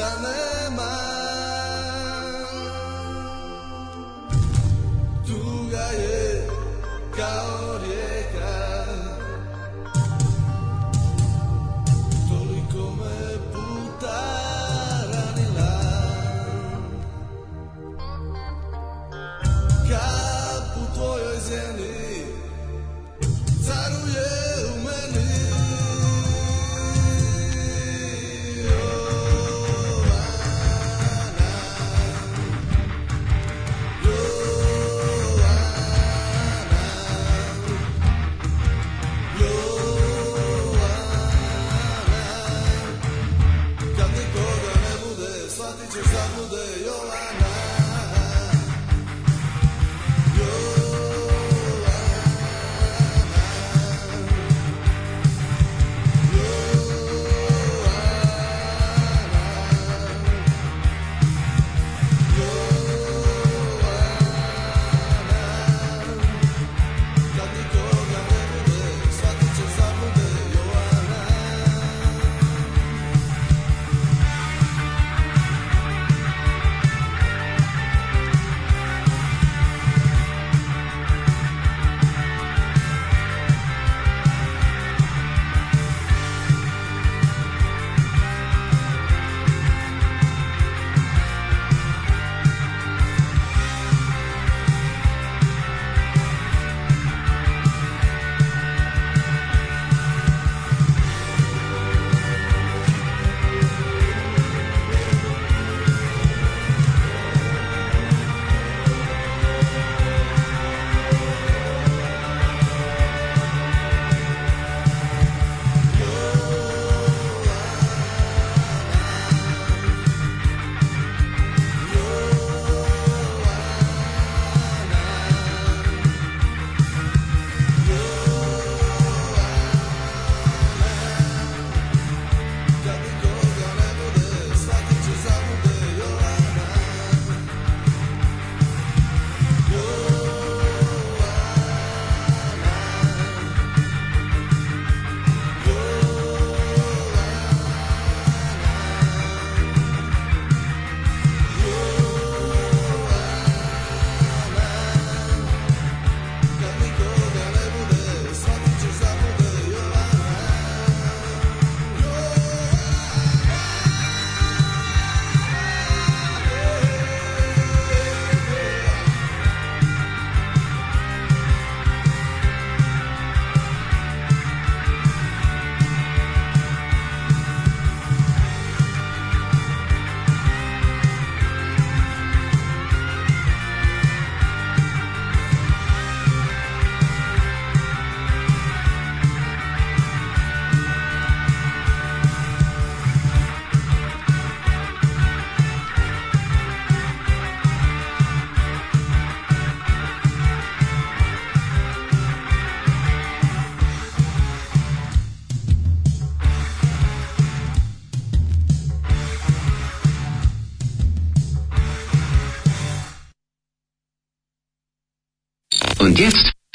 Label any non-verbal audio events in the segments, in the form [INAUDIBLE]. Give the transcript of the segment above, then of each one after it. استمر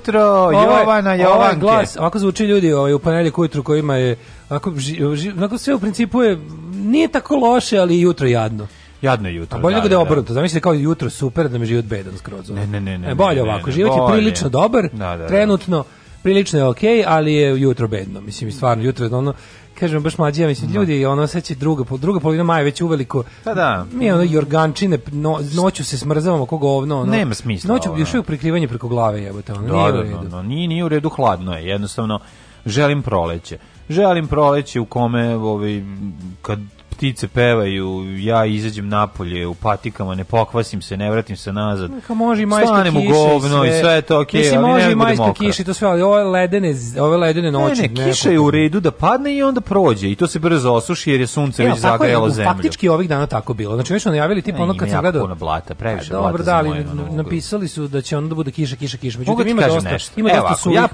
jutro, Jovana, Jovanke. Ovaj glas, ovako zvuči ljudi ovaj, u ponedeljak ujutru kojima je, onako, onako sve u principu je, nije tako loše, ali jutro jadno. Jadno je jutro. A bolje da, da je da, da. obrnuto. Zamislite da kao jutro super, da mi život bedan skroz. Ne, ne, ne, ne. E, bolje ne, ovako. Ne, ne, život je prilično dobar, da, da, trenutno, prilično je okej, okay, ali je jutro bedno. Mislim, stvarno, jutro je ono, kažem baš mlađi, ja mislim da. ljudi ono sad će druga druga polovina maja već uveliko. Pa da. Mi ono jorgančine no, noću se smrzavamo kako govno ono. Nema smisla. Noću još da. uvijek prikrivanje preko glave jebote ono. Da, nije da, u redu. Da, da, nije, nije u redu, hladno je. Jednostavno želim proleće. Želim proleće u kome ovi, ovaj, kad ptice pevaju, ja izađem napolje u patikama, ne pokvasim se, ne vratim se nazad. Neka može i majska kiša u govno sve, i sve je to okej, okay, ali može ne i majska kiša i to sve, ali ove ledene, ove ledene noći. Ne, ne, kiša je u redu da padne i onda prođe i to se brzo osuši jer je sunce već zagrejalo je, zemlju. Faktički ovih dana tako bilo. Znači, već su najavili tipa ono kad sam gledao... Puno blata, previše pa, blata dobro, da, ali napisali su da će onda da bude kiša, kiša, kiša. Međutim, ima dosta, ima dosta suvih partija. Ja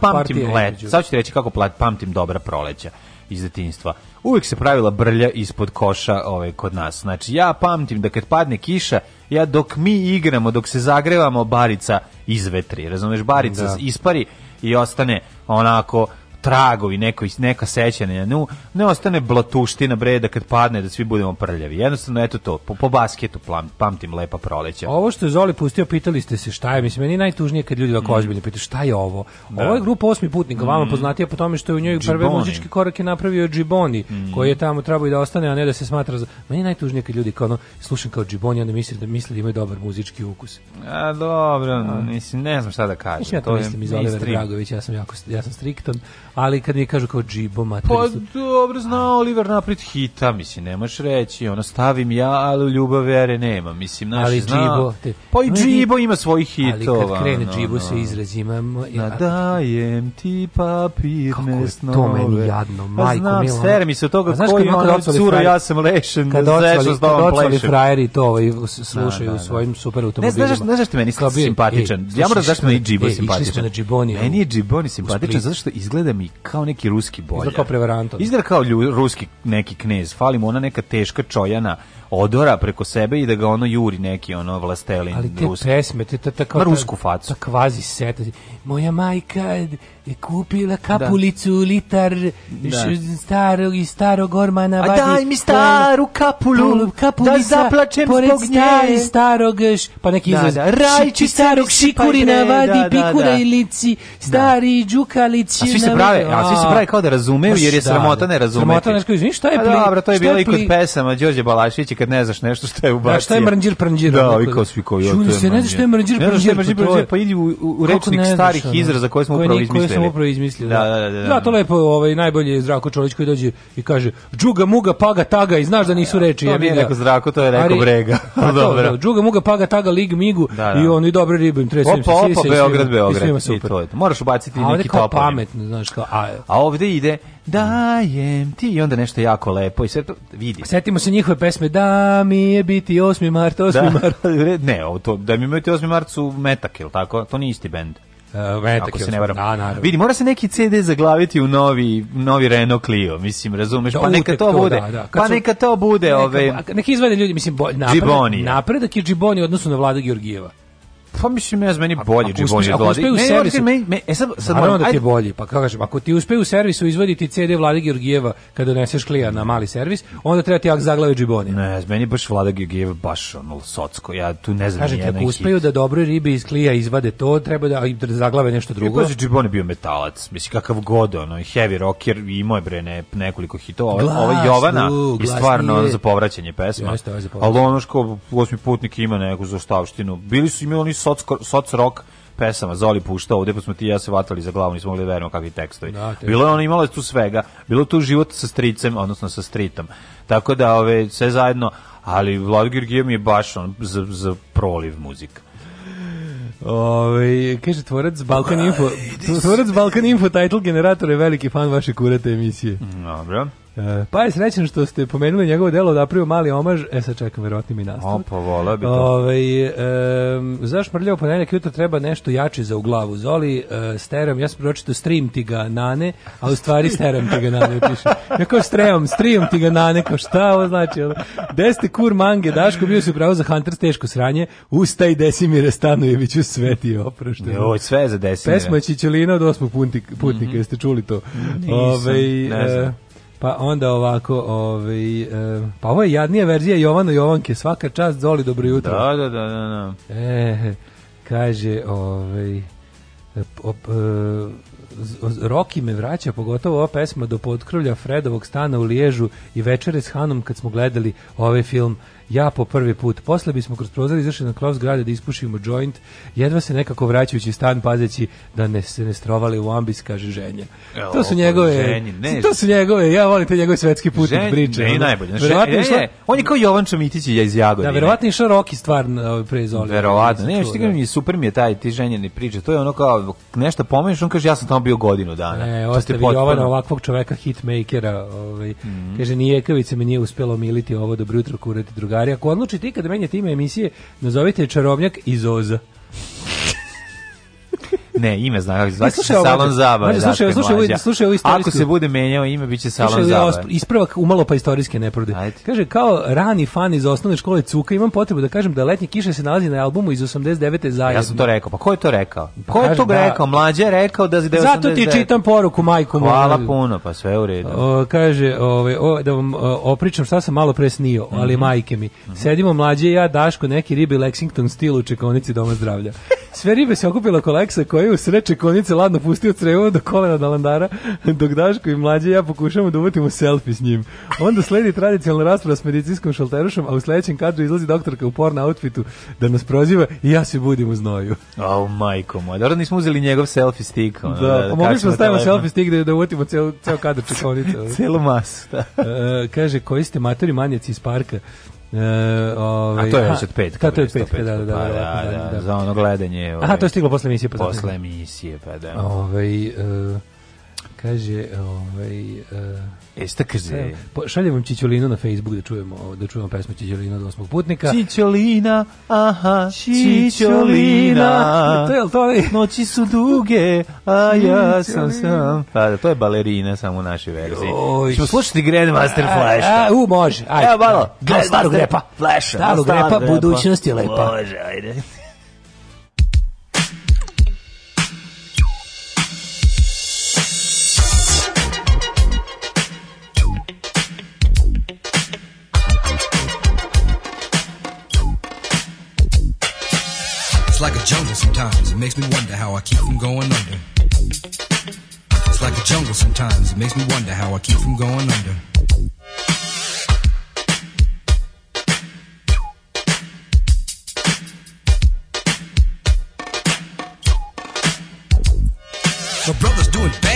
pamtim let, sad ću ti reći kako pamtim dobra proleća iz detinjstva. Uvek se pravila brlja ispod koša ovaj, kod nas. Znači, ja pamtim da kad padne kiša, ja dok mi igramo, dok se zagrevamo, barica izvetri. Razumeš, barica da. ispari i ostane onako tragovi, neko, neka sećanja, ne, ne ostane blatuština breda kad padne da svi budemo prljavi. Jednostavno, eto to, po, po basketu plam, pamtim lepa proleća. Ovo što je Zoli pustio, pitali ste se šta je, mislim, meni najtužnije kad ljudi ovako mm. ozbiljno pitaju šta je ovo. Da. Ovo je grupa osmi putnika, mm. vama poznatija po tome što je u njoj prve muzičke korake napravio Džiboni, mm. koji je tamo trebao i da ostane, a ne da se smatra za... Meni najtužnije kad ljudi kao ono, slušam kao Džiboni, onda misle da, misle da imaju dobar muzički ukus. A dobro, a, mislim, ne znam šta da kažem. Mislim, ja to, to mislim, je, iz Oliver Dragović, ja sam, jako, ja sam strikton, ali kad mi kažu kao džibo materisu. Pa dobro zna Oliver napred hita, mislim, nemaš reći, ona stavim ja, ali u ljubav vere nema, mislim, naš ali zna. Džibo, te, pa i džibo ima svojih hitova. Ali kad krene džibo no, no. se izrazima. Ja, Nadajem ti papirne snove. Kako je to meni jadno, pa majko pa, milo. Sfer mi se toga znaš, koji ono cura, ja sam lešen, kad odsvali, kad odsvali frajeri to ovaj, slušaju u da. svojim super automobilima. Ne, znaš, znaš što meni simpatičan? E, ja moram zašto meni džibo simpatičan. E, išli smo na Meni je džiboni simpatičan, zato što izgleda mi i kao neki ruski bolja. Izgleda kao prevaranto. Izgleda kao lju, ruski neki knez. Fali mu ona neka teška čojana odora preko sebe i da ga ono juri neki ono vlastelin ali te ruski. pesme te ta, ta kao rusku facu ta kvazi seta moja majka je kupila da. kapulicu da. litar da. starog i starog ormana a vadi, daj mi staru kapulu da kapulica, da zaplačem zbog nje starog pa neki da, da, rajči starog šikurina da, vadi da, da, pikura da. i lici stari da. đukalici a svi se prave a, a svi se prave kao da razumeju pa jer je sramota ne razume sramota ne razume šta je pa pli, a, dobro to je bilo i kod pesama Đorđe Balašić kad ne znaš nešto što je ubacio. Da, šta je mrnđir pranđir? Da, ovi kao svi koji Čuli se, ne znaš šta je mrnđir pranđir. Pa ne znaš šta je mrnđir pa ili u, u rečnik starih ono, izraza koje smo koje upravo izmislili. Koje smo upravo izmislili, da. Da, da, da. da. da to lepo ovaj, najbolji je Zdravko Čolić koji dođe i kaže džuga, muga, paga, taga i znaš da nisu reči. Ja, to nije rekao da- Zdravko, to je rekao Brega. [LAUGHS] Pa [LAUGHS] dobro. Džuga, da, muga, paga, taga, lig, migu da, i on i dobre ribe im tresim se. Opa, opa, Beograd, Beograd. I to je Moraš ubaciti neki toponim. A ovde kao pametno, znaš kao. A ovde ide dajem ti i onda nešto jako lepo i sve to vidi. Setimo se njihove pesme da mi je biti 8. mart, 8. Da, mart. [LAUGHS] ne, ovo to, da mi je biti 8. mart su metak, ili tako? To nije isti bend. Uh, metak, Ako se ne varam. Da, vidi, mora se neki CD zaglaviti u novi, novi Renault Clio, mislim, razumeš? Da, pa neka to, to bude. Da, da. Pa su, neka to bude. Neka, ove... Neki izvade ljudi, mislim, bolj, napredak, napredak je Džiboni u odnosu na vlada Georgijeva. Pa mislim, ne znam, meni bolje Džiboni odlazi. Ako uspe servisu... Ne, me, e sad, sad moram, da ti je bolje, pa kažem, ako ti uspe u servisu izvoditi CD Vlade Georgijeva kada doneseš klija na mali servis, onda treba ti jak zaglave Džiboni. Ne, meni baš Vlada Georgijeva baš ono socko, ja tu ne znam Kažete, ako uspeju da dobro ribe iz klija izvade to, treba da im da zaglave nešto drugo. Kako znači, Džiboni bio metalac, mislim, kakav god, ono, heavy rocker, imao je bre ne, nekoliko hitova, glas, ova Jovana u, je stvarno za povraćanje pesma, ali ono što osmi putnik ima neku zaostavštinu, bili su imali oni soc, soc rock pesama Zoli puštao ovde, pa smo ti i ja se vatali za glavu, nismo mogli da verujemo kakvi tekstovi. Da, bilo je ono, imalo je tu svega, bilo tu život sa stricem, odnosno sa stritom. Tako da, ove, sve zajedno, ali Vlad Georgije mi je baš on, za, za proliv muzika. Ove, ovaj, kaže tvorac Balkan pa, Info, tvorac Balkan Info title generator je veliki fan vaše kurate emisije. Dobro. E, pa je srećan što ste pomenuli njegovo delo da napravio mali omaž, e sad čekam verovatno mi nastavak. O, pa vola bi to. Ovaj e, zaš mrljao ponedjeljak jutro treba nešto jači za u glavu. Zoli e, steram, ja sam pročitao stream ti ga nane, a u stvari steram ti ga nane piše. Ja kao stream, stream ti ga nane, kao šta ovo znači? Deste kur mange, Daško bio se pravo za Hunter teško sranje, ustaj Desimire Stanojević Stanojeviću sveti oproštaj. Joj, sve za Desimire. Pesma Čičelina od osmog putnika, putnika, mm -hmm. jeste čuli to? Nisam, Ove, ne ovaj, znam. E, Pa onda ovako, ovaj, e, pa ovo je jadnija verzija Jovana Jovanke, svaka čast, Zoli, dobro jutro. Da, da, da, da. da. E, kaže, ovaj, op, e, Roki me vraća, pogotovo ova pesma do potkrovlja Fredovog stana u Liježu i večere s Hanom kad smo gledali ovaj film ja po prvi put. Posle bismo kroz prozor izašli na krov zgrade da ispušimo joint, jedva se nekako vraćajući stan pazeći da ne se ne strovali u ambis, kaže ženja. Evo, to su njegove, ženji, ne, to su njegove, ja volim te njegove svetski put ženji, priče. Ne, ono. najbolje. Verovatno je, je, e, on je kao Jovan Čomitić iz Jagodine. Da, verovatno je išao Roki stvar ovaj, pre Izoli. Verovatno, ne, što mi da. super mi je taj ti ženjeni priče. To je ono kao nešto pomeniš, on kaže ja sam tamo bio godinu dana. Ne, ostavi Jovana ovakvog čoveka hitmakera, ovaj, mm -hmm. kaže Nijekavice me nije uspelo militi ovo dobro jutro kurati druga drugari, ako odlučite ikada menjati ime emisije, nazovite čarobnjak iz Oza. Ne, ime znam kako se zove. Slušaj, salon zabave. Slušaj, dakle, slušaj, slušaj, Ako se bude menjao ime, biće salon zabave. Ispravak umalo pa istorijske nepravde. Kaže kao rani fan iz osnovne škole Cuka, imam potrebu da kažem da letnje kiše se nalazi na albumu iz 89. zajedno. Pa ja sam to rekao. Pa ko je to rekao? Pa ko je to da, rekao? Mlađe je rekao da da Zato ti čitam poruku majku moju. Hvala puno, pa sve u redu. O, kaže, ovaj o, da vam opričam šta sam malo pre snio, mm -hmm. ali mhm. majke mi. Mm -hmm. Sedimo mlađe ja Daško neki ribi Lexington stil u čekonici doma zdravlja. [LAUGHS] Sve ribe se okupila koleksa koja je u sred čekonice ladno pustio crevo do kolena dalandara, dok Daško i mlađe ja pokušamo da uvatimo selfie s njim. Onda sledi tradicionalna rasprava s medicinskom šalterušom, a u sledećem kadru izlazi doktorka u porno outfitu da nas proziva i ja se budim u znoju. Au, oh, majko moja. Dobro, nismo uzeli njegov selfie stick. Ono, da, da, pa da mogli smo da stavimo selfie stick da, da uvatimo ceo, ceo kadar čekonice. [LAUGHS] Celu masu, da. e, e kaže, koji ste matori manjaci iz parka? Uh, ovaj, a to je već od to je od petka, da da da, pa da, da, da, da, da, Za ono gledanje. Ovaj, aha, to je stiglo posle emisije. Pa posle emisije, pa da. Ovaj, uh, kaže, ovaj, uh, Jeste kaže. Šaljem vam Čićolinu na Facebook da čujemo da čujemo pesmu Čićolina od osmog putnika. Čićolina, aha, Čićolina. To je to je. Noći su duge, a ja sam sam. Pa da, to je balerina samo u našoj verziji. Ćemo slušati Grandmaster Flash. A, u, može. Ajde. Evo malo. Grandmaster Flash. Staro grepa, budućnost je lepa. Može, ajde. sometimes. It makes me wonder how I keep from going under. It's like a jungle sometimes. It makes me wonder how I keep from going under. My brother's doing bad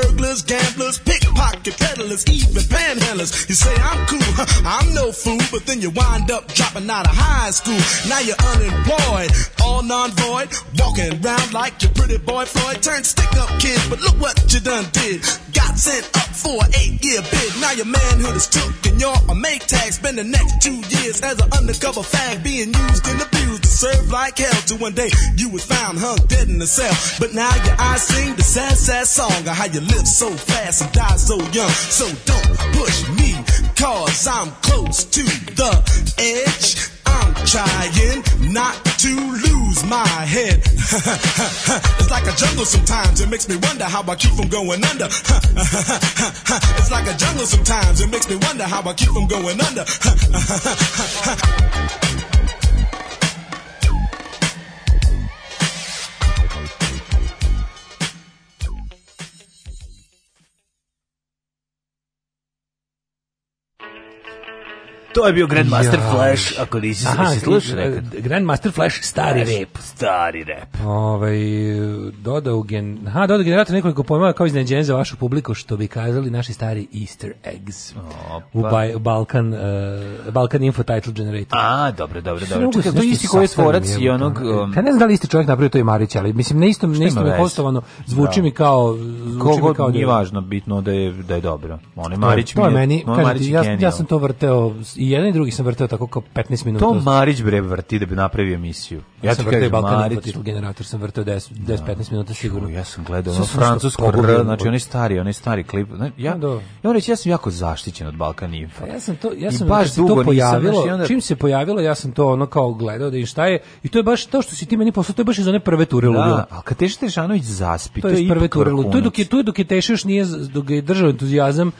burglars, gamblers, pickpocket peddlers, even panhandlers. You say I'm cool, I'm no fool, but then you wind up dropping out of high school. Now you're unemployed, all non-void, walking around like your pretty boy Floyd. Turned stick-up kid, but look what you done did. Got sent up for an eight-year bid. Now your manhood is took and you're a make tag. Spend the next two years as an undercover fag being used and abused served like hell till one day you was found hung dead in a cell. But now your eyes sing the sad, sad song of how you live so fast and die so young. So don't push me, cause I'm close to the edge. I'm trying not to lose my head. [LAUGHS] it's like a jungle sometimes, it makes me wonder how I keep from going under. [LAUGHS] it's like a jungle sometimes, it makes me wonder how I keep from going under. [LAUGHS] To je bio Grandmaster ja. Flash, ako nisi Aha, se slušao nekad. E, Grandmaster Flash, stari Flash, rap. Stari rap. Ovaj, dodao, gen... Ha, dodao generator nekoliko pojmova kao iznenađenje za vašu publiku, što bi kazali naši stari Easter eggs Opa. u ba Balkan, uh, Balkan Info Title Generator. A, dobro, dobro, dobro. Čekaj, to isti koji je tvorac i onog... Um... Ja ne znam da li isti čovjek napravio to je Marić, ali mislim, na istom, na istom je postovano, zvuči da. mi kao... Zvuči mi kao da nije važno, bitno da je, da je dobro. On je Marić to, mi je, to je meni, kažete, ja, ja sam to vrteo i jedan i drugi sam vrteo tako kao 15 minuta. To Marić bre vrti da bi napravio emisiju. Ja, ja sam vrteo Balkan Marić. generator, sam vrteo 10, 10 15 minuta sigurno. ja sam gledao ono francusko znači oni stari, oni stari klip. Ja, no, da, da. ja reći, ja sam jako zaštićen od Balkan Info. Pa ja sam to, ja sam I baš dugo to znači, pojavilo, nisam, onda... čim se pojavilo, ja sam to ono kao gledao da i šta je, i to je baš to što si ti meni poslao, to je baš iz one prve ture da, bilo. al kad Teša Tešanović zaspi, to, je iz prve ture, to je dok je, to dok je Teša još nije, dok je držao entuzijazam,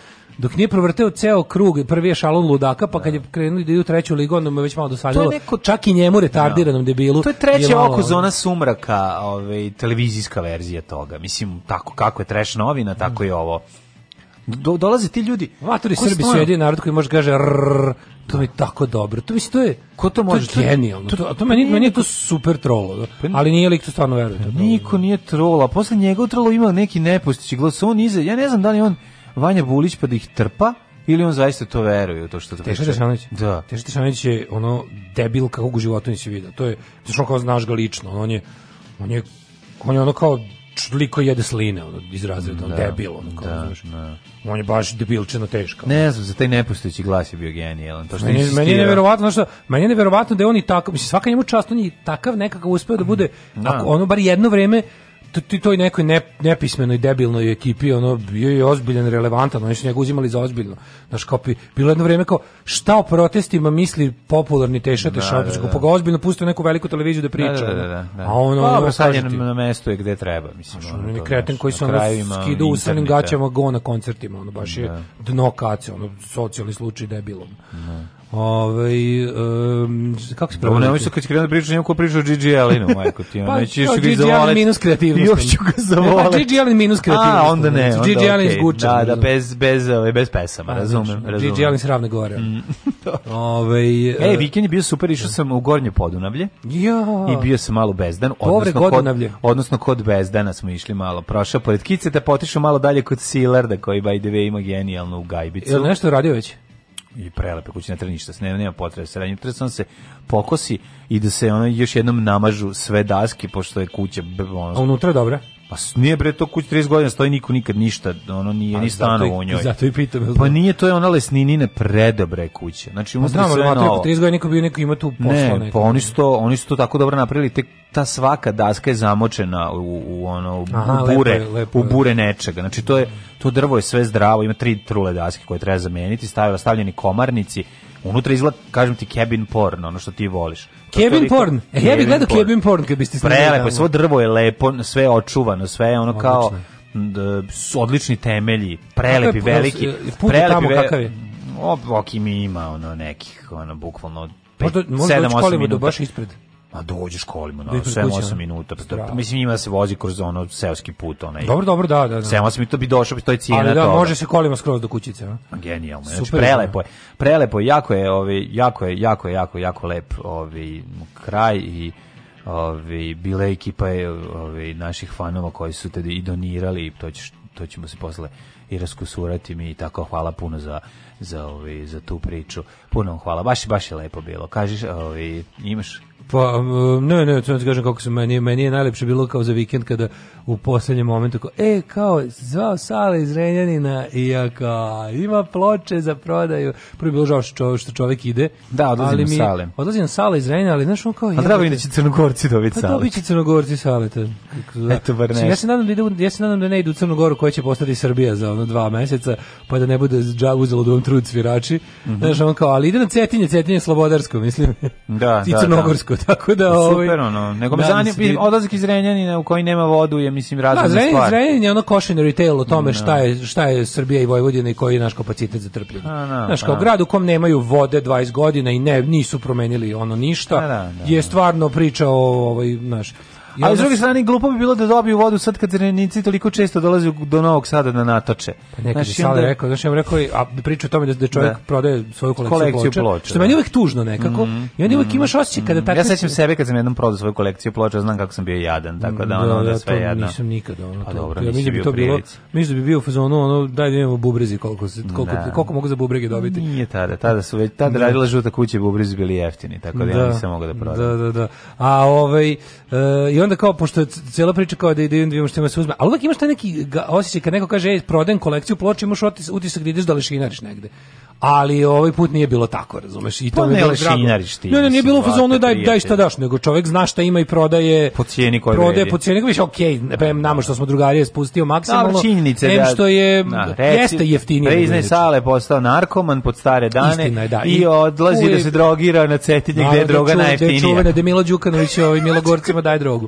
Dok nije provrteo ceo krug, prvi je šalon ludaka, pa kad je krenuli da idu u treću ligu, onda me već malo dosadilo. Neko... Čak i njemu retardiranom da. debilu. To je treće malo... oko zona sumraka, ovaj, televizijska verzija toga. Mislim, tako kako je treš novina, tako je ovo. Do, dolaze ti ljudi. Vatori Srbi su jedini narod koji može da kaže rrr, to mi je tako dobro. To mislim to je ko to može to je genijalno. To, to, to pa meni meni to super trolo, pa ali nije lik to stvarno veruje. Niko nije trola. Posle njega trolo ima neki nepostići glas on iza. Ja ne znam da li on Vanja Bulić pa da ih trpa ili on zaista to veruje u to što Teša Tešanović. Da. Teša Tešanović je ono debil kako u životu nisi video. To je to što kao znaš ga lično, on je on je on je ono kao liko jede sline, ono, iz razreda, da, debil, ono, kao, da, znaš. Da. On je baš debilčino teško. Ne znam, za taj nepostojeći glas je bio genijalan. To što meni, insistira. meni je neverovatno, što, meni je neverovatno da je on i tako, mislim, svaka njemu čast, on je takav nekakav uspeo da bude, da. Ako, ono, bar jedno vreme, toj to nekoj ne, nepismenoj debilnoj ekipi ono bio je ozbiljan relevantan oni su njega uzimali za ozbiljno naš kao bilo jedno vrijeme kao šta o protestima misli popularni tešate da, šapić da, da. pa ga ozbiljno pustio neku veliku televiziju da, da priča da, da, da, da. a ono pa, on, on, pa na mestu je gde treba mislim znaš, ono, ono, kreten koji su na skida u srnim gaćama go na koncertima ono baš je dno kace ono socijalni slučaj debilom da. Ovaj um, kako se pravo? Ne, mislim kad krenu pričati, nema ko priča o Gigi Elinu [LAUGHS] majko ti. pa, nećeš ga zavoleti. minus kreativnost. Još ću ga [LAUGHS] e, pa, zavoleti. Gigi Elin minus kreativnost. A, onda ne. Onda, Gigi Alin zguča. Da, da, bez, bez, ovaj, bez pesama, pa, razumem. Znači, razumem. Gigi Alin se ravne gore. Mm. [LAUGHS] Ove, ovaj, e, vikend je bio super, išao da. sam u Gornje Podunavlje. Ja. I bio sam malo bezdan. Odnosno, kod, odnosno kod bezdana smo išli malo. Prošao pored Kice, da potišao malo dalje kod Silarda, koji by the way ima genijalnu gajbicu. jel nešto radio već? i prelepe kućne trništa, nema, nema potrebe se ranjem, da se pokosi i da se ono još jednom namažu sve daske, pošto je kuća... Ono, A unutra je dobra? Pa nije bre to kuć 30 godina stoji niko nikad ništa, ono nije A, ni stano u njoj. Zato i pitam. Pa nije to je ona lesninine predobre kuće. Znači pa, unutra sve novo. 30 godina niko bio neko ima tu posla ne, neko. Pa oni su to, oni su to tako dobro napravili, tek ta svaka daska je zamočena u, u ono u, Aha, u bure, lepo je, lepo je. u bure nečega. Znači to je to drvo je sve zdravo, ima tri trule daske koje treba zameniti, stavila stavljeni komarnici. Unutra izgleda, kažem ti, cabin porn, ono što ti voliš. Kevin Porn. E, ja bih gledao Kevin Porn kad biste snimali. Prelepo, svo drvo je lepo, sve je očuvano, sve je ono Odlično. kao su odlični temelji, prelepi, je, veliki. E, Put prelepi, tamo kakav je? ok, ima ono nekih, ono, bukvalno 7-8 minuta. Možda doći baš ispred. Ma dođeš kolima, da da, no, 7-8 minuta. Pa, mislim, njima da se vozi kroz ono seoski put. Onaj. Dobro, dobro, da, da. da. 7-8 minuta bi došao, to je cijena Ali da, toga. može se kolima skroz do kućice. A? Genijalno. Znači, Super, znači, prelepo je. Prelepo je, jako je, ovi, jako je, jako je, jako, jako lep ovi, kraj i ovi, bila je ekipa ovi, naših fanova koji su tada i donirali, to, ćeš, to ćemo se posle i raskusurati mi i tako hvala puno za za ovi, za tu priču. Puno hvala. Baš baš je lepo bilo. Kažeš, ovi, imaš Pa, ne, ne, to ne kažem kako se meni, meni je najlepše bilo kao za vikend kada u poslednjem momentu kao, e, kao, zvao Sala iz Renjanina i ja kao, ima ploče za prodaju. Prvo je bilo žao što, što čovek ide. Da, odlazim ali mi, Sale. Odlazim Sale iz Renjanina, ali znaš on kao... A pa treba da će crnogorci dobiti pa Sale. Pa dobit će crnogorci Sale. To, da. Eto, bar nešto. Ja se, nadam da idu, ja se nadam da ne idu u Crnogoru koja će postati Srbija za ono dva meseca, pa da ne bude uzelo da on trud svirači. Mm -hmm. Znaš on kao, ali ide na Cetinje, Cetinje slobodarsko, mislim. Da, I da, da, crnogorsko. Da [LAUGHS] tako da e, ovaj super ono. Nego me da, zanima ti... odlazak iz Renjanina u koji nema vodu je mislim da, razna za stvar. Da, Renjanin je ono košin retail o tome no. Da. šta je šta je Srbija i Vojvodina i koji je naš kapacitet za trpljenje. No, Znaš, kao pa. grad u kom nemaju vode 20 godina i ne nisu promenili ono ništa. A, da, da, je stvarno priča o ovaj naš I ali s druge strane, glupo bi bilo da dobiju vodu sad kad Zrenjanici toliko često dolaze do Novog Sada na da natoče. Pa nekad znači, onda... rekao, znači, ja mu rekao, a priča o tome da, da čovjek da. prodaje svoju kolekciju, kolekciju ploča, ploča, što meni da. uvijek tužno nekako, mm, i onda mm, imaš mhm. osjećaj kada tako... Ja sećam se... sebe kad sam jednom prodao svoju kolekciju ploča, znam kako sam bio jadan, tako da, ono, da, da, da sve jadno. nisam nikad, ono, pa to, dobro, ja, mislim da bi to bilo, mislim da bi bio u fazonu, ono, daj da imamo bubrezi, koliko, koliko, koliko mogu za bubrege dobiti. Nije tada, tada su već, tada radila žuta kuća i bubrezi bili jeftini, tako da, ja nisam mogao da prodam. Da, da, da. A ovaj, e, onda kao, pošto cela priča kao da idem, da što ima da se uzme, ali uvek imaš taj neki osjećaj kad neko kaže, ej, prodajem kolekciju ploča, imaš utisak da ideš da lešinariš negde. Ali ovaj put nije bilo tako, razumeš? I to pa mi je bilo drago. Ti, ne, ne, nije bilo u fazonu daj, daj šta daš, nego čovjek zna šta ima i prodaje. Po cijeni koja prodaje. Po cijeni koja više, okej, okay, da. prema nama što smo drugari je spustio maksimalno. Dobro, činjenice da... što je, na, reci, jeste jeftinije. Preizne sale postao narkoman pod stare dane Istina da. i, odlazi da se drogira na cetinje gdje je da droga najjeftinija. Čuvene da Milo Đukanović ovim Milogorcima daj drogu.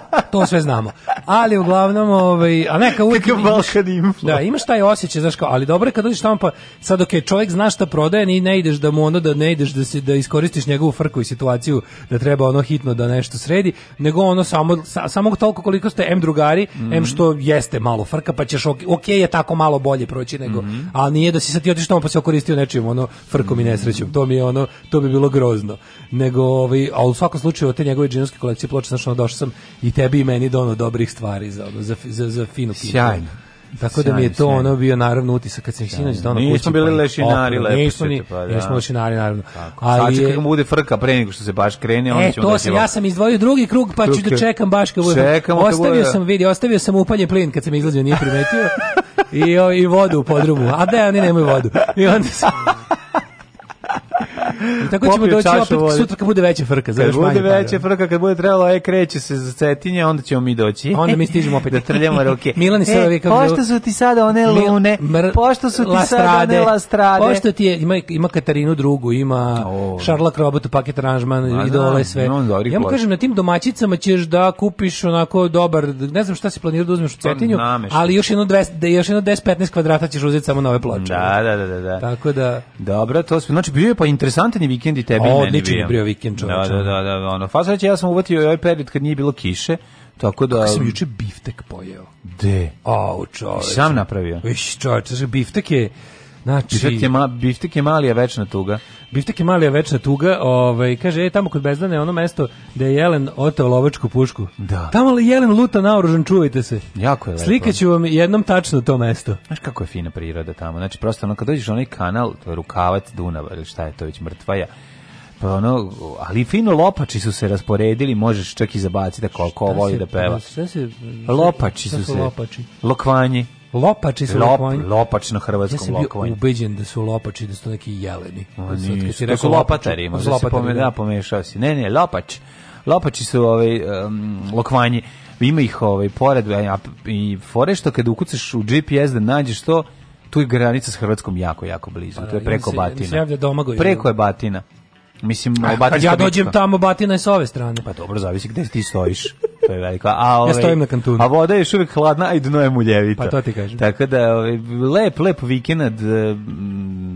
to sve znamo. Ali uglavnom, ovaj, a neka uvijek... Imaš, da, imaš taj osjećaj, znaš kao, ali dobro je kad dođeš tamo pa, sad ok, čovjek zna šta prodaje, i ne ideš da mu ono, da ne ideš da, si, da iskoristiš njegovu frku i situaciju, da treba ono hitno da nešto sredi, nego ono samo, sa, samo toliko koliko ste M drugari, mm M što jeste malo frka, pa ćeš, okej okay je tako malo bolje proći nego, mm ali nije da si sad ti otiš tamo pa se okoristio nečim, ono, frkom i nesrećom, to mi je ono, to bi bilo grozno. Nego, ovaj, a u svakom slučaju, te njegove džinovske kolekcije ploče, znaš, ono, došao sam i tebi i meni dono da dobrih stvari za, za, za, za finu pitu. Sjajno. Tako da mi je to ono bio naravno utisak kad sam ih sinoć dono da kući. Nismo bili pa- lešinari, lepo nismo, pa, da. Nismo lešinari, naravno. Tako. Ali Sad kako bude frka pre nego što se baš krene, on e, će onda e, to sam, ja sam izdvojio drugi krug, pa ću da čekam baš kako bude. Ostavio sam, vidi, ostavio sam upalje plin kad sam izlazio, nije primetio. [LAUGHS] I, i vodu u podrumu. A da, oni nemaju vodu. I onda sam... I tako Popio ćemo doći opet vode. sutra kad bude veća frka. Za kad bude manje veća para. frka, kad bude trebalo, aj, e, kreće se za cetinje, onda ćemo mi doći. Onda mi [LAUGHS] stižemo opet. da trljamo roke. [LAUGHS] Milani i e, rekao... Pošto su ti sada one lune, mr, pošto su ti lastrade, sada one lastrade. Pošto ti je, ima, ima Katarinu drugu, ima oh. Šarla Krobotu, paket aranžman, i dole sve. ja mu kažem, na tim domaćicama ćeš da kupiš onako dobar, ne znam šta si planirao da uzmeš u pa cetinju, ali još jedno 200, da još jedno 10-15 kvadrata ćeš uzeti samo nove ploče. Da, da, da, da. da. Tako da... Dobro, to sve, znači bio je pa interesant Mountain je tebi o, i meni bio. bio vikend da, čovječe. Da, da, da, ono. Faza da ja sam uvatio ovaj period kad nije bilo kiše, tako da... Kako sam juče biftek pojeo. De? Au, čovječe. Sam napravio. Iš, čovječe, biftek je Znači, biftek je, ma, biftek je malija večna tuga. Biftek je malija večna tuga. Ovaj, kaže, e, tamo kod Bezdane ono mesto da je Jelen otao lovačku pušku. Da. Tamo li Jelen luta naoružan, čuvajte se. Jako je lepo. Slikaću vam jednom tačno to mesto. Znaš kako je fina priroda tamo. Znači, prosto ono, kad dođeš onaj kanal, to je rukavac Dunava, ili šta je to već, mrtvaja, pa ono, ali fino lopači su se rasporedili, možeš čak i zabaciti da koliko voli da peva. Šta se, šta, lopači šta su, se. lopači? se. Lokvanji. Lopači su Lop, lokvanj. Lopač na hrvatskom lokvanju. Ja sam bio ubeđen da su lopači, da su to neki jeleni. A, nis, to su lopatari, možda se pome, da. da, pomešao si. Ne, ne, lopač. Lopači su ovaj, um, lokvanji. Ima ih ovaj, pored a, i fore što kad ukucaš u GPS da nađeš to, tu je granica s Hrvatskom jako, jako blizu. Pa, to da, je preko se, Batina. Domagoj, preko je Batina. Mislim, ah, kad ja dođem bitno. tamo, Batina je s ove strane. Pa dobro, zavisi gde ti stojiš. [LAUGHS] to je veliko. A, ovaj, ja stojim na kantunu. A voda je još uvijek hladna, a i dno je muljevito. Pa to ti kažem. Tako da, ovaj, lep, lep vikend, eh,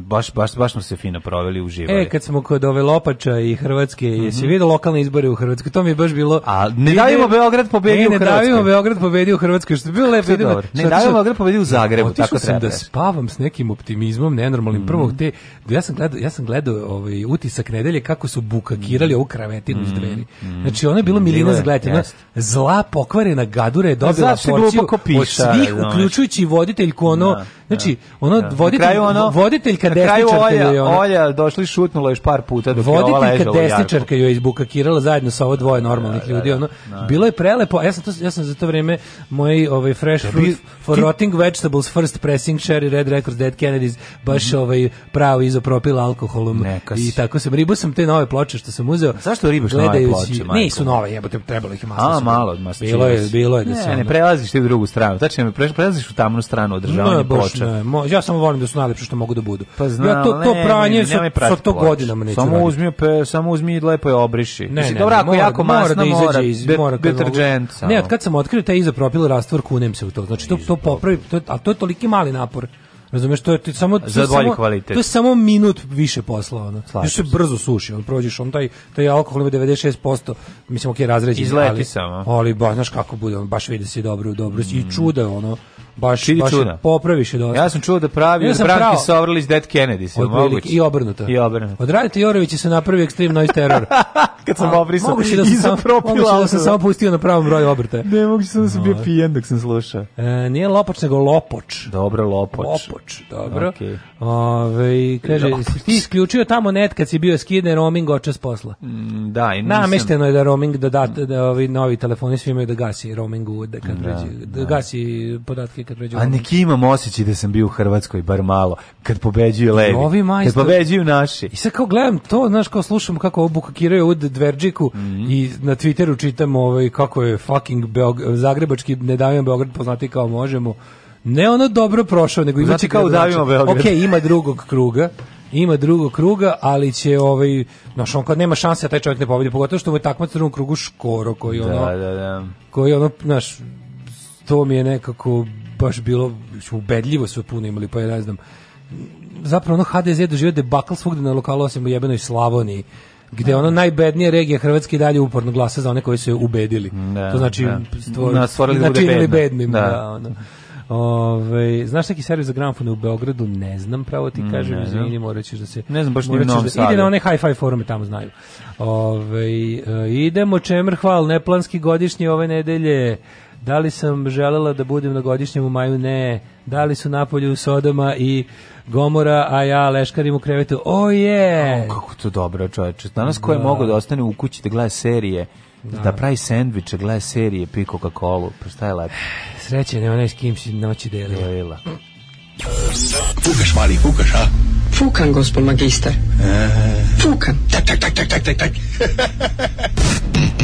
baš, baš, baš smo se fino proveli, uživali. E, kad smo kod ove Lopača i Hrvatske, mm -hmm. jesi vidio lokalne izbore u Hrvatskoj? To mi je baš bilo... A ne ide... davimo Beograd pobedi u Hrvatskoj. Ne davimo Beograd pobedi u Hrvatskoj, što je bilo lepo. Idemo, ne davimo Beograd pobedi u Zagrebu, Otišao tako treba. sam da spavam s nekim optimizmom, nenormalnim. Mm -hmm. Prvog te, ja sam gledao, ja sam gledao ovaj, utisak nedelje kako su bukakirali mhm. ovu kravetinu mm -hmm. iz mhm. dveri. Mhm. Znači, ono je bilo milina zagledati zla pokvarena gadura je dobila porciju piša, od svih, uključujući voditeljku ono, da, znači, da. ono, da. voditelj, voditeljka desničarka je ona. Olja, došli šutnula još par puta dok je Voditeljka desničarka ju je izbukakirala zajedno sa ovo dvoje normalnih da, ljudi, ono, bilo je prelepo, ja sam, to, ja sam za to vreme moj ovaj, fresh fruit for rotting vegetables, first pressing cherry, red records, dead Kennedys, baš mhm. ovaj pravi izopropil alkoholom Neka i tako sam, ribu sam te nove ploče što sam uzeo. Zašto ribaš nove ploče, Ne, su nove, jebote, trebalo ih masu malo Bilo je, bilo je da se. Ne, ne prelaziš ti u drugu stranu. Tačno prelaziš u tamnu stranu održavanja ploča. Ja samo volim da su najlepše što mogu da budu. Pa znam, ja to to ne, pranje sa sa to godinama neću. Samo uzmi pe, samo uzmi i lepo je obriši. Ne, ne, dobro, ako jako masno da izađe iz mora deterdžent. Ne, od kad sam otkrio taj izopropil rastvor kunem se u to. Znači to to popravi, to a to je toliki mali napor. Razumeš, to je ti samo za bolji kvalitet. To je samo minut više posla, ono. Još se brzo suši, on prođeš, on taj taj alkohol ima 96%, mislim okej razređen, Izleti ali samo. Ali baš znaš kako bude, on baš vidi se dobro, dobro mm. i čuda ono Baš, Čili baš čuda. popraviš je dosta. Ja sam čuo da pravi ja da Branki Sovrlić Dead Kennedy, se moguće. I obrnuto. I obrnuto. Odradite Radita se napravi ekstrem noise terror. [LAUGHS] Kad sam obrisao. Moguće da sam, sam, moguće da sam samo pustio na pravom broju obrte. Ne, moguće sam da sam no. bio pijen dok sam slušao. E, nije Lopoč, nego Lopoč. Dobro, Lopoč. Lopoč, dobro. Okay. Ove, kaže, Lopoč. ti isključio tamo net kad si bio skidne roaming očas posla. Mm, da, i nisam. Namešteno je da roaming dodat, da, da ovi novi telefoni svi imaju da gasi roaming da, kad da, da, da gasi podatke kad pređu. A neki imam osjećaj da sam bio u Hrvatskoj bar malo kad pobeđuju levi. Ovi majstor, kad pobeđuju naši. I sad kao gledam to, znaš, kao slušam kako obukakiraju od Dverđiku mm -hmm. i na Twitteru čitam ovaj kako je fucking Beog zagrebački davim Beograd poznati kao možemo. Ne ono dobro prošao, nego ima znači kao davimo Beograd. Okej, ima drugog kruga ima drugog kruga, ali će ovaj naš on kad nema šanse da taj čovjek ne pobedi, pogotovo što mu je takmac u drugom krugu Škoro koji da, ono da, da, da. koji ono naš to mi je nekako baš bilo ubedljivo sve puno imali, pa ja ne znam. Zapravo ono HDZ doživio debakl svugde na lokalu osim u jebenoj Slavoniji gde ono mhm. najbednije regije Hrvatske dalje uporno glasa za one koji su je ubedili. Da, to znači da. Stvor, stvorili znači, bednim. Da. Da, ono. Ove, znaš neki servis za gramofone u Beogradu? Ne znam, pravo ti kažem, mm, ne, izvini, morat ćeš da se... Ne znam, baš ni u Novom da- Ide na one hi-fi forume, tamo znaju. Ove, e, idemo, Čemr, neplanski godišnji ove nedelje. Da li sam želela da budem na godišnjem u maju? Ne. Da li su napolju Sodoma i Gomora, a ja leškarim u krevetu? O je! kako to dobro, čoveče. Danas ko je da. mogao da ostane u kući da gleda serije? Da. da pravi sendviče, da gleda serije, pi Coca-Cola, pa lepo? Sreće, ne onaj s kim si noći delila. Delila. Fukaš, mali, fukaš, a? Fukan, gospod magister. E. Fukan. Tak, tak, tak, tak, tak, tak, tak. [LAUGHS]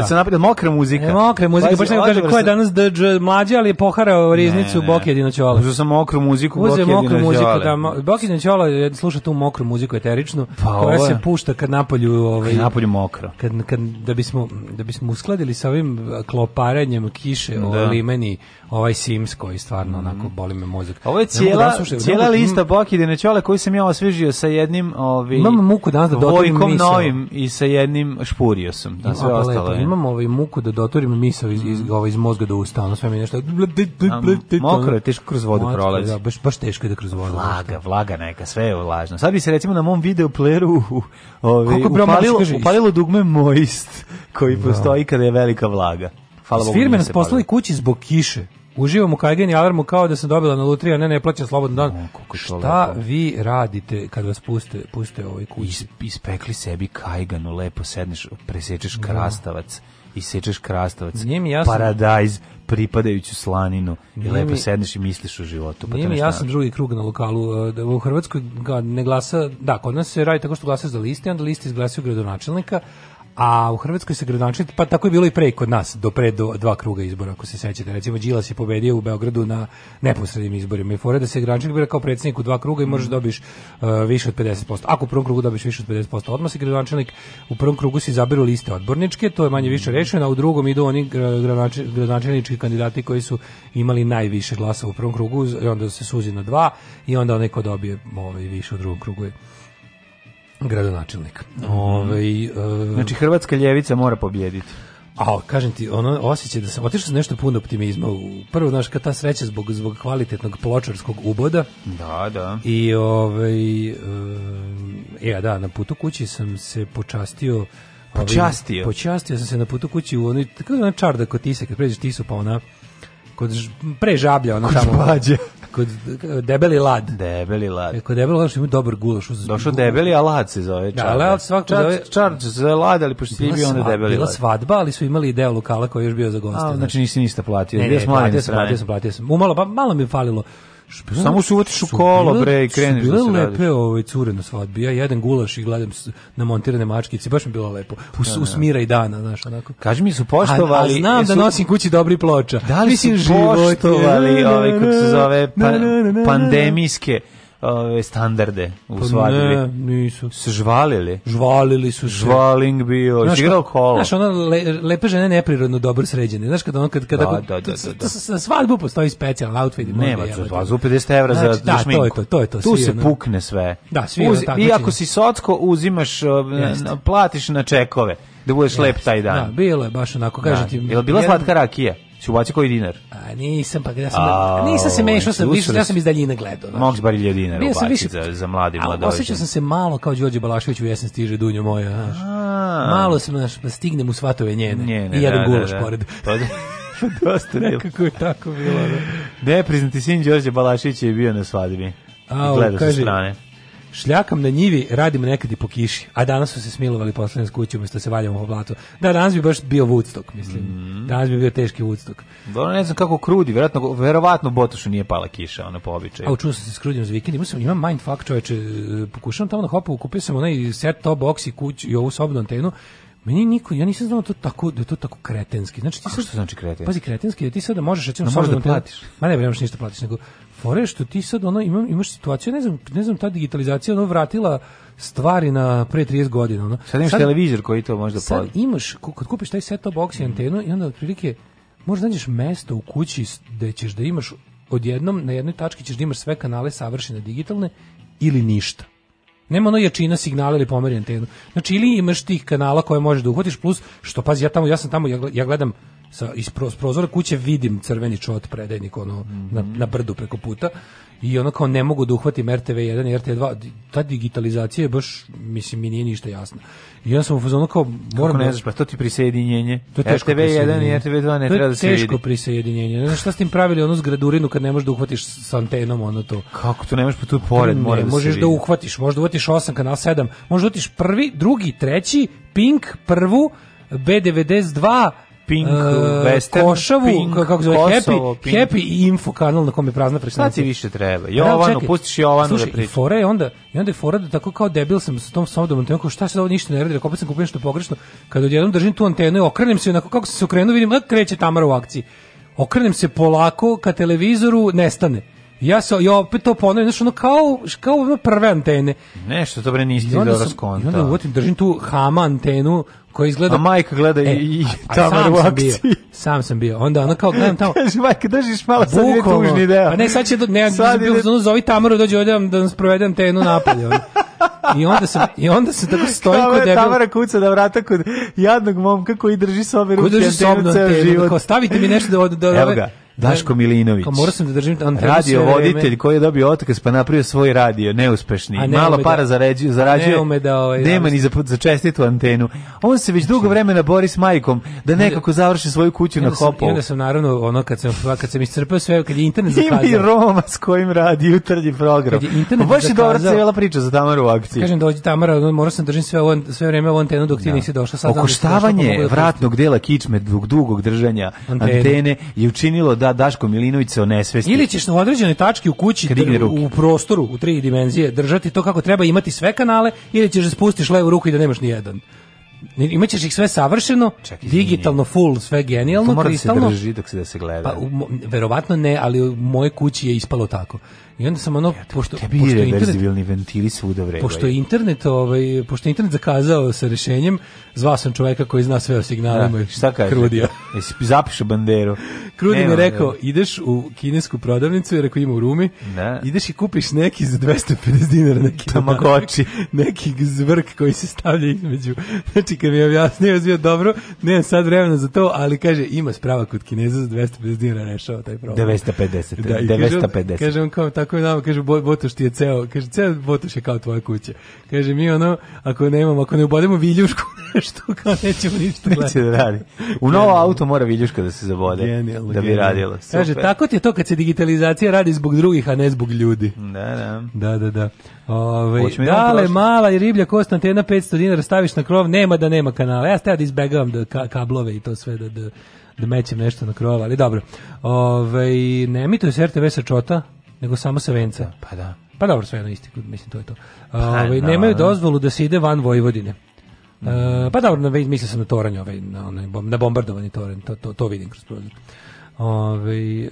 Kad da. se napravila mokra muzika. E, mokra muzika, baš neko kaže ko je danas DJ mlađi, ali je poharao riznicu Boki Jedino Ćola. Uzeo sam mokru muziku Boki Jedino mokru muziku, da. Boki Jedino Ćola e, sluša tu mokru muziku eteričnu, pa, koja se pušta kad napolju... Ovaj, kad napolju mokro. Kad, kad, da bismo, da bismo uskladili sa ovim e, kloparenjem kiše da. o ovaj limeni ovaj Sims koji stvarno mm onako boli me mozak. Ovo je cijela, da cijela mogu, da- lista Bokidine čole koji sam ja osvežio sa jednim ovi, ovaj, imam muku danas da vojkom novim i sa jednim špuriosom. Da, sve pa ostalo je. Imam ovaj muku da doturim misao iz, iz, mhm. ovaj, iz mozga do da usta, ono sve mi nešto... Mokro je, teško kroz vodu prolazi. Da, baš, baš teško je da kroz vodu. Vlaga, vlaga neka, sve je vlažno. Sad bi se recimo na mom video playeru ovaj, upalilo, upalilo dugme moist koji da. postoji kada je velika vlaga. Hvala Bogu. Firme nas poslali kući zbog kiše. Uživam u kajgeni alarmu kao da sam dobila na lutrija, ne, ne, plaćam slobodan dan. Ne, Šta lepo. vi radite kad vas puste, puste ovoj kući? Is, ispekli sebi kajganu, lepo sedneš, presečeš da. krastavac, isečeš krastavac, Nije mi jasno. paradajz, pripadajuću slaninu i Nije lepo mi- sedneš i misliš o životu. Pa to Nije mi nešto jasno drugi krug na lokalu. E, da U Hrvatskoj ne glasa, da, kod nas se radi tako što glasa za liste, onda liste izglasaju gradonačelnika, a u Hrvatskoj se gradonačelnik, pa tako je bilo i pre kod nas, do pre do, dva kruga izbora, ako se sećate. Recimo, Đilas je pobedio u Beogradu na neposrednim izborima. I fore da se gradonačelnik bira kao predsednik u dva kruga i možeš mm. dobiš uh, više od 50%. Ako u prvom krugu dobiš više od 50%, odmah se gradonačelnik u prvom krugu se izabiru liste odborničke, to je manje više mm. rešeno, a u drugom idu oni gradonačelnički kandidati koji su imali najviše glasa u prvom krugu, i onda se suzi na dva i onda onaj ko dobije ovaj, više u drugom krugu je gradonačelnik. Mhm. Ovaj uh, znači Hrvatska ljevica mora pobijediti. A, kažem ti, ono osjećaj da sam otišao sa nešto puno optimizma. Prvo, znaš, kad ta sreća zbog, zbog kvalitetnog pločarskog uboda. Da, da. I, ovaj, um, e, e da, na putu kući sam se počastio ovaj, Počastio? Ovaj, počastio sam se na putu kući u onoj, tako da ona čarda kod tise, kad pređeš tisu, pa ona, kod, pre žablja, ona kod tamo. Žbađa kod debeli lad. Debeli lad. E, kod debeli lad ima dobar gulaš. Došao debeli, a lad se zove. Da, lad svak zove. Čarč se zove lad, ali pošto je bio onda debeli lad. Bila svadba, ali su imali i deo lokala koji je još bio za goste. A, znači nisi ništa platio. Ne, ne, platio sam, platio sam, platio sam. Umalo, pa malo mi je falilo. Špila, Samo se uvatiš u kolo, bre, i kreneš da se lepe ove cure na svadbi. Ja jedan gulaš i gledam na montirane mačkice, baš mi bilo lepo. U, da, usmira da. i dana, znaš, onako. Kaži mi su poštovali. A, a znam jesu, da nosim kući dobri ploča. Da li Mislim, su poštovali, ove, ovaj, kako se zove, pa, pandemijske ove standarde u svadbi. Ne, nisu. Se žvalili. Žvalili su se. Žvaling bio, znaš, igrao kolo. Znaš, ono le, lepe žene neprirodno dobro sređene. Znaš, kada on, kad, kada, da, da, da, da. Sa svadbu postoji specijalni outfit. Nema, za svadbu 50 evra znači, za, da, za šminku. to je to, to je to. Tu se pukne sve. Da, svi Uzi, tako. I ako si socko, uzimaš, platiš na čekove da budeš yes. lep taj dan. Da, bilo je baš onako, kažem da. ti. Je bila slatka rakija? Si ubacio koji dinar? A nisam, pa ja sam, a, nisam se mešao, sam, više, ja sam iz daljine gledao. Znači. Mogu bar ilje dinara ubaciti više, za, za mladi mladović. Osjećao sam se malo kao Đorđe Balašević u jesen stiže dunjo moja, znaš. Malo sam, znaš, da stignem u svatove njene. njene I jedan da, gulaš da, da. pored. [LAUGHS] Pa, pa, dosta bilo. Nekako je tako bilo, da. Nepriznati sin Đorđe Balašević je bio na svadbi. A, kaže, sa strane. Šljakam na njivi, radimo nekad i po kiši. A danas su se smilovali poslednje s kućom, što da se valjamo po blatu. Da, danas bi baš bio Woodstock, mislim. Mm. Danas bi bio teški Woodstock. Dobro, ne znam kako krudi, verovatno, verovatno Botošu nije pala kiša, ona po običaju. A učuo sam se s krudim za vikend, imao sam, imam mindfuck čoveče, e, pokušavam tamo na da hopu, kupio sam onaj set top box i kuću i ovu sobnu antenu, Meni niko, ja nisam znao da to tako, da je to tako kretenski. Znači ti sad, što znači kretenski? Pazi, kretenski je ti sada možeš recimo no, možeš da platiš. Ma ne, ne možeš ništa platiš, nego fore što ti sad ono imam, imaš situaciju, ne znam, ne znam ta digitalizacija ono vratila stvari na pre 30 godina. Ono. Sad imaš sad, televizor koji to možda sad imaš, kad kupiš taj set-top box i antenu i onda otprilike možda nađeš mesto u kući gde ćeš da imaš odjednom, na jednoj tački ćeš da imaš sve kanale savršene digitalne ili ništa. Nema ono jačina signala ili pomeri antenu. Znači ili imaš tih kanala koje možeš da uhvatiš plus što pazi ja tamo ja sam tamo ja, ja gledam sa iz prozora kuće vidim crveni čot predajnik ono mm -hmm. na, na brdu preko puta i ono kao ne mogu da uhvatim RTV1 i RTV2 ta digitalizacija je baš mislim mi nije ništa jasno i ja sam u fazonu kao moram Kako ne da- znaš pa to ti prisjedinjenje to je RTV1 i RTV2 ne treba da se vidi teško prisjedinjenje znaš šta s tim pravili onu zgradurinu kad ne možeš da uhvatiš sa antenom ono to kako to nemaš pa tu pored ne, mora da možeš da uhvatiš možeš da uhvatiš 8 kanal 7 možeš da uhvatiš prvi drugi treći pink prvu B92 Pink, uh, e, Western, Košavu, Pink, kako zove, Kosovo, Happy, Pink. Happy Info kanal na kom je prazna presnaca. Sad ti više treba. Jovanu, pustiš Jovanu Slušaj, da priča. Slušaj, i je onda, i onda je fora da tako kao debil sam sa tom sondom, tako šta se ovo ništa ne radi, rekao opet sam kupio nešto pogrešno, kad odjednom držim tu antenu i okrenem se, onako kako sam se okrenuo, vidim, a, kreće Tamara u akciji. Okrenem se polako ka televizoru, nestane. Ja se ja opet to ponavljam, znači ono kao kao ono prve antene. Nešto to bre nisi do raskonta. I onda uvodim, držim tu Hama antenu koji izgleda... A majka gleda e, i, i Tamar u akciji. Sam, bio, sam sam bio. Onda ona kao, gledam tamo... [LAUGHS] Kaže, majka, držiš malo, sad je tužni deo. Pa ne, sad će... Ne, sad je... Bilo, zovi Tamaru, dođe ovdje da nas provedem tenu napolje. I onda se i onda se tako stoji kod debil. Tamara kuca da vrata kod jadnog momka koji drži sobe ruke, drži sobno ceo život. Kao, stavite mi nešto da od da, da, Daško Milinović. Kao moram sam da držim antenu Radio voditelj koji je dobio otkaz pa napravio svoj radio, neuspešni. Ne Malo da, para zarađuje, zarađuje. Ne da ovaj, Nema ni za, za čestitu antenu. On se već dugo znači- vremena bori s majkom da znači- nekako završi svoju kuću na hopu. I onda sam naravno ono kad sam kad sam iscrpeo sve kad je internet zakazao. Ima i Roma s kojim radi jutarnji program. Kad je internet pa baš je dobra cela priča za Tamaru u akciji. Kažem dođi Tamara, moram sam držim sve ovo sve vreme ovu antenu dok ti da. nisi došla sad. Da pa Okoštavanje da vratnog dela kičme dugog dugog držanja antene je učinilo da da Daško Milinović se onesvesti. Ili ćeš na određenoj tački u kući, u prostoru, u tri dimenzije, držati to kako treba, imati sve kanale, ili ćeš da spustiš levu ruku i da nemaš ni jedan. Imaćeš ih sve savršeno, Čak, digitalno, full, sve genijalno, to mora Da se drži dok se da se gleda. Pa, u, verovatno ne, ali u mojoj kući je ispalo tako. I onda sam ono pošto tebi pošto internet ventili svuda vrebaju. Pošto internet ovaj pošto internet zakazao sa rešenjem, zvao sam čoveka koji zna sve o signalima. Da, šta kaže? Krudija. [LAUGHS] Jesi zapišao banderu. Krudi mi rekao, ideš u kinesku prodavnicu, jer ako ima u Rumi, da. ideš i kupiš neki za 250 dinara neki [LAUGHS] tamagoči, [LAUGHS] neki zvrk koji se stavlja između. Znači kad mi je objasnio, je dobro, ne sad vremena za to, ali kaže ima sprava kod Kineza za 250 dinara rešava taj problem. 250. Da, 950. Kaže, kaže on kao tako tako je nama, kaže, Botoš ti je ceo, kaže, ceo Botoš je kao tvoja kuća. Kaže, mi ono, ako nemamo, ako ne ubodemo viljušku [LAUGHS] nešto, kao nećemo ništa gledati. Neće da radi. U novo auto mora viljuška da se zabode, genial, da bi radilo. Super. Kaže, tako ti je to kad se digitalizacija radi zbog drugih, a ne zbog ljudi. Da, da. Da, da, da. Ove, ovaj, dale, mala i riblja kost antena 500 dinara staviš na krov, nema da nema kanala. Ja stajam da izbegavam da ka kablove i to sve da, da, da mećem nešto na krov, ali dobro. Ove, ovaj, ne mi emituje se RTV sa čota, nego samo sa venca. Da, pa da. Pa dobro, sve jedno isti, mislim, to je to. Pa, Ove, ovaj, nemaju dozvolu da se ide van Vojvodine. Mm. pa dobro, mislio sam na toranj, ovaj, na, onaj, na bombardovani toranj, to, to, to vidim kroz prozor. Ove, ovaj, e,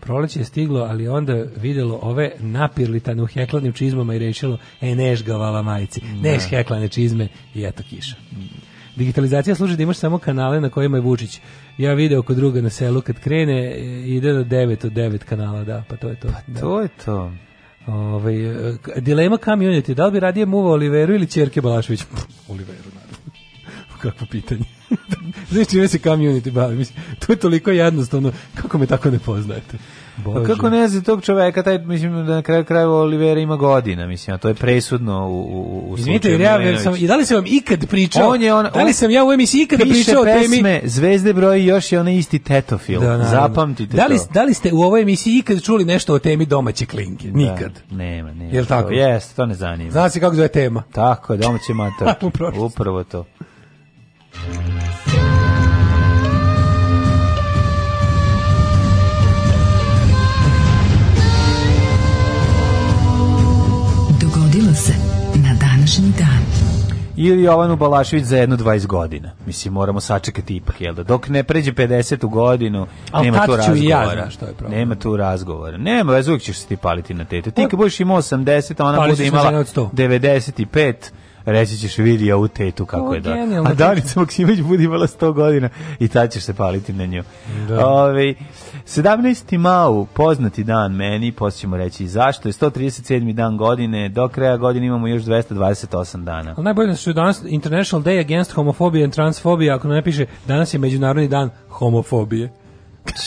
proleće je stiglo, ali onda videlo ove napirlitane u heklanim čizmama i rečilo, e, neš ga vala majici, neš da. heklane čizme i eto kiša. Mm. Digitalizacija služi da imaš samo kanale na kojima je Vučić. Ja video kod druga na selu kad krene e, ide na 9 od 9 kanala, da, pa to je to. Pa da. to je to. Ovaj e, dilema community, da li bi radije muvao Oliveru ili ćerke Balašević? [LAUGHS] Oliveru, naravno. [LAUGHS] Kakvo pitanje. [LAUGHS] Znaš čime se community bavi? Mislim, to je toliko jednostavno. Kako me tako ne poznajete? Pa Bože. Pa kako ne znam tog čoveka, taj, mislim, da na kraju kraju Olivera ima godina, mislim, a to je presudno u, u, u Izvinite, jer ja sam, i da li sam vam ikad pričao, on je on, da li sam ja u emisiji ikad pričao o temi? pesme, Zvezde broji još je onaj isti tetofil, da, zapamtite da li, to. Da li ste u ovoj emisiji ikad čuli nešto o temi domaće klinke? Da, Nikad. Da, nema, nema. Jel tako? Jes, to ne zanima. Zna se kako zove tema. Tako, domaće [LAUGHS] mater. Upravo to. ili Jovanu Balašević za jedno 20 godina. Mislim, moramo sačekati ipak, jel da? Dok ne pređe 50 godinu, Al nema tu razgovora. Ja znam što je problem. Nema tu razgovora. Nema, vez uvijek ćeš se ti paliti na tete. Ti pa- kad budeš imao 80, ona Pali bude imala 95, reći ćeš vidi ovu tetu kako o, je da. A Danica Maksimović budi imala 100 godina i ta ćeš se paliti na nju. Da. Ove, 17. mau, poznati dan meni, poslije reći zašto, je 137. dan godine, do kraja godine imamo još 228 dana. Ali najbolje su danas International Day Against Homophobia and Transphobia, ako ne piše, danas je Međunarodni dan homofobije.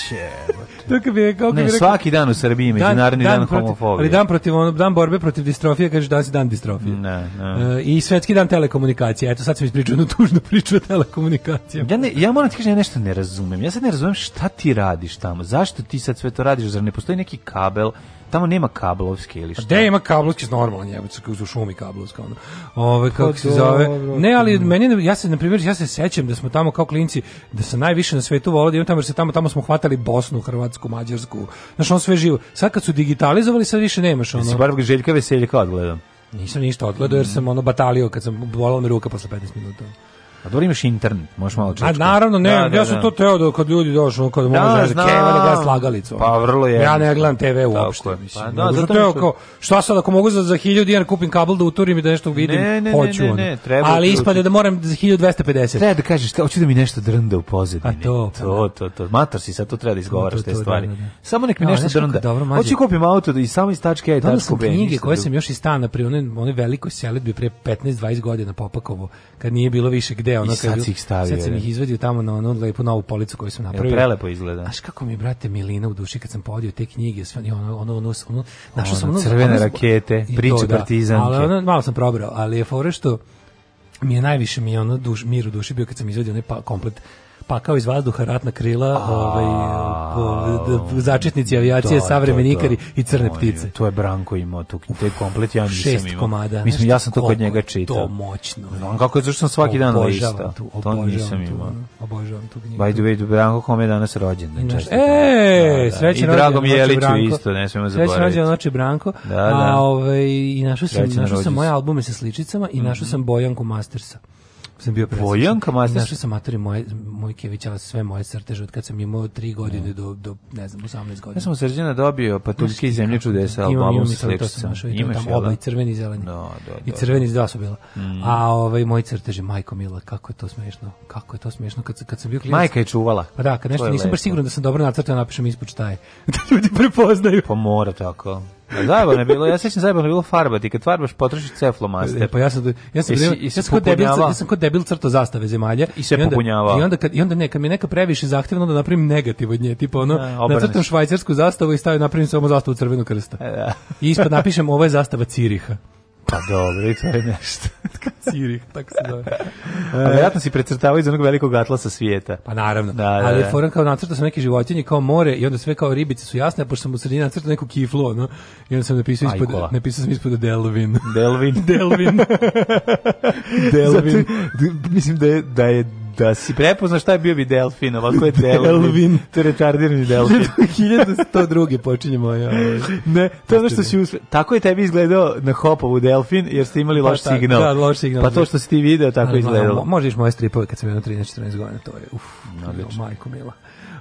Čevo, to kako bi, kako bi rekao, svaki dan u Srbiji međunarodni dan, dan, dan homofobije. Ali dan protiv ono, dan borbe protiv distrofije, kaže da je dan distrofije. Ne, ne. E, I svetski dan telekomunikacije. Eto sad se ispričao jednu tužnu priču o telekomunikacijama. Ja ne, ja moram ti kažem ja nešto ne razumem. Ja sad ne razumem šta ti radiš tamo. Zašto ti sad sve to radiš? Zar ne postoji neki kabel? Tamo nema kablovske ili šta? Gde ima kablovski normalan jebac u šumi kablovska ono. Ove pa kako se zove? Ne, ali mm. meni ja se na primjer ja se sećam da smo tamo kao klinci da se najviše na svetu volio da tamo jer se tamo tamo smo hvatali Bosnu, Hrvatsku Hrvatsku, Mađarsku. Znaš, on sve živo. Sad kad su digitalizovali, sad više nemaš ono. Jesi bar Željka Veseljka odgledam? Nisam ništa odgledao jer mm. sam ono batalio kad sam bolao mi ruka posle 15 minuta. A dobro imaš internet, možeš malo čekati. A naravno, ne, da, ja da, sam da, to teo da kad ljudi došlo, kad mogu da kaže da Kevin da slagalicu. Pa vrlo je. Ja ne gledam TV uopšte, Tako, mislim. Pa, da, zato, teo, kao, šta sad ako mogu za za 1000 dinara kupim kabel da uturim i da nešto vidim, ne, ne, hoću. Ne, ne, ne, treba Ali ispade da moram za 1250. Treba da kažeš, hoću da mi nešto drnda u pozadini. A to, to, to, to. Matar si sad to treba da izgovaraš te da, stvari. Samo nek mi nešto drnda. Hoću kupim auto i samo iz tačke A e, i tačku B. knjige koje sam još iz stana pri onoj velikoj selidbi pre 15-20 godina Popakovo, kad nije bilo više gde DVD, ono I sad kad, si ih stavio. Sad sam ih izvadio tamo na onu lepu novu policu koju sam napravio. Jel prelepo izgleda. Znaš kako mi, brate, Milina u duši kad sam podio te knjige, sve, ono, ono, ono, ono, našao sam ono... Crvene rakete, priče da, partizanke. Ali ono, malo sam probrao, ali je fore što mi je najviše mi je ono duš, mir u duši bio kad sam izvadio onaj pa, komplet pakao iz vazduha ratna krila, ovaj začetnici avijacije, savremeni ikari i crne ptice. To je Branko imao tu te komplet ja nisam Šest imao. komada. Mislim ja sam to kod njega čitao. To moćno. Znam kako je zašto sam svaki dan lista. To nisam imao. Obožavam tu knjigu. By the way, Branko kome je danas e, da, da. rođendan. E, srećan rođendan. I Drago Jeliću isto, ne smemo zaboraviti. Srećan rođendan noći Branko. Da, da. A ovaj i našao sam našao sam moje albume sa sličicama i našao mhm. sam Bojanku Mastersa sam bio presrećan. Vojanka Mastić. Znaš, sam matori moje, mojke kevićala sve moje crteže od kad sam imao 3 godine mm. do, do, ne znam, 18 godina. Ja sam u Srđana dobio Patuljke i zemlje čudesa albumom sa sličicom. Imaš, tamo, oba, da? ovaj da, da, i crveni i zeleni. No, do, do, I crveni iz dva su bila. Mm. A ovaj, moji crteži, majko mila, kako je to smiješno. Kako je to smiješno kad, kad sam bio klinac. Majka je čuvala. Pa da, kad nešto nisam baš siguran da sam dobro nacrtao, napišem ispod šta je. [LAUGHS] da ljudi prepoznaju. Pa mora tako. Zabavno je bilo, ja sećam zabavno je bilo farbati, kad farbaš potrošiš ceflomaster. E, pa ja sam ja sam, Isi, i ja sam kod debil, ja sam kod debil crto zastave zemalja i se popunjavao. I onda kad i onda ne, kad mi neka previše zahtevno da napravim negativ od nje, tipa ono e, nacrtam švajcarsku zastavu i stavim napravim samo zastavu crvenog krsta. E, da. I ispod napišem ovo je zastava Ciriha. Pa dobro, i to je nešto. Cirih, [LAUGHS] tako se zove. E. A vjerojatno si precrtavao iz onog velikog atlasa svijeta. Pa naravno. Da, da, Ali da. foran kao nacrtao sam neke životinje kao more i onda sve kao ribice su jasne, a pošto sam u sredini nacrtao neku kiflu, ono, i onda sam napisao ispod, Ajkola. napisao sam ispod Delvin. Delvin. [LAUGHS] Delvin. [LAUGHS] Delvin. Zato, mislim da je, da je Da si prepoznao šta je bio bi delfin, ovako je [LAUGHS] delfin. delfin. To je retardirani delfin. 1102. [LAUGHS] počinje moja. Ovaj, ne, to je ono što si uspe... Tako je tebi izgledao na hopovu delfin, jer ste imali pa, loš signal. Da, loš signal. Pa to da. što si ti video, tako je izgledalo. Možeš moje stripove kad sam imao 13-14 godina, to je, uf, no, majko mila.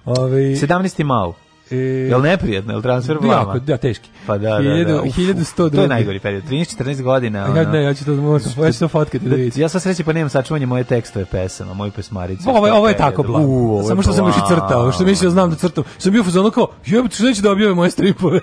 Ovi... Ovaj- 17. mau. E, Jel neprijedno, jel transfer blama? Jako, da, teški. Pa da, da, da. 1100 to je najgori period, 13-14 godina. E, Ona. Ja, ne, ja ću to, možda, ja ću to fotkati da vidite. Ja sam sreći pa nemam sačuvanje moje tekstove pesama, moju pesmaricu. Ovo, ovo je tako blamo. Samo što sam još i crtao, što mislio da znam da crtam. Sam bio fazonu kao, jebate, što neće da objave moje stripove.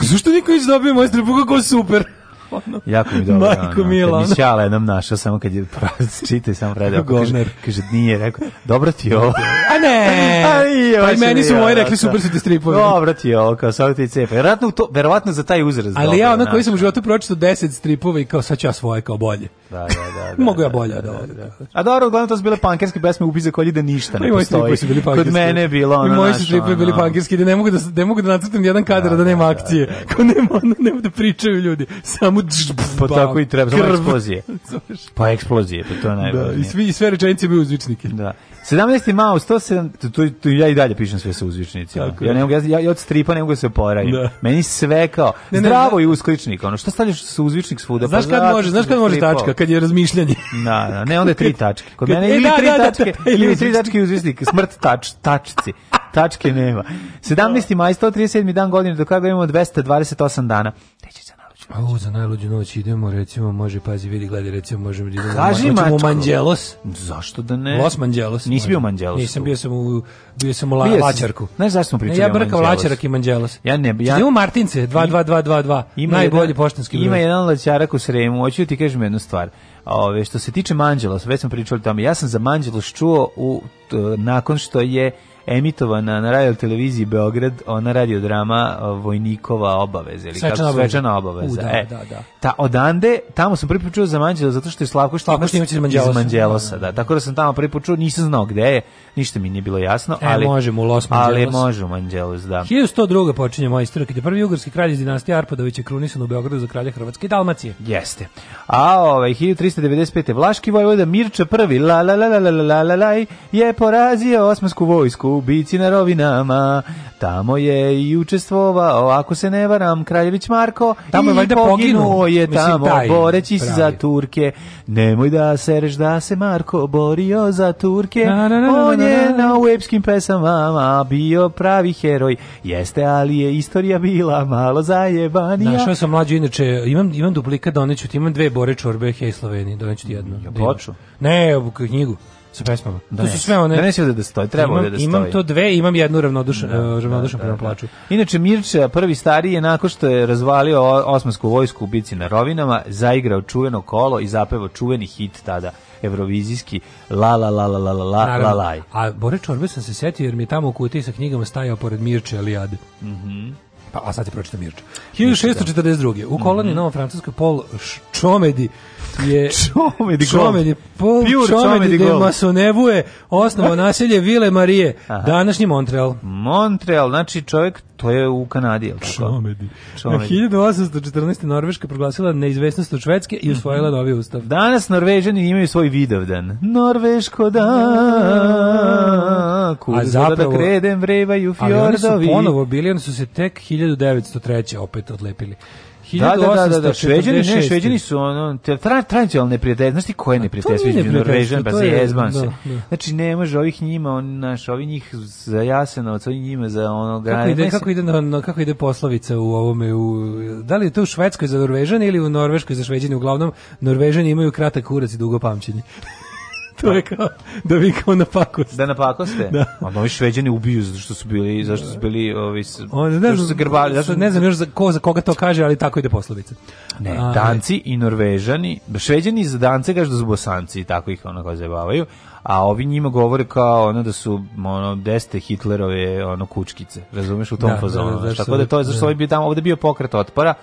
Zašto niko neće da objave moje stripove, kako super ono, jako mi dobro. Majko ono, Mila. Kad mi Ćala jednom našao, samo kad je [LAUGHS] čite, samo predao. Kaže, kaže, nije, rekao, dobro ti je ovo. A ne! [LAUGHS] A nije, pa i meni su moji rekli super su ti stripovi. Dobro ti je ovo, kao sad ti cepa. Verovatno, to, verovatno za taj uzraz. Ali dobro, ja onako koji sam u životu pročito 10 stripova i kao sad ću ja svoje kao bolje. Da, da, da. da Mogu ja da, bolje da, od ovoga. Da, da, da. A dobro, uglavnom to su bile pankerske pesme za kolji da ništa ne pa postoji. Su bili Kod mene je bilo ono. I moji su stripovi bili pankerski, da ne mogu da, da, ne mogu da nacrtam jedan kadar da, nema akcije. Kao nema, nema da pričaju ljudi. Samo samo pa tako i treba samo eksplozije. [LAUGHS] Pa eksplozije, pa to je najbolje. Da, i svi i sve rečenice bi uzvičnike. Da. 17. mao 107 tu, tu, to, ja i dalje pišem sve sa uzvičnicima. ja ne mogu ja, ja od stripa ne mogu da se poravim. Da. Meni sve kao ne, ne, zdravo ne, i uskličnik. Ono šta stavljaš sa uzvičnik svuda? Znaš pa kad može, znaš kad može tačka, kad je razmišljanje. Da, da, ne, onda je tri [LAUGHS] tačke. Kod mene ili tri tačke, ili tri tačke uzvičnik, smrt tač, tačci tačke nema. 17. Da. maj, 137. dan godine, do kada imamo 228 dana. Teći Ovo u, za najluđu noć idemo, recimo, može, pazi, vidi, gledaj, recimo, možemo da idemo Kaži u Manđelos. Zašto da ne? Los Manđelos. Nisi bio Manđelos. Manđelosu. Nisam, bio sam u, bio sam u la, Lačarku. Znaš zašto smo pričali ne, ja brkam Lačarak i Manđelos. Ja ne, ja... Idemo Martince, 22222, najbolji poštanski broj. Ima jedan Lačarak u Sremu, hoću da ti kažem jednu stvar. Ove, što se tiče Manđelos, već smo pričali tamo, ja sam za Manđelos čuo u, t, nakon što je emitovana na radio televiziji Beograd, ona radiodrama Vojnikova obaveza ili svečana kako svečana obaveza. U, da, e, da, da. Ta odande, tamo sam prvi za Manđelo zato što je Slavko Štimac iz Manđelosa, da. Tako da sam tamo prvi put nisam znao gde je, ništa mi nije bilo jasno, e, ali možemo u Los Manđelos. Ali možemo u Manđelos, da. 1102. počinje moja istorija, kada je prvi ugarski kralj iz dinastije Arpadović je krunisan u Beogradu za kralja Hrvatske i Dalmacije. Jeste. A ovaj 1395. Vlaški vojvoda Mirče prvi la, la la la la la la la je porazio osmansku vojsku u bici na rovinama, tamo je i učestvovao, ako se ne varam, Kraljević Marko, tamo je valjda poginuo je tamo, Mislim, boreći se za Turke, nemoj da sereš da se Marko borio za Turke, na, na, na, on je na uepskim pesama bio pravi heroj, jeste, ali je istorija bila malo zajebanija. Našao sam mlađu, inače, imam, imam duplika, doneću ti, imam dve bore čorbe Hej Slovenije, doneću ti jednu. Ja poču? Da ne, knjigu sa pesmama. Da, to su sve one. Da ne sve da stoji, treba imam, da stoji. Imam to dve, imam jednu ravnodušnu, da, e, ravnodušnu da, da, plaču. Inače Mirče, prvi stari je nakon što je razvalio osmansku vojsku u bici na Rovinama, zaigrao čuveno kolo i zapevao čuveni hit tada evrovizijski la la la la la la la la la. A Bore Čorbe sam se setio jer mi je tamo u kutiji sa knjigama stajao pored Mirče Elijade. Mhm. Mm pa, a sad ti pročita Mirče. 1642. U koloni mm -hmm. Novo Francuskoj Paul Čomedi je [LAUGHS] Čomedi Čomedi Pol Pure Čomedi, de masonevue osnovo naselje Vile Marije Aha. današnji Montreal Montreal znači čovjek to je u Kanadi jel tako Čomedi, Čomedi. 1814 Norveška proglasila neizvestnost od Švedske i usvojila mhm. novi ustav Danas Norvežani imaju svoj vidovdan Norveško da Kudu A da zapravo da kredem vrevaju fjordovi Ali oni su ponovo bili oni su se tek 1903 opet odlepili Da, da, da, da, da, šveđani, ne, šveđani su ono, tra, tradicionalne prijatelje, znaš ti koje ne prijatelje, Norvežan, pa, pa da, se jezban da. se. Znači, ne može ovih njima, on, naš, ovih njih za Jasenovac, ovi njima za ono, kako ide, kako ide, na, na, kako ide poslovica u ovome, u, da li je to u Švedskoj za Norvežan ili u Norveškoj za Šveđani, uglavnom, Norvežani imaju kratak kurac i dugo pamćenje to je kao da vi kao napakoste. Da napakoste? Da. A novi šveđani ubiju zato što su bili, zašto su bili ovi, On, ne znam, su grbali. Zato... Ne znam još za, ko, za koga to kaže, ali tako ide poslovica. Ne, A, danci i norvežani, šveđani za dance kaže da su bosanci, tako ih kao zabavaju, a ovi njima govore kao ono da su ono deste Hitlerove ono kučkice razumeš u tom da, fazonu da, da, da, tako da to je zašto da. ovaj bio tamo ovde bio pokret otpora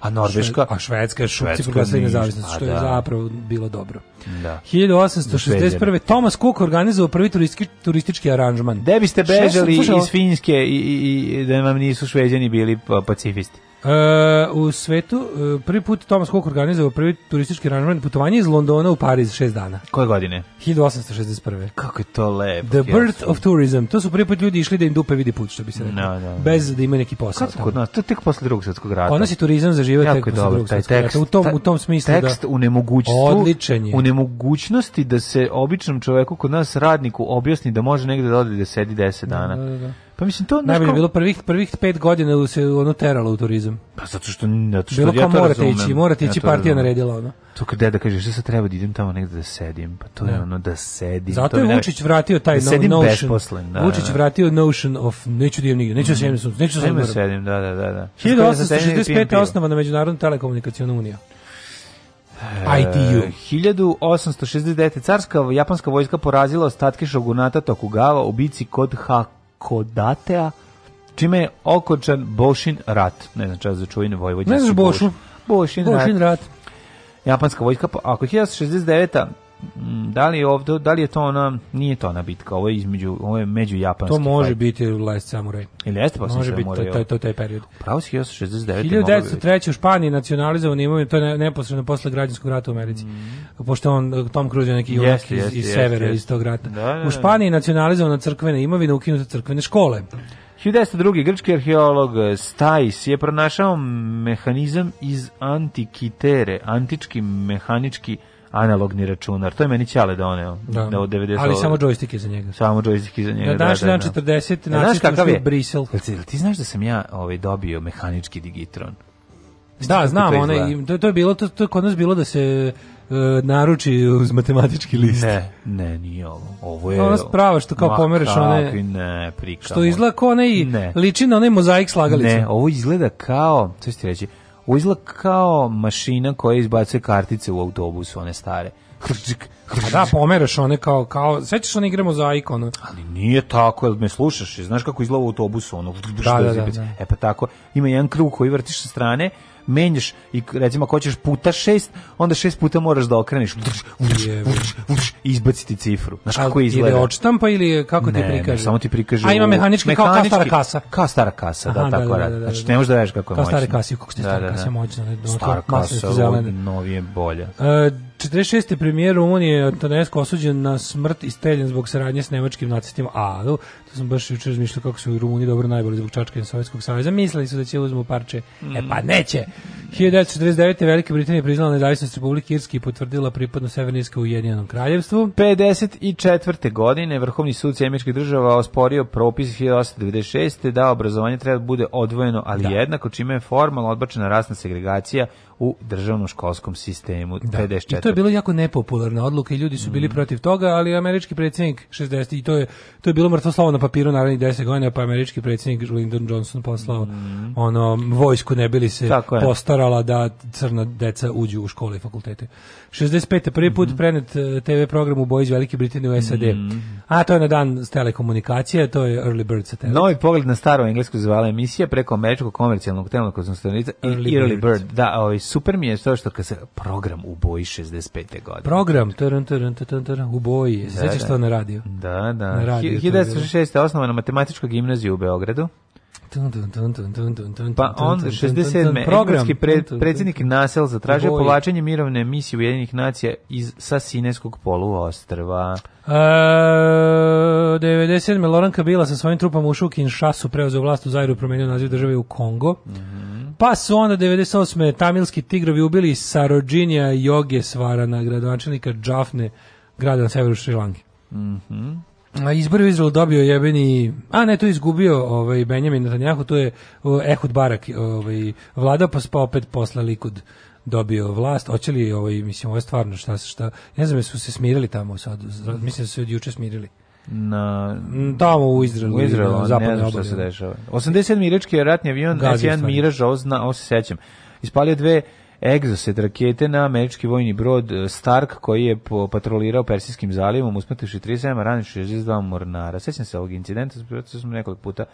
a Norveška... a Švedska je šupci proglasila nezavisnost, što je da. zapravo bilo dobro. Da. 1861. Thomas Cook organizovao prvi turistički, turistički aranžman. Da biste bežali Šest, iz Finjske i, i, i da vam nisu šveđani bili pa- pacifisti. Uh, u svetu uh, prvi put Thomas Cook organizovao prvi turistički aranžman putovanje iz Londona u Pariz šest dana. Koje godine? 1861. Kako je to lepo. The birth of tourism. To su prvi put ljudi išli da im dupe vidi put, što bi se rekao. No, no, no. Bez da ima neki posao. Kako kod To je tek posle drugog svetskog rata. Kod nas je turizam zaživio tek posle drugog svetskog tekst, rata. U tom, ta, u tom smislu da tekst da... u nemogućstvu. U nemogućnosti da se običnom čoveku kod nas radniku objasni da može negde da ode da sedi 10 dana. Da, da, da. Pa mislim to ne bi bilo prvih prvih 5 godina da se ono teralo u turizam. Pa zato što zato što bilo ja to morate ići, morate ići, ja partija razumem. naredila ono. To kad deda kaže šta se treba da idem tamo negde da sedim, pa to ne. je da. ono da sedim. Zato je Vučić vratio taj da no, notion. Da, Vučić da, vratio notion of neću da idem nigde, neću da sedim, mm. neću da sedim, da, da, da, da. 1865. na međunarodnu telekomunikacionu uniju. ITU. 1869. Carska japanska vojska porazila ostatke šogunata Tokugawa u bici kod Haku Akodatea, čime je okočan Bošin rat. Ne znam čas za čuvin vojvođanski Ne znaš Bošu? Bošin, Bošin rat. rat. Japanska vojska, ako je 1969. Mm, da li je ovde, da li je to ona, nije to ona bitka, ovo je između, ovo je među japanski. To može fight. biti Last Samurai. Ili jeste pa Može biti, to, to, taj period. Pravo si 1969. 1903. u Španiji nacionalizovan imaju, to je neposredno posle građanskog rata u Americi. Mm. Pošto on, e, Tom Cruise je neki yes, yes, iz, iz yes, severa, iz tog rata. Da, da, da. U Španiji nacionalizovana crkvena imovina, ukinute crkvene škole. 1902. grčki arheolog e, Stais je pronašao mehanizam iz antikitere, antički mehanički analogni računar. To je meni ćale doneo. Da, da. da. od 90 Ali samo džojstike za njega. Samo džojstike za njega. da, današnji dan 40 na da. e, znaš kakav je Brisel. Ti, znaš da sam ja ovaj dobio mehanički digitron. Da, znam, to, one, to, to je bilo to, to je kod nas bilo da se uh, naruči uz matematički list. Ne, ne, nije ovo. Ovo je... Ona sprava što kao pomeraš one... ne, prikamo. Što izgleda kao onaj... Ne. Liči na onaj mozaik slagalice. Ne, ovo izgleda kao, to ću ti reći, izgleda kao mašina koja izbacuje kartice u autobusu, one stare. Hrčik, hrčik. da, pomeraš one kao, kao, sećaš one igramo za ikon. Ali nije tako, jel me slušaš, znaš kako izgleda u autobusu, ono, da, da, da, da. E pa tako, ima jedan krug koji vrtiš sa strane, menjaš i recimo ako hoćeš puta 6, onda 6 puta moraš da okreniš i izbaciti cifru. Znaš kako izgleda? Ili odštampa ili kako ti prikaže? samo ti prikaže. A ima mehanički, kao, kao stara kasa. Kao stara kasa, da, tako da, da, radi. Da, znači ne možeš da veš kako je moćno. Kao stare kako ste stara kasa moćna. Stara kasa, novije bolje. 46. premijer Rumunije Antonescu osuđen na smrt i steljen zbog saradnje s nemačkim nacistima A, To sam baš jučer razmišljao kako su Rumuni dobro najbolji zbog čačka i Sovjetskog saveza. Mislili su da će uzmu parče. Mm. E pa mm. neće. 1949. Velika Britanija priznala nezavisnost Republike Irske i potvrdila pripadnost u Ujedinjenom kraljevstvu. 54. godine Vrhovni sud Sjemičkih država osporio propis 1896. da obrazovanje treba da bude odvojeno, ali da. jednako čime je formalno odbačena rasna segregacija u državnom školskom sistemu da. 54. I to je bilo jako nepopularna odluka i ljudi su bili mm. protiv toga, ali američki predsjednik 60 i to je to je bilo mrtvo slovo na papiru narednih 10 godina, pa američki predsjednik Lyndon Johnson poslao mm. ono vojsku ne bili se postarala da crna deca uđu u škole i fakultete. 65. prvi put mm. prenet e, TV program u boji iz Velike Britanije u SAD. Mm. A to je na dan s telekomunikacije, to je Early Bird satelit. Novi pogled na staru englesku zvala emisija preko američkog komercijalnog telnog konzumstanica i Early, Early Bird. Bird. Da, ovaj, super mi je to što kad se program u boji 65. godine. Program, tarun, tarun, tarun, u boji. Da, Sećaš da. to na radio? Da, da. Na radio, 1956. osnovana matematička gimnazija u Beogradu. Pa on, 67. Programski pre, predsjednik Nasel zatražio povlačenje mirovne misije Ujedinjenih nacija iz sa Sineskog poluostrva. Uh, e, 97. Loran Kabila sa svojim trupama ušao u Kinshasu, preuzeo vlast u Zairu i promenio naziv države u Kongo. Mm -hmm. Pa su onda 98. tamilski tigrovi ubili Sarojinija Jogesvara na gradonačelnika Džafne grada na severu Šrilanke. Mhm. Mm izbor u Izraelu dobio jebeni a ne to je izgubio ovaj Benjamin Netanjahu to je Ehud Barak ovaj vladao pa pa opet posle Likud dobio vlast hoće li ovaj mislim ovo je stvarno šta šta ne znam su se smirili tamo sad mislim da su se od juče smirili na mm, tamo u Izraelu u Izraelu ne znam šta se dešava 87 irački ratni avion S1 Mirage, ovo, zna, ovo se sećam ispalio dve egzoset rakete na američki vojni brod e, Stark koji je patrolirao Persijskim zalivom usmrtivši 37, ranivši 62 mornara. Sećam se ovog incidenta, zato smo nekoliko puta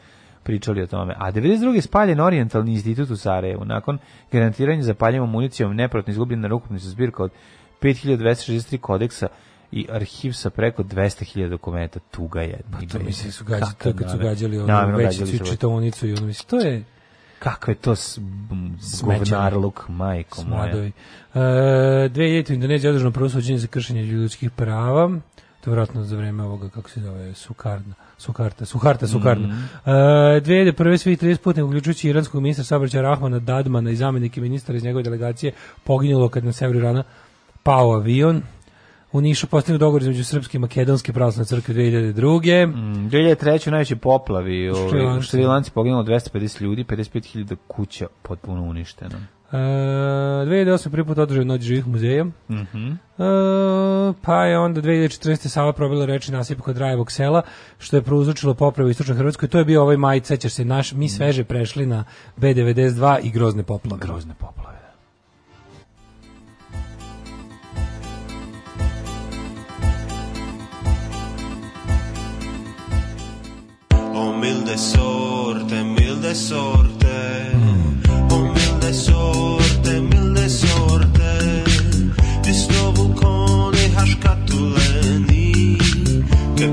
pričali o tome. A 92. je spaljen Orientalni institut u Sarajevu. Nakon garantiranja zapaljenom municijom neprotno izgubljena rukopnica zbirka od 5263 kodeksa i arhiv sa preko 200.000 dokumenta. Tuga je. Pa to mislim da su gađali, da, kad su gađali onu većicu čitavnicu i ono mislim, to je... Kakve to govnarluk, majko moja. E, 2000 u Indoneziji održano prvo suđenje za kršenje ljudskih prava. To je vjerojatno za vreme ovoga, kako se zove, Sukarna. Sukarta, Sukarta, Sukarna. Mm -hmm. uh, 2001. svih 30 putnika, uključujući iranskog ministra Sabraća Rahmana Dadmana i zamenike ministra iz njegove delegacije, poginulo kad na severu Irana pao avion u Nišu postignut dogovor između Srpske i Makedonske pravoslavne crkve 2002. Mm, 2003. najveći poplavi u ovaj, Šrilanci poginulo 250 ljudi, 55.000 kuća potpuno uništeno. Uh, e, 2008. prvi put održaju noć živih muzeja. Mm -hmm. uh, pa je onda 2014. Sava probila reči nasip kod Rajevog sela, što je prouzročilo popravu u Istočnoj Hrvatskoj. To je bio ovaj maj, sećaš se, naš, mi sveže prešli na B92 i grozne poplave. Grozne poplave. Oh mil de sorte, mil de sorte. Oh mil de sorte, mil de sorte. Ti znovu koni haš katuleni. Kad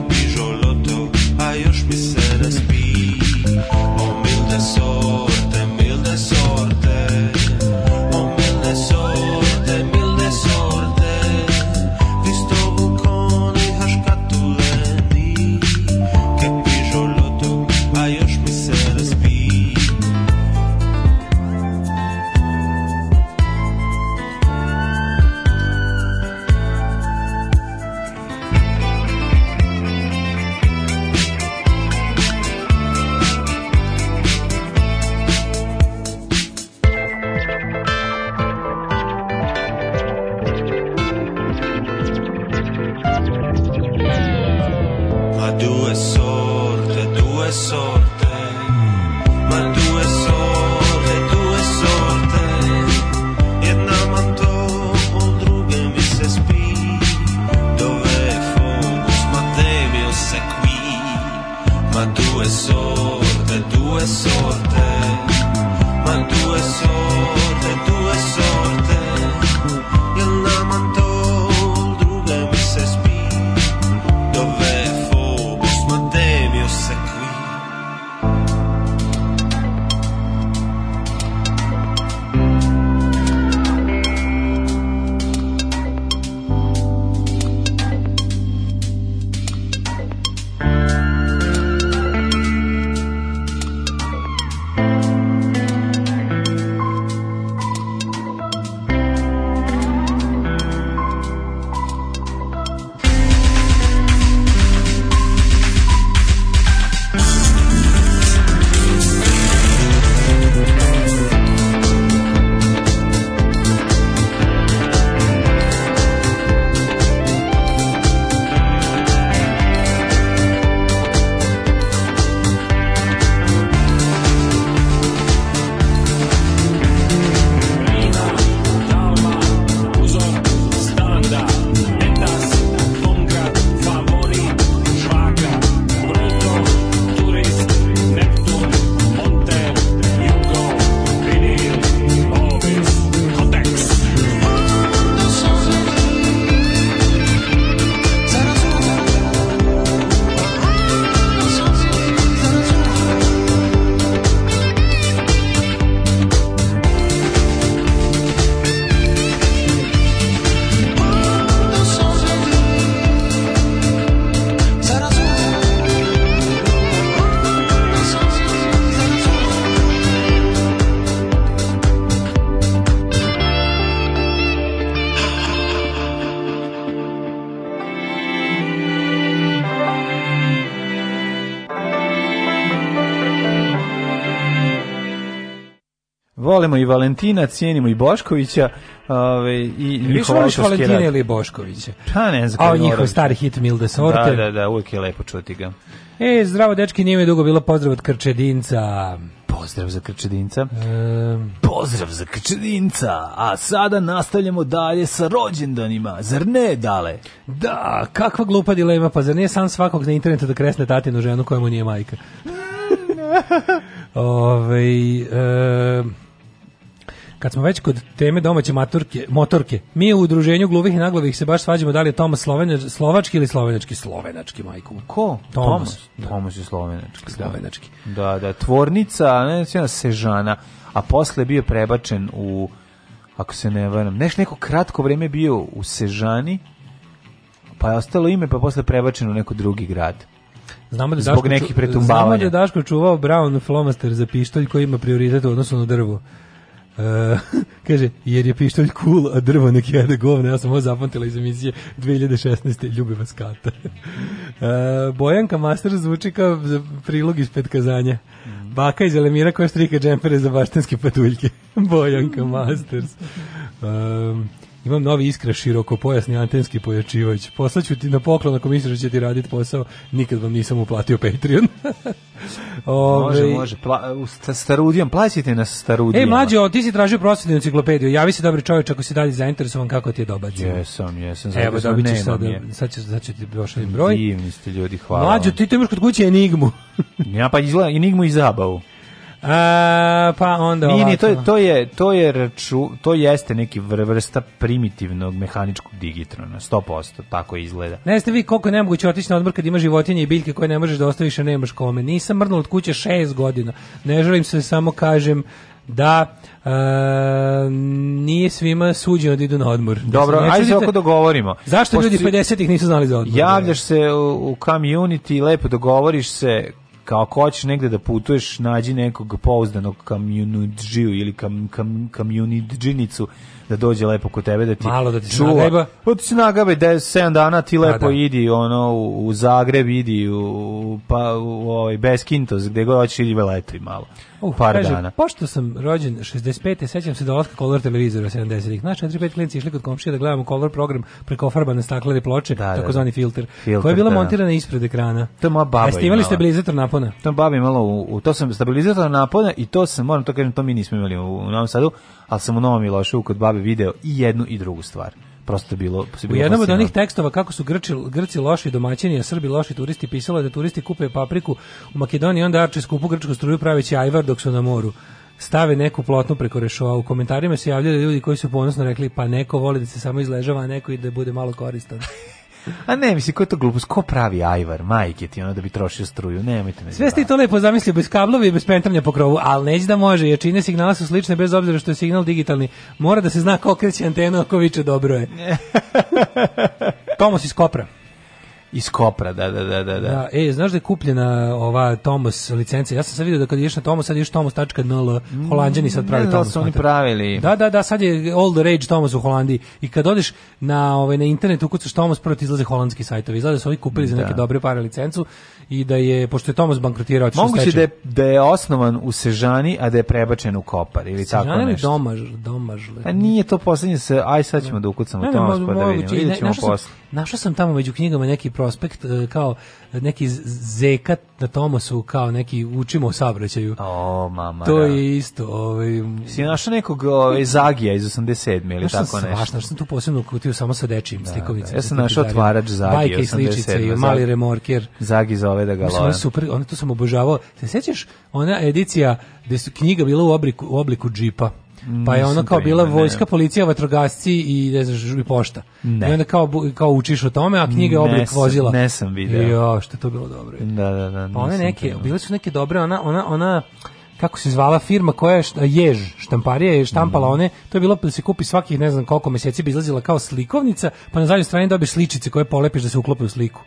volimo i Valentina, cijenimo i Boškovića, Ove, i njihov autorski rad. Valentina ili Boškovića? Pa ne znam. A njihov stari hit Milde da, Sorte. Da, da, da, uvijek je lepo čuti ga. E, zdravo dečki, nije mi dugo bilo pozdrav od Krčedinca. Pozdrav za Krčedinca. Um, pozdrav za Krčedinca. A sada nastavljamo dalje sa rođendanima. Zar ne, dale? Da, kakva glupa dilema. Pa zar nije sam svakog na internetu da kresne tatinu ženu kojemu nije majka? [LAUGHS] Ove, e, smo već kod teme domaće maturke, motorke, mi u udruženju gluvih i naglavih se baš svađamo da li je Tomas Slovenač, slovački ili slovenački? Slovenački, majku. Ko? Tomas. Tomas da. je slovenački. Da. Slovenački. Da, da, tvornica, ne, Sežana, a posle je bio prebačen u, ako se ne varam, neš neko kratko vreme bio u Sežani, pa je ostalo ime, pa posle prebačen u neko drugi grad. Znamo da Zbog Daško, nekih pretumbavanja. Znamo da je Daško čuvao brown flomaster za pištolj koji ima prioritet u odnosu na drvo. Uh, [LAUGHS] kaže, jer je pištolj cool, a drvo nek jede govne, ja sam ovo zapamtila iz emisije 2016. Ljubi vas kata. uh, [LAUGHS] Bojanka Master zvuči kao prilog iz petkazanja. Mm. Baka iz Elemira koja štrika džempere za baštenske patuljke. [LAUGHS] Bojanka Masters. Um, imam novi iskra širokopojasni antenski pojačivač. Poslaću ti na poklon ako misliš da će ti raditi posao. Nikad vam nisam uplatio Patreon. [LAUGHS] Ove... Može, može. Pla, sa starudijom, plaćite na starudijom. Ej, mlađo, ti si tražio prosvetnu enciklopediju. Javi se dobri čovječ ako si dalje zainteresovan kako ti je dobacio. Jesam, jesam. Evo, dobit ćeš sad, sad ću, sad ću ti došli broj. Divni ste ljudi, hvala. Mlađo, ti to imaš kod kuće Enigmu. [LAUGHS] [LAUGHS] ja pa izgleda Enigmu i zabavu. A, pa onda nije, nije, to je to je to je raču, to jeste neki vrsta primitivnog mehaničkog digitrona 100% tako izgleda. Ne ste vi koliko je nemoguće otići na odmor kad ima životinje i biljke koje ne možeš da ostaviš a nemaš kome. Nisam mrnula od kuće 6 godina. Ne želim se samo kažem da e, nije svima suđeno da idu na odmor. Dobro, znači, ajde se oko dogovorimo. Zašto Pošto ljudi 50-ih nisu znali za odmor? Javljaš se u, u community, lepo dogovoriš se kao ako hoćeš negde da putuješ, nađi nekog pouzdanog kamionidžiju ili kam, kam, kamionidžinicu da dođe lepo kod tebe da ti malo da ti čuva. nagaba. Pa ti se nagabe 7 dana ti pa lepo A, da. idi ono u Zagreb idi u pa u ovaj Beskintos gde god hoćeš idi leto i malo. Uh, par kaže, dana. Pošto sam rođen 65. sećam se dolaska kolor televizora 70-ih. Naš 4-5 klinci išli kod komšije da gledamo kolor program preko ofarbane staklene ploče, da, da, da, takozvani filter, filter, koja je bila da, montirana ispred ekrana. To je moja baba. Jeste imali stabilizator napona? To baba imala u, u, to sam stabilizator napona i to sam moram to kažem to mi nismo imali u, u Novom Sadu, ali sam u Novom Miloševu kod babe video i jednu i drugu stvar prosto bilo bilo u jednom od onih tekstova kako su Grči, Grci loši domaćini, a Srbi loši turisti pisalo je da turisti kupe papriku u Makedoniji onda arče skupu grčku struju praveći ajvar dok su na moru stave neku plotnu preko rešova. U komentarima se javljaju ljudi koji su ponosno rekli pa neko voli da se samo izležava, a neko i da bude malo koristan. A ne, mislim, ko je to glupost? Ko pravi ajvar, majke ti, ono da bi trošio struju? Nemojte me Sve ste to lepo zamislili, bez kablova i bez pentamlja po krovu, ali neće da može, jer čine signala su slične, bez obzira što je signal digitalni. Mora da se zna ko kreće antenu, ako viče dobro je. [LAUGHS] Tomos iz Kopra. Iz Kopra, da, da, da, da. da e, znaš da je kupljena ova Thomas licencija? Ja sam sad vidio da kad ideš na Thomas, sad ideš Thomas.nl, Holandjani sad pravi ne, Tomos. Da su oni pravili. Da, da, da, sad je all the rage Thomas u Holandiji. I kad odeš na, ovaj, na internet, ukucaš Thomas, prvo ti izlaze holandski sajtovi. Izlaze su ovi kupili da. za neke dobre pare licencu i da je, pošto je Tomas bankrotirao, otišao Moguće da je, da je osnovan u Sežani, a da je prebačen u Kopar ili Sežani tako nešto. Sežani domaž, domažle. A pa nije to poslednje se, aj sad ćemo ne. da ukucamo ne, Tomas pa da vidimo, vidjet ćemo posle. Našao sam tamo među knjigama neki prospekt e, kao neki zekat na Tomasu kao neki učimo o saobraćaju. O, mama, To da. je isto. Ovaj, si našao nekog ovaj, Zagija iz 87. ili tako sam nešto? Svašno, sam tu posebno kutio samo sa dečijim da, slikovnicama. Da, ja sam našao otvarač Zagija. Bajke i sličice i mali remorker. Zagi zove da ga love. Super, onda to sam obožavao. Se sjećaš, ona edicija gde su knjiga bila u obliku, u obliku džipa? Mm, pa je ono kao bila vojska, policija, vatrogasci i ne znaš, i pošta. Ne. I onda kao, kao učiš o tome, a knjiga je oblik vozila. Ne sam video. Jo, što to bilo dobro. Da, da, da. Pa one neke, bile su neke dobre, ona, ona, ona, kako se zvala firma koja je jež štamparija je štampala mhm. one to je bilo da se kupi svakih ne znam koliko meseci bi izlazila kao slikovnica pa na zadnjoj strani dobiješ sličice koje polepiš da se uklope u sliku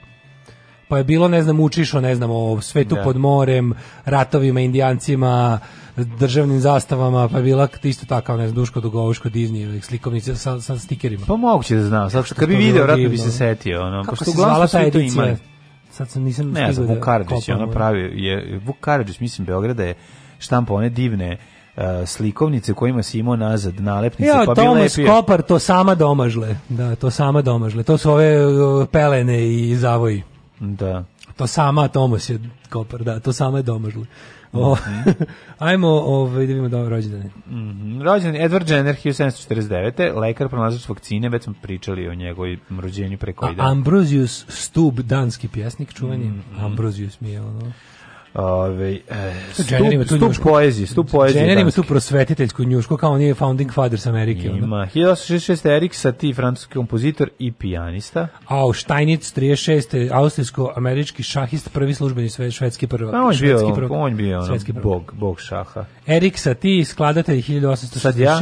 pa je bilo, ne znam, učišo ne znam, o svetu da. pod morem, ratovima, indijancima, državnim zastavama, pa je bila isto tako, ne znam, Duško Dugovuško, Disney, slikovnice sa, sa stikerima. Pa moguće da znam, sad što kad bi video, vratno bi se setio. Ono, Kako se zvala ta edicija? Sad sam nisam ne, ja znam, da Vuk Karadžić je ono pravi, je, Vuk Karadžić, mislim, Beograda je štampa one divne, Uh, slikovnice kojima si imao nazad nalepnice ja, pa bi lepio. Kopar, to sama domažle. Da, to sama domažle. To su ove uh, pelene i zavoji. Da. To sama Tomas je kopar, da, to sama je domažlo. O, mhm. [LAUGHS] ajmo ovaj, da vidimo da rođendane. Mm -hmm. Rođen Edward Jenner 1749. Lekar pronalazač vakcine, već smo pričali o njegovoj rođenju preko ide. Ambrosius Stub, danski pjesnik čuveni. Mm -hmm. Ambrosius mi je ono... Ove, e, stup, tu stup poezije, stup poezije. Jenner ima tu prosvetiteljsku njušku, kao nije founding fathers Amerike. Ima. 1866. Erik Satie, francuski kompozitor i pijanista. A Steinitz, 36. austrijsko-američki šahist, prvi službeni sve, švedski prvak. Pa on, švedski bio, prvak, on bio ono, švedski prvak. bog, bog šaha. Erik Satie, skladatelj 1866. Sad ja,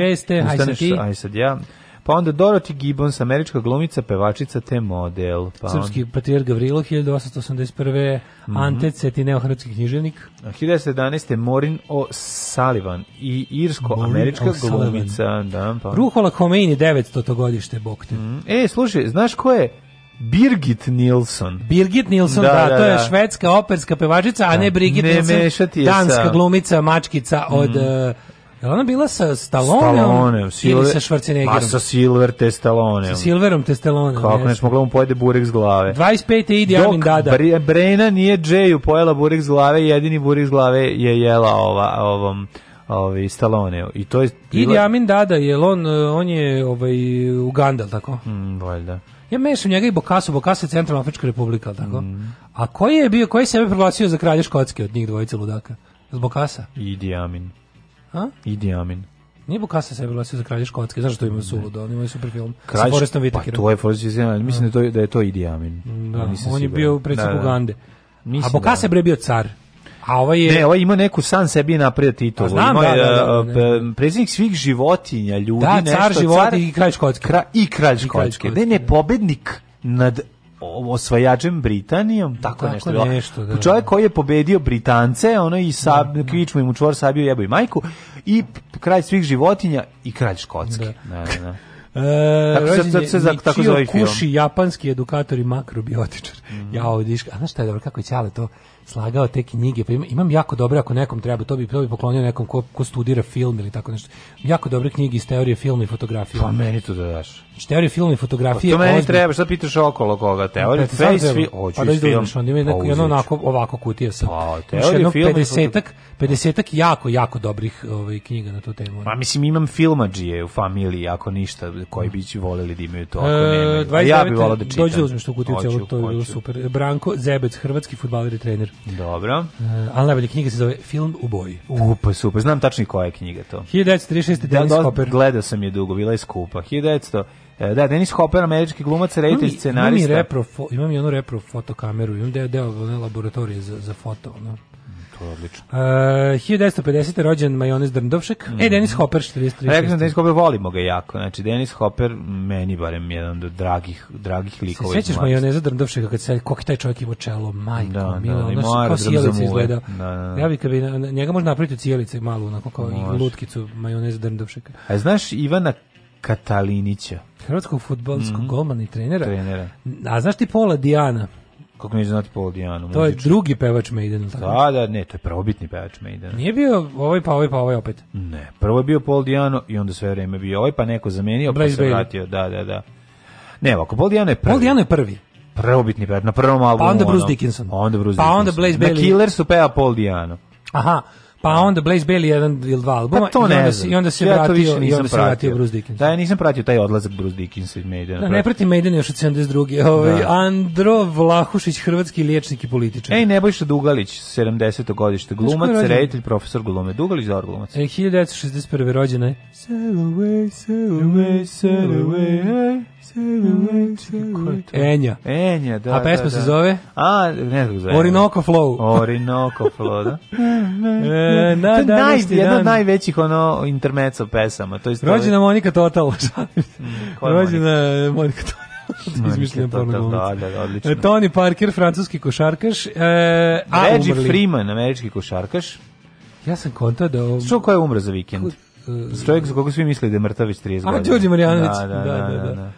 ustaneš, aj sad ja pa onda Dorothy Gibbons, američka glumica, pevačica te model. Pa Srpski on... patrijar Gavrilo, 1881. Mm -hmm. Ante Cetineo, hrvatski književnik. 1911. Morin Sullivan i irsko-američka glumica. Da, pa. Ruhola Khomeini, 900. -to godište, bok te. Mm. E, slušaj, znaš ko je Birgit Nilsson. Birgit Nilsson, da, da, da, to je da. švedska operska pevačica, a ne da. Brigit ne Nilsson, danska sam. glumica, mačkica od... Mm. Uh, Je ona bila sa Stalloneom, Stalloneom Silver, ili sa Schwarzeneggerom? Pa sa Silver te Stalloneom. Sa Silverom te Stalloneom. Kako nešto, mogla mu pojede burek s glave. 25. idi Amin Dada. Dok Brena nije Jayu pojela burek s glave, jedini burek s glave je jela ova, ovom ovaj Stallone i to je Idi Amin Dada je on on je ovaj Uganda tako. Mm, valjda. Ja mešam njega i Bokasu, Bokasa je Centralna Afrička republika, tako? Mm. A koji je bio, koji se je proglasio za kralja Škotske od njih dvojice ludaka? Zbog Bokasa? Idi Amin. A? Idi Amin. Nije Bukasa se bila za kralja Škotske, zašto ima suludo, on ima super film. Kralj, sa Forestom pa Whitakerom. Pa to je Forrest Whitaker, mislim da, da to, da je to Idi Amin. Da, on siguran. je bio predsjednik da, da, da. Ugande. Mislim a Bukasa da. bre bio car. A ovaj je... Ne, ovaj ima neku san sebi naprijed titulu. Znam, ima da, da, e, da, da, e, da. predsjednik svih životinja, ljudi, da, car nešto. car životinja i kralj Škotske. Kra, I kralj Škotske. Ne, ne, pobednik nad osvajačem Britanijom, tako, tako nešto. nešto da, pa Čovjek da. koji je pobedio Britance, ono i sa da, da. kvičmu i mučvar sabio jebo i majku, i kraj svih životinja i kralj Škotske. Da, da, da. da. E, tako se, se, se tako zove film. Kuši, japanski edukator i makrobiotičar. Mm. -hmm. Ja odiš, a znaš šta je dobro, kako je Ćale to slagao te knjige, pa imam, imam jako dobre, ako nekom treba, to bi, to bi poklonio nekom ko, ko studira film ili tako nešto. Jako dobre knjige iz teorije filma i fotografije. Pa meni to da daš. Znači, teorija filma i fotografije... Pa to meni ozbilj... treba, šta pitaš okolo koga? Teorija, pa, sve i svi, hoću pa, da film, onda ima neko, pa jedno onako, ovako kutija sa... Pa, teorija filma... 50-ak, 50 jako, jako dobrih ovaj, knjiga na tu temu. Pa, mislim, imam filmađije u familiji, ako ništa, koji bi voleli da imaju to, ako e, ja bih volao da čitam. Dođi da uzmeš tu kutiju celu, to je bilo super. Branko Zebec, hrvatski futbaler i trener. Dobro. E, ali najbolja knjiga se zove Film u boji. U, pa super, znam tačno koja je knjiga to. 1936. Dennis da, Hopper. Da, gledao sam je dugo, bila je skupa. 1900 E, da, Denis Hopper, američki glumac, reditelj, imam, scenarista. Imam i, repro, imam i onu repro fotokameru, imam deo, deo one laboratorije za, za foto. No? To je odlično. E, uh, 1950. rođen Majonez Drndovšek. Mm. E, mhm. Dennis Hopper, 43. Rekao Denis Hopper, volimo ga jako. Znači, Denis Hopper, meni barem jedan od dragih, dragih likova. Se sećaš Majoneza Drndovšeka kad se, koliko taj čovjek ima čelo, majko, da, milo, da, ono što kao sjelica izgleda. Da, da, da. Ja bi, kad bi, njega može napraviti od sjelice malu, onako kao lutkicu Majoneza Drndovšeka. A znaš Ivana Katalinića? hrvatskog futbolskog mm -hmm. golmana i trenera. trenera. A znaš ti Pola Dijana? Kako ne znati Pola Diano? To je drugi pevač Maiden. Tako? Da, da, ne, to je prvobitni pevač Maiden. Nije bio ovaj pa ovaj pa ovaj opet? Ne, prvo je bio Paul Diano i onda sve vreme bio ovaj, pa neko zamenio, Blaise pa se vratio. Da, da, da. Ne, ovako, Paul Diano je prvi. Paul Diano je prvi. Prvobitni pevač, na prvom albumu. Pa onda Bruce ono, Dickinson. Pa onda Bruce pa Dickinson. onda Blaze Bailey. Na Killer su peva Paul Diano. Aha, Pa da. onda Blaze Bailey jedan ili dva albuma pa to ne i, onda se, i onda se ja vratio, Bruce Dickinson. Da, ja nisam pratio taj odlazak Bruce Dickinson iz Maidena. Da, ne pratim Maiden još od 72. Ovaj, da. Andro Vlahušić, hrvatski liječnik i političar. Ej, Nebojša Dugalić, 70. godište, glumac, znači, reditelj, profesor glume. Dugalić za glumac. E, 1961. rođena je. Sail away, sail away, sail away, Enja. Enja, da. A da, pesma da, da. se zove? A, ne znam zove. Orinoco Flow. Orinoco Flow, da. [LAUGHS] e, na, to je naj, jedan od najvećih ono intermeco pesama. To je Rođena to... Monika Total. Rođena Monika Total. [LAUGHS] Mm, izmišljen porno da, da, da, odlično. E, Tony Parker, francuski košarkaš. E, a Reggie umrli. Freeman, američki košarkaš. Ja sam kontao da... Ovom... Što ko je umre za vikend? E- Čovjek za koga svi misle da je mrtav već 30 godina. A, Đorđe Marjanović. Da, da, da. da, da, da. da. da.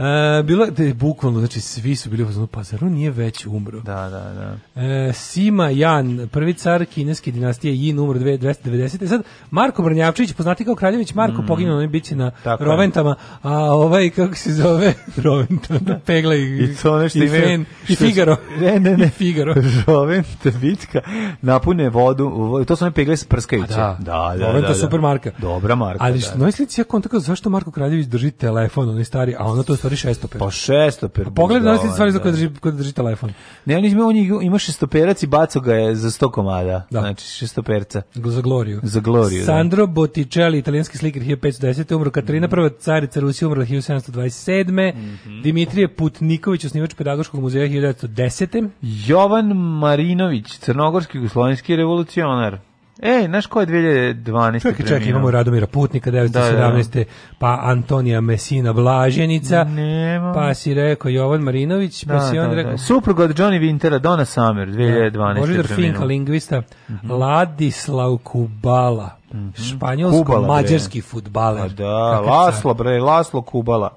E, bilo je bukvalno, znači svi su bili u pa zar on nije već umro? Da, da, da. E, Sima Jan, prvi car kineske dinastije Yin, umro 290. Sad, Marko Brnjavčić, poznati kao Kraljević, Marko mm. poginuo na bici na Tako Roventama, a ovaj, kako se zove, [LAUGHS] roventama, da. Pegla i, I, to nešto i, ime, fen, i Figaro. Ne, ne, ne. [LAUGHS] Figaro. Roventa, bitka, napune vodu, to su one pegle s prskajuće. Da. da, da, da. Roventa, da, da. super marka. Dobra marka, Ali da. što, da. da. slici, ja kontakao, zašto Marko Kraljević drži telefon, on je stari, a ona to stvari šestoper. Pa šestoper. A pa pogledaj da stvari za koje da. drži, koje drži telefon. Ne, on ima, on ima šestoperac i baco ga je za sto komada. Da. Znači šestoperca. Za gloriju. Za gloriju. Da. Sandro da. Botticelli, italijanski slikar 1510. umro. Katarina mm. prva carica Rusije umrla 1727. Mm -hmm. Dimitrije Putniković, osnivač Pedagoškog muzeja 1910. Jovan Marinović, crnogorski jugoslovenski revolucionar. Ej, znaš ko je 2012. Čekaj, čekaj, imamo Radomira Putnika, 1917. Da, da. da. Pa Antonija Mesina Blaženica. Nemam. Pa si rekao Jovan Marinović, pa da, pa si da, on da. rekao... Suprug od Johnny Wintera, Donna Summer, 2012. Božidar Finka, lingvista. Mm -hmm. Ladislav Kubala. Mm -hmm. Španjolsko-mađarski futbaler. Pa da, Laslo, bre, Laslo Kubala.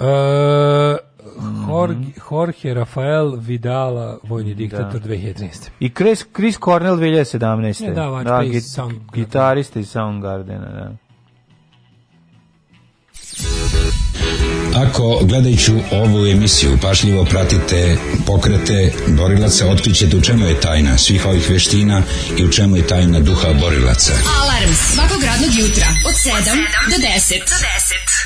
E, Jorge, mhm. Jorge Rafael Vidala, vojni da. diktator 2013. I Chris, Chris Cornell 2017. Ja, da, da git, gitarista iz Soundgardena, da. Ako gledajući ovu emisiju pašljivo pratite pokrete borilaca, otkrićete u čemu je tajna svih ovih veština i u čemu je tajna duha borilaca. Alarms svakog radnog jutra od 7 do 10. Do 10.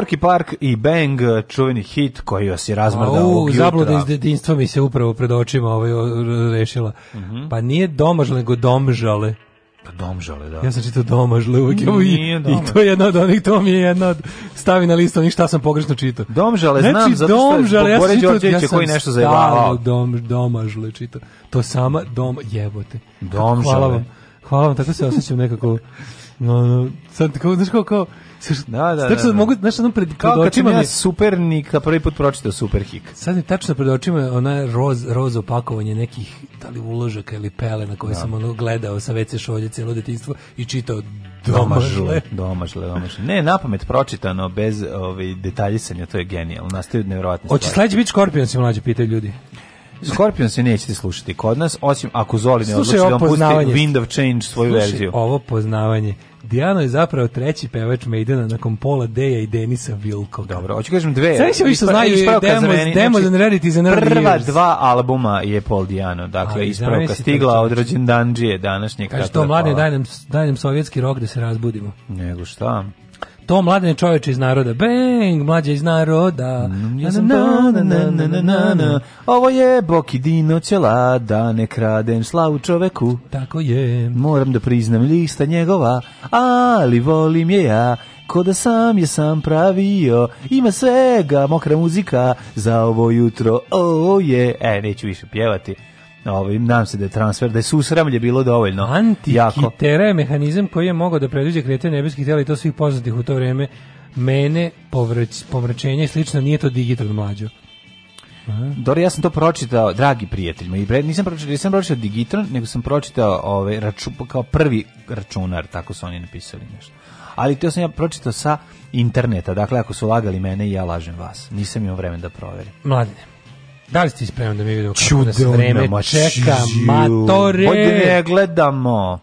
Torki Park i Bang, čuveni hit koji vas je razmrdao ovog jutra. Zabluda iz dedinstva mi se upravo pred očima ovaj rešila. Mm -hmm. Pa nije domažle, nego domžale. Pa domžale, da. Ja sam čitao domažle uvijek. Nije I, I to je jedna od onih, to mi je jedna od stavi na listu onih šta sam pogrešno čitao. Domžale, znači, znam, zato što domžale, je ja sam čitao, ja koji nešto zajebavao. Dom, domažle čitao. To sama dom, jebote. Domžale. Hvala vam. Hvala vam, tako se osjećam nekako no, sad kao, znaš kao, kao da, da, tačno da, da. mogu, znaš, nam pred, pred očima... Kao kad ja supernika prvi put pročitao Superhik. Sad mi tačno pred očima ona roz, roz opakovanje nekih, da li uložaka ili pele na koje da. sam ono gledao sa WC šolje celo detinjstvo i čitao domažle. [LAUGHS] Domažle, domažle. Ne, napamet pročitano, bez ovaj, detaljisanja, to je genijalno. Nastaje nevjerovatne stvari. Hoće sledeći biti Scorpion, se mlađe pitaju ljudi. Scorpion se nećete slušati kod nas, osim ako Zoli ne odluči da vam pusti Wind of Change svoju Slušaj, verziju. ovo poznavanje. Dijano je zapravo treći pevač Maidena nakon Pola Deja i Denisa Vilko. Dobro, hoću kažem dve. Sve što više znaju ispravka demo, zreni, demo znači, Reddit i za Prva dva albuma je Paul Dijano, dakle ispravka stigla od rođendanđije današnje. Kaže to da mlade, daj nam, daj nam sovjetski rok da se razbudimo. Nego šta? To mladene čovjek iz naroda. Bang, mlađe iz naroda. Mm, ja sam Ovo je Bokidino ćela, da ne kradem slavu čoveku. Tako je. Moram da priznam lista njegova, ali volim je ja ko da sam je sam pravio Ima svega, mokra muzika Za ovo jutro, o oh, je yeah. E, neću više pjevati ovaj, nam se da je transfer, da je susramlje bilo dovoljno. Antikitera je mehanizam koji je mogao da predviđe kretanje nebeskih tela i to svih poznatih u to vrijeme. Mene, povrać, pomračenje slično, nije to digitalno mlađo. Dobro, ja sam to pročitao, dragi prijateljima, i nisam pročitao, nisam pročitao Digitron, nego sam pročitao ovaj, raču, kao prvi računar, tako su oni napisali nešto. Ali to sam ja pročitao sa interneta, dakle, ako su lagali mene, ja lažem vas. Nisam imao vremena da proverim. Mladine, Da li ste spremni da mi vidimo kako nas vreme čeka, matore? Bolje ne gledamo.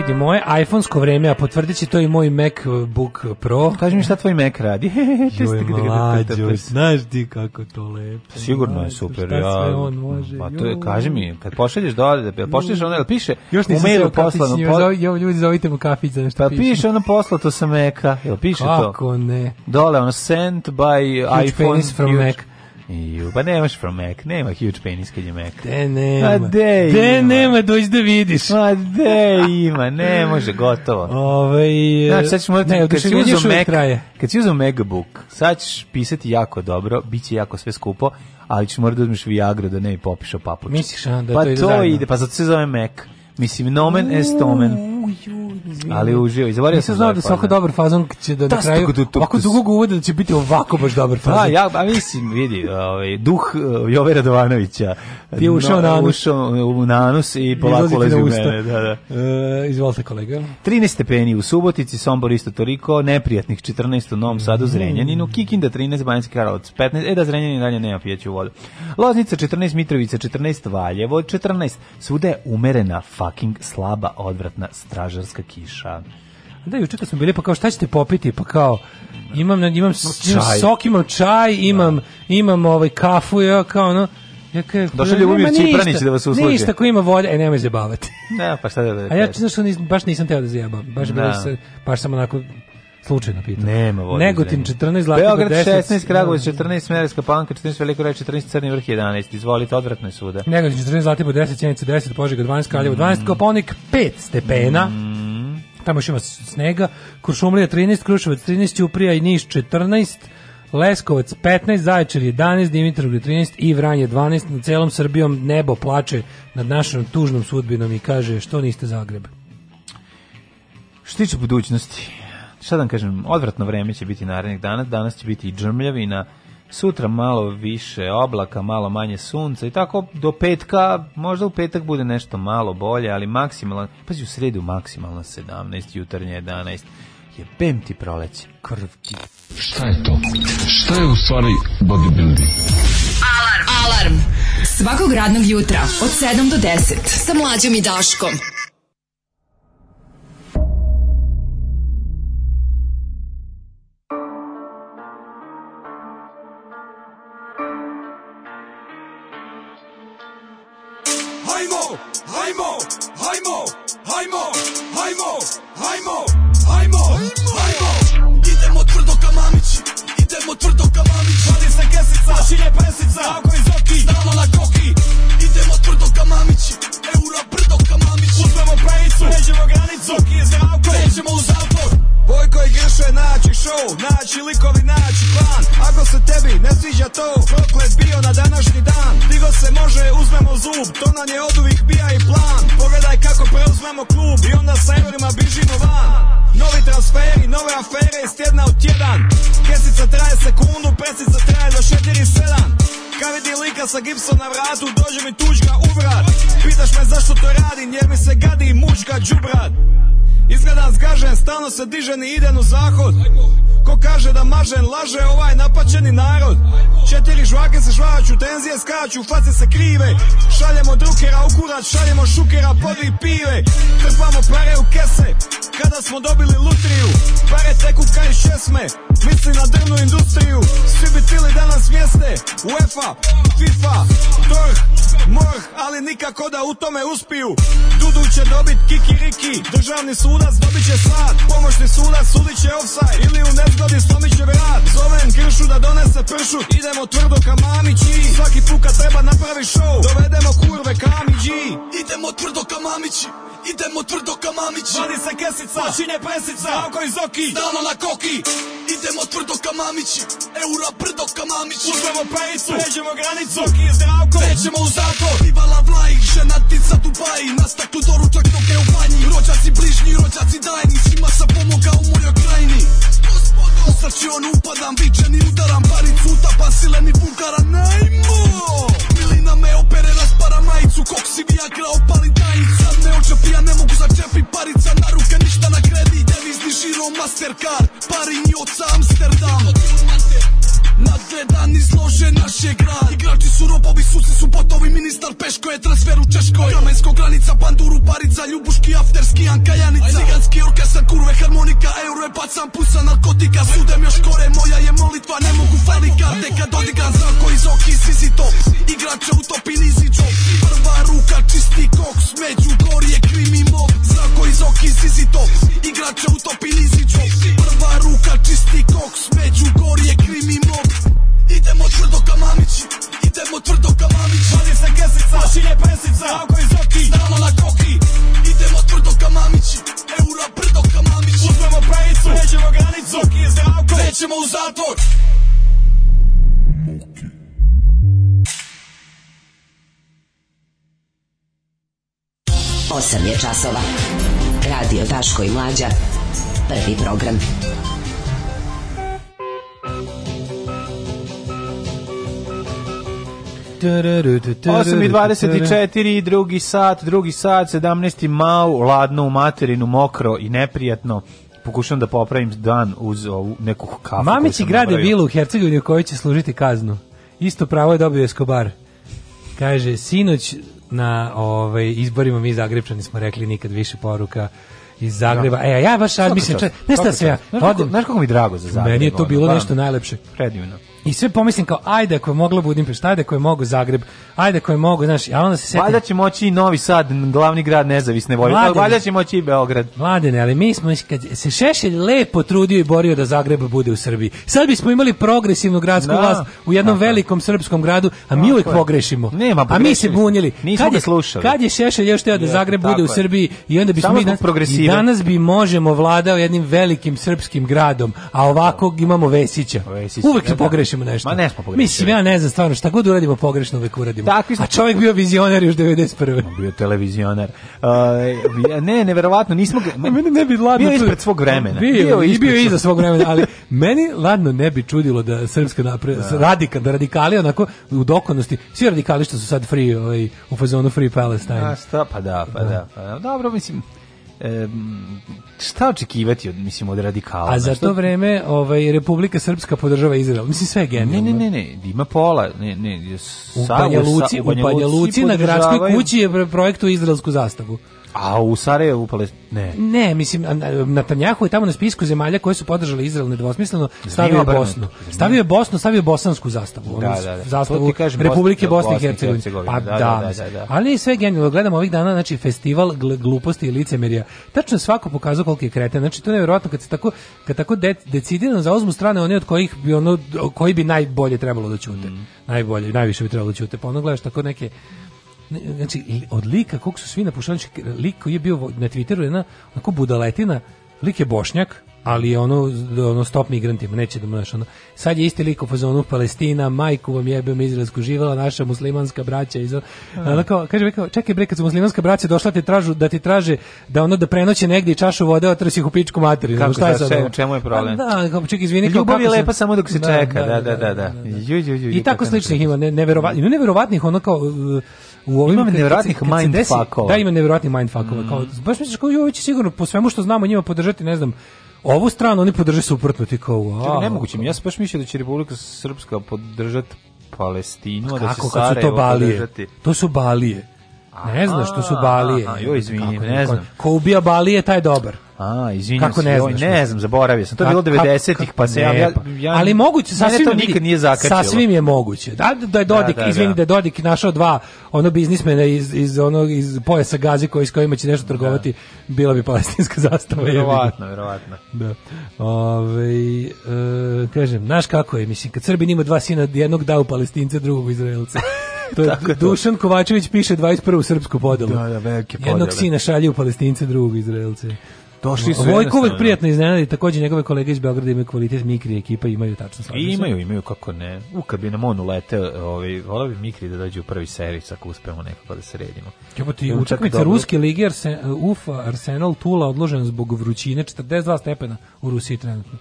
vidi moje iPhone-sko vreme, a potvrdit će to i moj MacBook Pro. Kaži mi šta tvoj Mac radi. [LAUGHS] Joj, mlađo, znaš ti kako to lepo. Sigurno je super. Šta ja, sve on može. Pa to je, kaži mi, kad pošalješ dole, da pošalješ ono, piše Još u mailu poslano. Po... Jo, ljudi, zovite mu kafić za nešto pa piše. Pa piše ono poslato sa Meka, jel piše kako to? Kako ne? Dole, ono, sent by Huge iPhone. Penis from Mac. Ju, pa nemaš from Mac, nema huge penis kad je Mac. De nema. A de, de ima. nema, dođi da vidiš. A de ima, ne može, gotovo. Ove, ovaj, znači, sad ćeš morati, ne, kad, si uzao Mac, traje. kad si uzao Macbook, sad ćeš pisati jako dobro, bit će jako sve skupo, ali ćeš morati da uzmiš Viagra da ne bi popišao papuče. Misliš, a, da pa to, to ide, pa zato se zove Mac. Mislim, nomen est omen. Uju, Izvijem. Ali uživo, izvario Nisam sam. znao ovaj da svako dobar fazon će da na da da, kraju ovako dugog uvode da će biti ovako baš dobar pa, fazon. Da, ja a mislim, vidi, ovaj duh eh, Jove Radovanovića. Ti je ušao na anus. Ušao u nanus i polako lezi u mene. Da, da. E, izvolite kolega. 13 stepeni u Subotici, Sombor isto toliko, neprijatnih 14 u Novom Sadu, mm. Zrenjaninu, Kikinda 13, Banjski Karlovac 15, e da Zrenjanin dalje nema pijeću vodu. Loznica 14, Mitrovica 14, Valjevo 14, svuda je umerena fucking slaba odvratna stražarska kiša. Da, juče kad smo bili, pa kao šta ćete popiti, pa kao imam, imam, imam sok, imam čaj, da. imam, imam ovaj kafu, ja kao ono, Ja kao, Došao Ljubomir Čipranić da vas usluži. Ništa ko ima volje, e nemoj zajebavati. Ne, da, pa šta da da. A ja znaš što nis, baš nisam teo da zajebam. Baš da. se baš samo onako slučajno pitao. Nema vode. Negotin 14, Zlatibor 10. Beograd 16, Kragujevac 14, Smederska banka 14, Veliko reč 14, Crni vrh 11. Izvolite, odvratno je svuda. Negotin 14, Zlatibor 10, Sjenica 10, Požega 12, Kraljevo 12, Koponik 5 stepena. Mm tamo ima snega, Kuršumlija 13, Kruševac 13, Ćuprija i Niš 14, Leskovac 15, Zaječar 11, Dimitrovgrad 13 i Vranje 12. Na celom Srbijom nebo plače nad našom tužnom sudbinom i kaže što niste Zagreb. Što tiče budućnosti, šta da vam kažem, odvratno vreme će biti narednih dana, danas će biti i džrmljavina, sutra malo više oblaka, malo manje sunca i tako do petka, možda u petak bude nešto malo bolje, ali maksimalno, pazi u sredu maksimalno 17, jutarnje 11, jebem ti proleće, krv ti. Šta je to? Šta je u stvari bodybuilding? Alarm! Alarm! Svakog radnog jutra od 7 do 10 sa mlađom i Daškom. Majko, idemo tvrdo ka mamići Idemo tvrdo ka mamići Vadi se kesica, počinje presica Ako iz oki, stalno na koki Idemo tvrdo ka mamići Eura brdo ka mamići Uzmemo pejicu, pređemo granicu Oki je zdravko, nećemo u zatvor Bojko i Grše naći show, naći likovi, naći plan Ako se tebi ne sviđa to, proklet bio na današnji dan Digo se može, uzmemo zub, to nam je od uvijek bija i plan Pogledaj kako preuzmemo klub i onda sa eurima bižimo van Novi transferi, nove afere iz tjedna u tjedan Kesica traje sekundu, presica traje do 4-7 kad vidi lika sa gipsom na vratu, dođe mi tuđga u vrat Pitaš me zašto to radim, jer mi se gadi mučka džubrat Izgleda zgažen, stano se diže ni iden u zahod Ko kaže da mažen, laže ovaj napaćeni narod Četiri žvake se žvaću, tenzije skaču, face se krive Šaljemo drukera u kurac, šaljemo šukera, po dvi pive Trpamo pare u kese, kada smo dobili lutriju Pare teku kaj šesme, misli na drvnu industriju Svi bi tili danas mjeste, UEFA, FIFA, DORH MORH, ali nikako da u tome uspiju Dudu će dobit kikiriki Državni sudac dobit će slad Pomoćni sudac sudit će offside Ili u nezgodi slomit će vrat Zovem kršu da donese pršut Idemo tvrdo ka mamići Svaki put kad treba napravi show Dovedemo kurve kamiđi Idemo tvrdo ka mamići Idemo tvrdo ka mamići Vadi se kesica, počinje pesica Stavko iz oki, stalno na koki Idemo tvrdo ka mamići Eura brdo ka mamići Uzmemo pejicu, pređemo granicu Oki je zdravko, krećemo u zatvor Bivala vlaj, ženatica Dubaji Na staklu doručak noge u banji Rođaci bližnji, rođaci dajni Svima sam pomoga u mojoj krajini Gospodo, u srčion upadam Vičen i udaram, paricu utapam Sileni bulgara, najmo Milina me opere para majicu, koksi bi ja grao palim tajnica Ne očepi, ja ne mogu začepi parica, na ruke ništa na kredi Devizni žiro, mastercard, parinj oca Amsterdam Od Nadgledan izlože naš je grad Igrači su robovi, suci su botovi Ministar Peško je transfer u Češkoj Kamensko granica, panduru, parica Ljubuški, afterski, anka janica Ciganski orkestar, kurve, harmonika Euro je pacan, pusa, narkotika Sudem još kore, moja je molitva Ne mogu fali karte kad odigram Zrako iz oki, sisi to Igrače u topi niziđo Prva ruka, čisti koks Među gori je krimi mog Zrako iz oki, sisi to Igrače u topi niziđo Prva ruka, čisti koks Među gori je krimi mog Idemo tvrdo ka mamići Idemo tvrdo ka mamići Vadi se kesica, šilje presica Ako iz oki, stalno na koki Idemo tvrdo ka mamići Eura brdo ka mamići Uzmemo pravicu, nećemo granicu Oki je zdravko, nećemo u zatvor Osam je časova. Radio Taško i Mlađa. Prvi program. 8 i 24, drugi sat, drugi sat, 17. mau, ladno u materinu, mokro i neprijatno pokušam da popravim dan uz ovu neku kafu. Mamići grade vilu u Hercegovini u kojoj će služiti kaznu. Isto pravo je dobio Escobar. Kaže, sinoć na ovaj, izborima mi Zagrebčani smo rekli nikad više poruka iz Zagreba. Ja. Da. E, a ja baš mislim, ne sta se ja. Znaš znaš kako mi drago za Zagreb. Meni je to bilo da, nešto da. najlepše. Predivno. I sve pomislim kao, ajde ako je mogla Budimpešta, ajde ako je mogu Zagreb, ajde ako je mogu, znaš, a onda se setim... Valjda će moći i Novi Sad, glavni grad nezavisne volje, valjda će moći i Beograd. Mladene, ali mi smo, kad se Šešelj lepo trudio i borio da Zagreb bude u Srbiji, sad bismo imali progresivnu gradsku da. vlast u jednom Aha. velikom srpskom gradu, a mi uvek pogrešimo. Nema, a mi se bunili. Nismo kad je, slušali. Kad je Šešelj još teo da Zagreb bude u Srbiji i onda bismo mi danas, i danas bi možemo vladao jednim velikim srpskim gradom, a ovako imamo Vesića. Vesića. Uvek se da, da. pogrešimo pogrešimo nešto. Ma ne smo pogrešili. Mislim ja ne znam stvarno šta god uradimo pogrešno uvek uradimo. Takvi A čovjek bio vizionar još 91. Bio televizionar. Uh, e, ne, neverovatno, nismo ga... [LAUGHS] meni ne bi ladno bio ispred svog vremena. Bio, bio i bio iza svog vremena, ali meni ladno ne bi čudilo da srpska napred da. radika, da radikali onako u dokonosti, svi radikali što su sad free, ovaj, u fazonu Free Palestine. A šta, pa da, pa da. da pa da. Dobro, mislim, E, šta očekivati od mislim od radikala? A za to vreme ovaj Republika Srpska podržava Izrael. Mislim sve je Ne, ne, ne, ne, ima pola, ne, ne, sa u Banja Luci, u Banja Luci na gradskoj kući je projektu izraelsku zastavu. A u Sarajevu Palest... ne. Ne, mislim Netanjahu je tamo na spisku zemalja koje su podržale Izrael nedvosmisleno, stavio je Bosnu. Stavio je Bosnu, stavio bosansku zastavu, da, da, da. zastavu kažem, Republike Bosne, i Hercegovine. Pa da, da, da, Ali sve genijalno, gledamo ovih dana, znači festival gluposti i licemerja. Tačno svako pokazao koliko je kreten. Znači to je nevjerojatno kad se tako kad tako de, decidirano zauzmu strane one od kojih bi ono koji bi najbolje trebalo da ćute. Mm. Najbolje, najviše bi trebalo da ćute. Pa ono gledaš tako neke znači, od lika kog su svi napušali, lik koji je bio na Twitteru, jedna onako budaletina, lik je bošnjak, ali je ono, ono stop migrantima, neće da mu ono, sad je isti lik u fazonu Palestina, majku vam jebem izrazku, živala naša muslimanska braća iz... Ono kaže, rekao, čekaj bre, kad su muslimanska braća došla te tražu, da ti traže da ono da prenoće negde čašu vode, otrsi ih u pičku materiju. Kako, šta je sad, čemu, čemu je problem? Pa da, kao, čekaj, izvini, kako je lepa samo dok se da, čeka, da da, da, da, da. da, da, da. Ju, ju, ju, I tako sličnih ima, neverovatnih, neverovatnih ono kao... Uh, u ovim ima nevjerojatnih mindfuckova. Da, ima nevjerojatnih mindfuckova. Mm. Kao, baš misliš kao Jović sigurno po svemu što znamo njima podržati, ne znam, ovu stranu oni podrže suprotno ti kao. Wow, Čekaj, nemoguće mi. Ja sam baš mislio da će Republika Srpska podržati Palestinu, pa kako, da će Sarajevo to Podržati. To su balije. Ne znaš što su balije. A, joj, izvinim, ne znam. Ko ubija balije, taj dobar. A, izvinjam Kako ne, znaš, joj, ne znam, zaboravio sam. To je bilo 90-ih, pa se ne, ja, pa- ja, Ali moguće, sasvim to nikad nije zakačilo. Sasvim je moguće. Da, da, da je da, Dodik, da, da, izvini, da je Dodik našao dva ono biznismena iz, iz, ono, iz pojasa gazi koji, s kojima će nešto da. trgovati, bila bi palestinska [LAUGHS] zastava. Verovatno, verovatno. Da. Ove, e, kažem, znaš kako je, mislim, kad Srbin ima dva sina, jednog da u palestince, drugog u Izraelca. [LAUGHS] [LAUGHS] To je, to. Dušan Kovačević piše 21. srpsku podelu. Da, da, velike podele. Jednog sina šalje u Palestince, drugog Izraelce. Došli su. Vojko uvek prijatno iznenadi, takođe njegove kolege iz Beograda imaju kvalitet Mikri ekipa imaju tačno slažem. I imaju, imaju kako ne. U kad bi nam on uleteo, ovaj voleo bi Mikri da dođe u prvi servis ako uspemo nekako da sredimo. redimo. Jebote, utakmica ruske lige Arsen, UFA Arsenal Tula odložena zbog vrućine 42 stepena u Rusiji trenutno.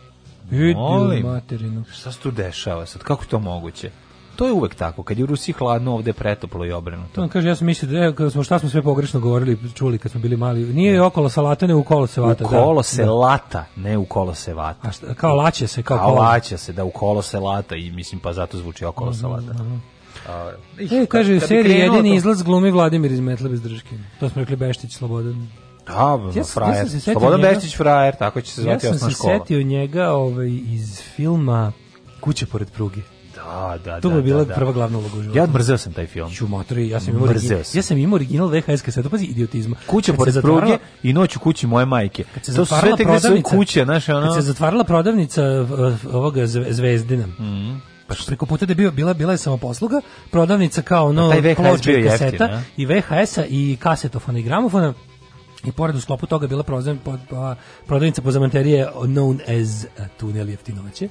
Vidim materinu. Šta se tu dešava sad? Kako to moguće? to je uvek tako. Kad je u Rusiji hladno, ovde pretoplo i obrnuto. On kaže, ja sam mislio da smo, šta smo sve pogrešno govorili, čuli kad smo bili mali. Nije okolo sa ne u kolo se vata. U da. kolo se da. lata, ne u kolo se vata. A šta, kao laće se, kao, kao kolo. laće se, da u kolo se lata i mislim pa zato zvuči okolo mhm, sa lata. Uh, mhm. e, kaže, u seriji jedini to... izlaz glumi Vladimir iz Metla bez držke. To smo rekli Beštić Slobodan. Da, ja, frajer. Ja Slobodan njega, Beštić frajer, tako će se zvati osnovna škola. Ja sam se setio njega ovaj, iz filma Kuće pored pruge. Da, da, to da, je bila da, da, prva glavna uloga u životu. Ja mrzeo sam taj film. Čumatori, ja sam imao original, ja sam imao original VHS kaseta, pazi idiotizma. Kuća pored pruge i noć u kući moje majke. Kad se to sve te gde kuće, znaš, ono... Kad se zatvarala prodavnica ovoga zvezdina. Mhm. Pa što? preko puta da bio bila bila je samoposluga, prodavnica kao pa ono ploče i kaseta i VHS-a i kasetofona i gramofona. I pored u sklopu toga bila prodavnica pozamaterije known as Tunel Jeftinovaće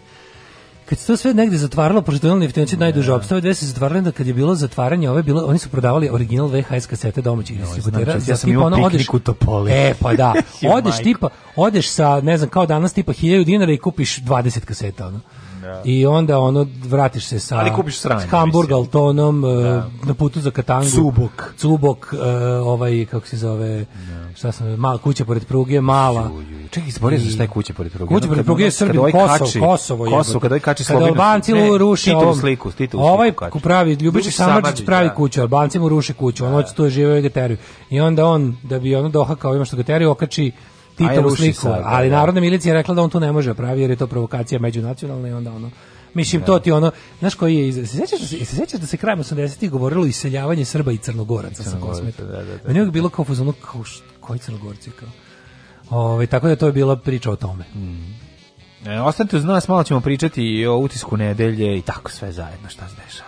kad se to sve negde zatvaralo, pošto je jeftinci najduže opstave, gde se zatvaralo da kad je bilo zatvaranje, ove bilo, oni su prodavali original VHS kasete domaćih distributera. Ja sam imao ono, odeš, topoli. E, pa da. [LAUGHS] odeš tipa, odeš sa, ne znam, kao danas tipa 1000 dinara i kupiš 20 kaseta, ono. Da. I onda ono vratiš se sa Ali kupiš sranje, Hamburg Altonom ja. E, da. na putu za Katangu. Cubok. Cubok, e, ovaj kako se zove, ja. Da. šta sam, mala kuća pored pruge, mala. Čekaj, zaboravio za šta je kuća pored pruge. Kuća pored pruge je Srbi, ovaj Kosovo, kači, Kosovo je. Kosovo, kada ovaj kači Slovinu. Kada Albanci mu ruši ovom, sliku, Tito Titovu Ovaj kači. pravi, Ljubičić Samarđić pravi kuću, Albanci mu ruši kuću, on hoće tu žive vegetariju. I onda on, da bi ono dohakao ima što ga teraju, okači Titovu sliku, sad, da, ali da. narodna milicija je rekla da on to ne može pravi jer je to provokacija međunacionalna i onda ono Mislim, to da. ti ono, znaš koji je, se sećaš, se sećaš da se krajem 80-ih govorilo iseljavanje Srba i Crnogoraca sa kosmeta? Da, da, da. Meni bilo kao fuzonu, kao št, koji Crnogorci, kao? Ove, tako da to je bila priča o tome. Mm. E, ostanite uz nas, malo ćemo pričati i o utisku nedelje i tako sve zajedno, šta se dešava.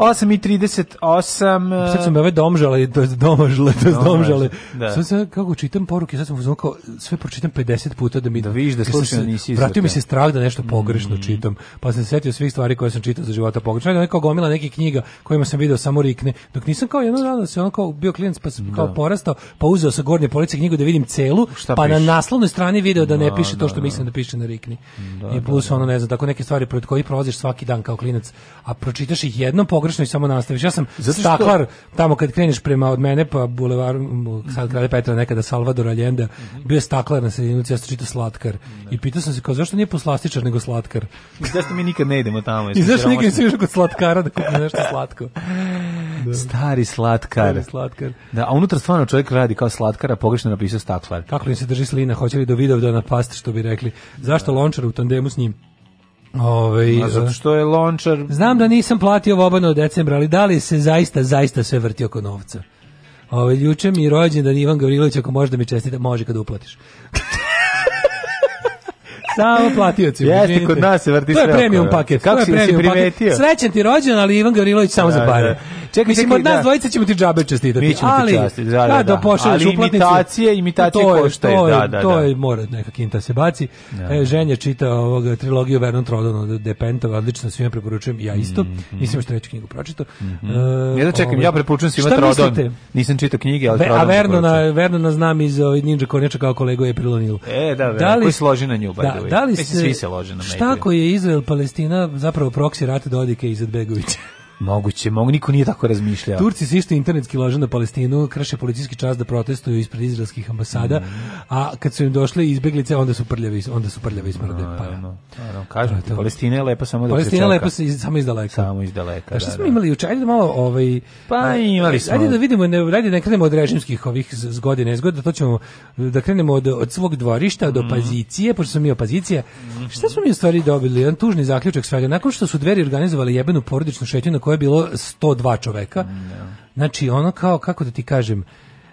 8 i 38. Pa sad e, sam ove domžale, to je domažale, to je domžale. Da. Sad kako čitam poruke, sad sam uzmano kao, sve pročitam 50 puta da mi... Da vidiš da slučajno nisi izvrta. Vratio mi se strah da nešto pogrešno mm. čitam, pa sam se setio svih stvari koje sam čitao za života pogrešno. Ja kao gomila neke knjiga kojima sam video samo rikne, dok nisam kao jedno dana se ono kao bio klijent pa sam kao da. porastao, pa uzeo sa gornje police knjigu da vidim celu, Šta pa piš? na naslovnoj strani video da ne da, piše to da, što da. mislim da piše na rikni. I plus ono ne znam, tako neke stvari pred koje prolaziš svaki dan kao klinac, a pročitaš ih jednom pogrešno završeno i samo nastaviš. Ja sam što... staklar tamo kad kreneš prema od mene pa bulevar sad Kralja Petra nekada Salvador Allende, mm -hmm. bio staklar na sredinu ceste čita slatkar. I pitao sam se kao zašto nije poslastičar nego slatkar. I zašto mi nikad ne idemo tamo? I zašto nikad ne išao kod slatkara da kupimo nešto slatko? Da. Stari slatkar. Stari slatkar. Da, a unutra stvarno čovjek radi kao slatkara, pogrešno napisao staklar. Kako im se drži slina, hoće li do video da napasti, što bi rekli. Zašto lončar u tandemu s njim? Ove, ovaj, zato što je lončar... Znam da nisam platio vobano od decembra, ali da li se zaista, zaista sve vrti oko novca? Ove, ovaj, juče mi rođendan Ivan Gavrilović, ako može da mi čestite, može kad uplatiš. [LAUGHS] Samo platioci. Jeste, kod nas se vrti sve. To je premium paket. Kako si, si primetio? Paket. Srećan ti rođen, ali Ivan Gavrilović samo da, za pare. Da. Čekaj, mislim, čekaj, od nas da. dvojica ćemo ti džabe čestitati. Mi ćemo ali, ti častiti, da da, da, da, da. pošalješ ali imitacije, imitacije to je, da, to je, da, da, To je, mora neka kinta se baci. Ja. E, ženja čita ovoga trilogiju Vernon Trodon od Depenta, odlično svima preporučujem, ja isto. Mm -hmm. Nisam još treću knjigu pročitao. Mm -hmm. e, ja da čekam, ovaj, ja preporučujem svima Trodon. Mislite? Nisam čitao knjige, ali Ve, Trodon. A Vernona, Vernona znam iz ovaj, Ninja Kornjača kao kolegu je O'Neil. E, da, da, koji se loži na nju, da, da li se, svi se lože na Šta ako je Izrael-Palestina zapravo proksi rata Dodike i Izetbegovića? Moguće, mogu, niko nije tako razmišljao. Turci su isto internetski lože na Palestinu, krše policijski čas da protestuju ispred izraelskih ambasada, mm. a kad su im došle izbeglice, onda su prljavi, onda su prljavi smrde. pa, ja. no, no, kažem ti, Palestina je lepa samo da Palestina je lepa samo iz daleka. Samo iz daleka. Pa da, šta smo da, imali juče? Ajde da malo ovaj pa imali smo. Ajde da vidimo, ne, ajde da krenemo od režimskih ovih zgode nezgoda, to ćemo da krenemo od, od svog dvorišta mm. do opozicije, mhm. pošto smo mi opozicija. Mm -hmm. Šta smo mi u stvari dobili? Jedan tužni zaključak svega. Nakon što su dveri organizovali jebenu porodičnu šetnju na koje je bilo 102 čoveka. Mm, yeah. Da. Znači, ono kao, kako da ti kažem,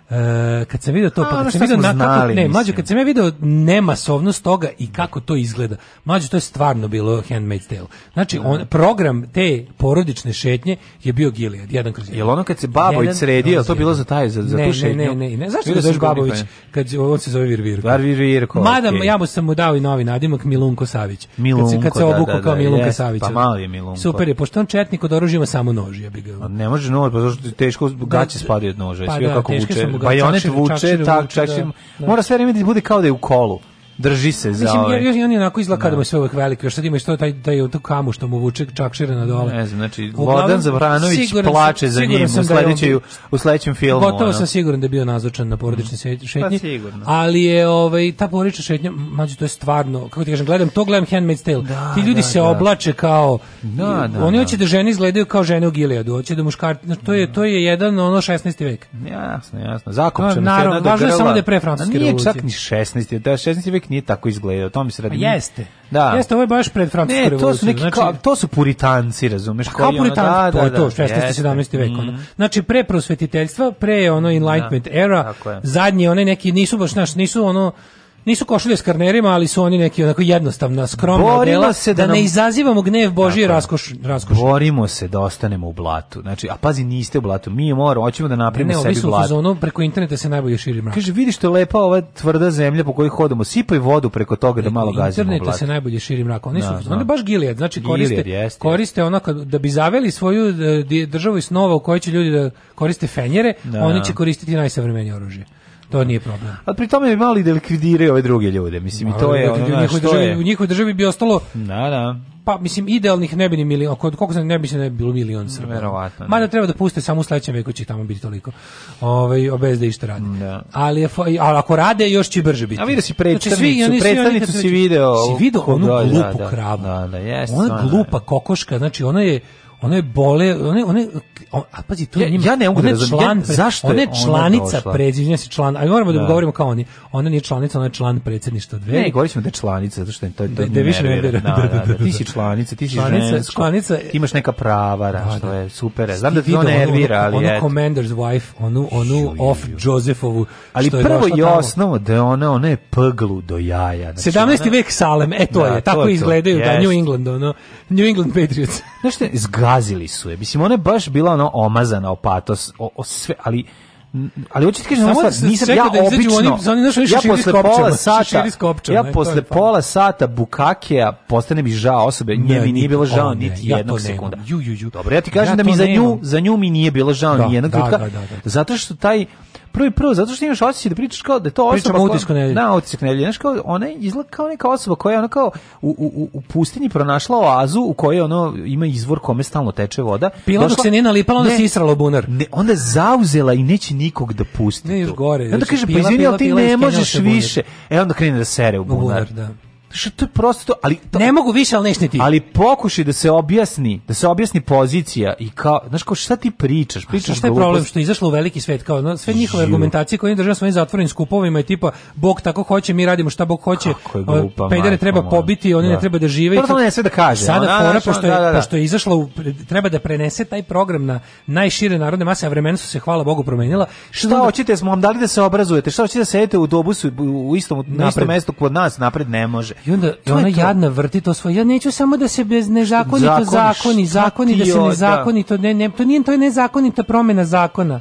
Eh, kad sam video to, pa kad sam video na kako, ne, mlađe, kad sam ja video nemasovnost toga i kako to izgleda, mlađe, to je stvarno bilo handmade Tale. Znači, da. on, program te porodične šetnje je bio Gilead, jedan kroz jedan. Jel ono kad se Babović sredio, to bilo za taj, za, za ne, tu šetnju? Ne, ne, ne, ne, zašto ga Babović, kad on se zove Virvirko? Virvirko, Mada, okay. ja mu sam mu dao i novi nadimak, Milunko Savić. Milunko, kad se, kad se obuku da, da, kao da, Milunko yes, Savić. Pa mali je Milunko. Super je, pošto on četnik od oružja samo nož, ja bi ga... Ne može nož, pa zašto teško da, gaće spadaju od noža, sve pa kako vuče bajonet vuče, tak, čašim, da. mora sve vreme da bude kao da je u kolu drži se za Mislim, ovaj. Mislim, on je onako izgleda kada mu da. sve uvek veliko, još sad ima što taj, taj tu kamu što mu vuče čakšira na dole. Ne znam, znači, Uglavnom, Vodan Zavranović plače za njim u, da sledećoj, da u sledećem filmu. Gotovo ono. sam siguran da je bio nazvačan na porodični mhm. šetnji. Pa, sigurno. Ali je ovaj, ta porodična šetnja, mađu, to je stvarno, kako ti kažem, gledam to, gledam Handmaid's Tale. Da, ti ljudi da, se da. oblače kao, da, da, oni da. hoće da žene izgledaju kao žene u Gileadu, hoće da muškarci, znači, to, je, mhm. to je jedan, ono, 16. vek. Jasno, jasno. Zakopčeno. No, pa, naravno, važno je samo da je pre francuske revolucije. Nije čak ni 16. Da, 16. vek uvijek nije tako izgledao. To mi se radi. Pa jeste. Da. Jeste, ovo je baš pred francusku ne, revoluciju. to su neki, znači, kao, to su puritanci, razumeš, pa koji ono, da, to pa da, je to, 16. Da, 17. vek, mm. Znači, pre prosvetiteljstva, pre ono Enlightenment da, era, zadnji, one neki, nisu baš, naš, nisu ono, nisu košulje s karnerima, ali su oni neki onako jednostavna, skromna Borimo dela, se da, da nam... ne izazivamo gnev Božji raskoš, raskoš. Borimo se da ostanemo u blatu. Znači, a pazi, niste u blatu. Mi moramo, hoćemo da napravimo ne, ne, sebi blatu. Zonu, preko interneta se najbolje širi mrak. Kaže, vidiš to je lepa ova tvrda zemlja po kojoj hodamo. Sipaj vodu preko toga da malo gazimo interneta blatu. se najbolje širi mrak. Oni su, da, da. baš Gilead, znači koriste, Gilead, koriste kad, da bi zaveli svoju eh, državu i snova u kojoj će ljudi da koriste fenjere, da. oni će koristiti najsavremenije oružje. To nije problem. A pri tome je mali da likvidiraju ove druge ljude. Mislim, i to je ono u njihovoj državi, je. U njihovoj državi bi ostalo... Da, da. Pa, mislim, idealnih ne bi ni milion, kod koliko sam ne bi se da ne bilo milion Srba. Verovatno. Da. Mada treba da puste samo u sledećem veku će tamo biti toliko. Ovaj obez da išta radi. Da. Ali, je, ali ako rade još će brže biti. A vidi si predstavnicu, znači, svi, oni, predstavnicu si video. Si video onu glupu da, da, kravu. Da, da, yes, ona glupa kokoška, znači ona je One bole, one one a pazi to ja, njima, ja ne mogu da razumem član, zašto je članica predsjedništva se član, ali moramo da, da. govorimo kao oni. Ona nije članica, ona je član predsjedništva dve. Ne, govorimo da je članica zato što je to to da, da, više ne da da, da, da, ti si članica, ti si članica, žensko, članica, ti imaš neka prava, da, što je super. Znam da to nervira, ali je. Ono commander's wife, onu onu off Josephovu, Ali prvo i osnovo da ona ona je pglu do jaja. 17. Znači vek Salem, e to je, tako izgledaju da New England, ono New England Patriots. Znaš, gazili su je. Mislim, ona je baš bila ono omazana opatos, o, o sve, ali ali hoću ti kažem, Samo da stvar, nisam, ja da obično, oni, oni, naš, ja posle pola sata, kopčama, ja posle pola sata bukakea postane mi žao osobe, ne, nje mi nije bilo žao ne, niti ja sekunda. Ju, ju, ju. Dobro, ja ti kažem ja da mi za nju, za nju mi nije bilo žao da, ni jednog da, trenutka, da, da, da, zato što taj, prvo i prvo zato što imaš osjećaj da pričaš kao da je to osoba Pričamo utisku nedelje. Da, utisku nedelje. Znaš kao ona izgleda kao neka osoba koja je ona kao u, u, u pustinji pronašla oazu u kojoj ono ima izvor kome stalno teče voda. Pila dok se nije nalipala, onda se israla bunar. Ne, onda zauzela i neće nikog da pusti. Ne, još gore. I onda znači, kaže, pa izvini, ti ne možeš više. E, onda krene da sere u bunar. U bunar da. Što to je prosto, ali to, ne mogu više, al nešto ti. Ali pokuši da se objasni, da se objasni pozicija i kao, znaš kao šta ti pričaš? Pričaš šta je problem što je izašlo u veliki svet kao no, sve njihove Živ. argumentacije koje država svojim zatvorenim skupovima i tipa bog tako hoće, mi radimo šta bog hoće. Glupa, pedere treba man. pobiti, oni da. ne treba da žive. To, to ne sve da kaže. Sada ona, da, da, fora što, da, pošto je, da, da, pošto je izašla u, treba da prenese taj program na najšire narodne mase, a vremena su se hvala Bogu promenila. Šta, šta hoćete, smo vam dali da se obrazujete? Šta hoćete da sedite u dobusu u istom na istom mestu kod nas, napred ne može. I onda to ona to. jadna vrti to svoje. Ja neću samo da se bez nezakonito zakoni, zakoni, zakoni da se da. nezakonito, ne, ne, to nije to je nezakonita promena zakona.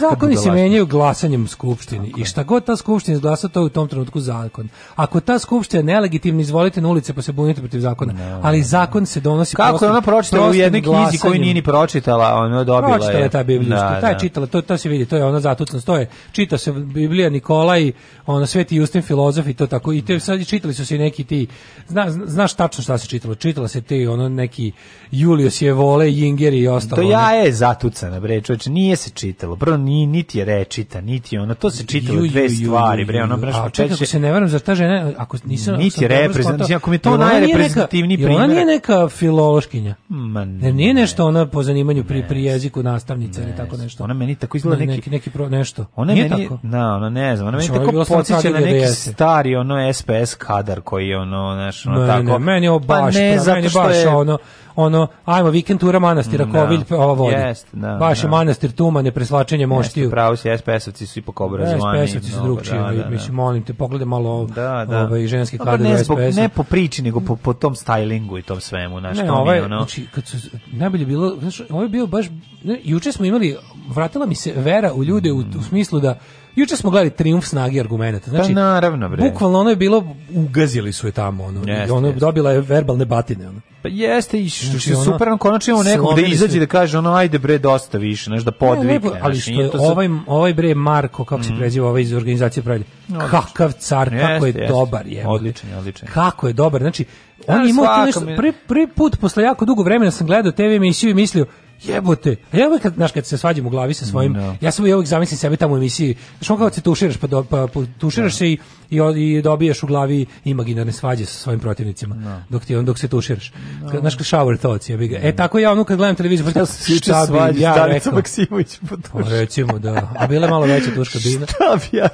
Zakoni se menjaju glasanjem skupštini i šta god ta skupština izglasa, to je u tom trenutku zakon. Ako ta skupština je nelegitimna, izvolite na ulice pa se bunite protiv zakona. Ne, ali zakon se donosi Kako prostim, ona pročitala u jednoj knjizi koju nije ni pročitala, ona je dobila pročitala je. ta Biblija, da, ta je da. čitala, to, to se vidi, to je ona zatucnost, stoje. čita se Biblija Nikolaj, ona Sveti Justin filozof i to tako, i te, sad čitali su se neki ti, zna, znaš tačno šta se čitalo, čitala se te ono neki Julius Jevole, Jinger i ostalo. To ja je zatucana, bre, čovječ, nije se čitalo, zapravo ni niti je rečita, niti ona, to se čita u dve stvari, bre, ona baš A čekaj, se ne varam, zar ta žena, ako nisam niti reprezentativna, ako mi to najreprezentativni primer. Ona nije neka filološkinja. Ma ne, nije nešto ona po zanimanju pri pri jeziku nastavnica ili tako nešto. Ona meni tako izgleda neki neki nešto. Ona meni, na, ona ne znam, ona meni znači, tako podsjeća na neki stari ono SPS kadar koji je ono, znači ono tako. Meni je pa baš, meni baš ono ono ajmo vikend tura manastira mm, Kovilj no. ova vodi. Yes, no, da, Baš no. Da. manastir Tuma ne presvlačenje moštiju. Jeste pravo se SPS-ovci su ipak obrazovani. SPS-ovci su drugčiji, da, da, mislim molim te pogledaj malo da, da. ovaj ženski kadar ne, ne po priči nego po, po tom stylingu i tom svemu, znači to ovaj, ono. Znači kad su najbolje bilo, znači ovo je bio baš ne, juče smo imali vratila mi se vera u ljude u, u mm. smislu da Juče smo gledali triumf snage argumenta. Znači, pa naravno, bre. Bukvalno ono je bilo, ugazili su je tamo. Ono, jest, ono jest. dobila je verbalne batine. Ono. Pa jeste i što, znači, je ono, super, on konačno imamo nekog da izađe se... da kaže ono ajde bre dosta više, nešto da podvikne. Ne, ali što to ovaj ovaj bre Marko kako mm. se preziva ovaj iz organizacije pravi. Kakav car, jeste, kako je jeste. dobar je. Odličan, odličan. Kako je dobar. Znači da, on je imao nešto prvi, prvi put posle jako dugo vremena sam gledao TV emisiju i mislio jebote. A ja uvek, znaš, kad se svađam u glavi sa svojim, no. Da. ja sam uvek zamislim sebe tamo u emisiji, znaš, on kao se tuširaš, pa, do, pa, pa tuširaš no. Da. se i, i, i dobijaš u glavi imaginarne svađe sa svojim protivnicima, no. dok, ti, dok se tuširaš. Da. Kad, znaš, shower thoughts, ja bih E, tako ja ono kad gledam televiziju, pa šta bi ja da rekao? Maksimović po pa Recimo, da. A bila je malo veća tuška bila. Šta bi ja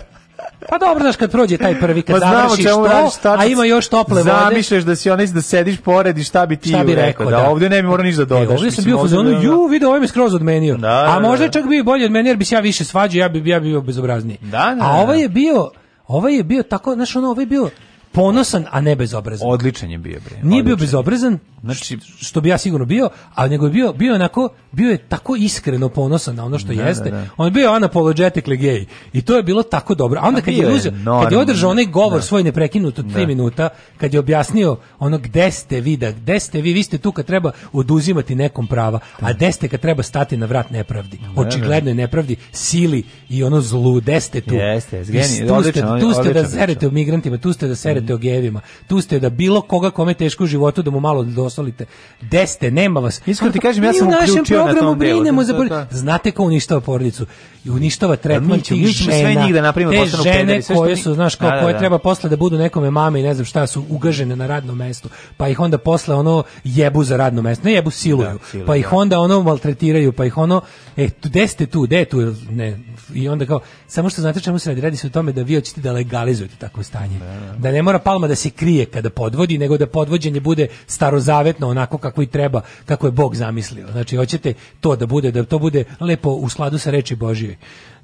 pa dobro, znaš, kad prođe taj prvi, kad pa završiš to, radiš, tačac, a ima još tople vode. Zamišljaš da si onaj, da sediš pored i šta bi ti šta bi rekao, da, da. ovdje ne bi morao ništa da e, dodaš. E, ovdje sam bio u fazonu, da... ju, vidio, ovaj me skroz odmenio. Da, da, a da. možda čak bi bolje odmenio, jer bi se ja više svađao, ja bi, ja bi bio bezobrazniji. Da, da, a ovaj je bio, ovaj je bio tako, znaš, ono, ovaj je bio ponosan, a ne bezobrazan. Odličan je bio, bre. Nije bio bezobrazan, znači, što bi ja sigurno bio, a nego je bio, bio onako, bio je tako iskreno ponosan na ono što da, da jeste. Da, da. On je bio unapologetically gay. I to je bilo tako dobro. A onda kad je, uzeo, kad je održao onaj govor da. svoj neprekinut od tri da. minuta, kad je objasnio ono gde ste vi, da gde ste vi, vi ste tu kad treba oduzimati nekom prava, a gde ste kad treba stati na vrat nepravdi. Očiglednoj nepravdi, sili i ono zlu, gde ste tu. Jeste, tu, ste, tu ste da serete u migrantima, tu ste da serete pričate o gevima. Tu ste da bilo koga kome teško u životu da mu malo dosolite. Deste, nema vas. Iskreno ti kažem, ja sam uključio na tom delu. Da, da, da. Znate ko uništava porodicu? i uništava tretman tih mi ćemo sve njih da napravimo te žene koje su, znaš, kao, da, da koje da, da. treba posle da budu nekome mame i ne znam šta, su ugažene na radnom mestu, pa ih onda posle ono jebu za radno mesto, ne jebu, siluju, da, silu, pa ih da. onda ono maltretiraju, pa ih ono, e, gde ste tu, gde tu, ne, i onda kao, samo što znate čemu se radi, radi se o tome da vi hoćete da legalizujete takvo stanje. Da, ne mora palma da se krije kada podvodi, nego da podvođenje bude starozavetno onako kako i treba, kako je Bog zamislio. Znači, hoćete to da bude, da to bude lepo u skladu sa reči Božije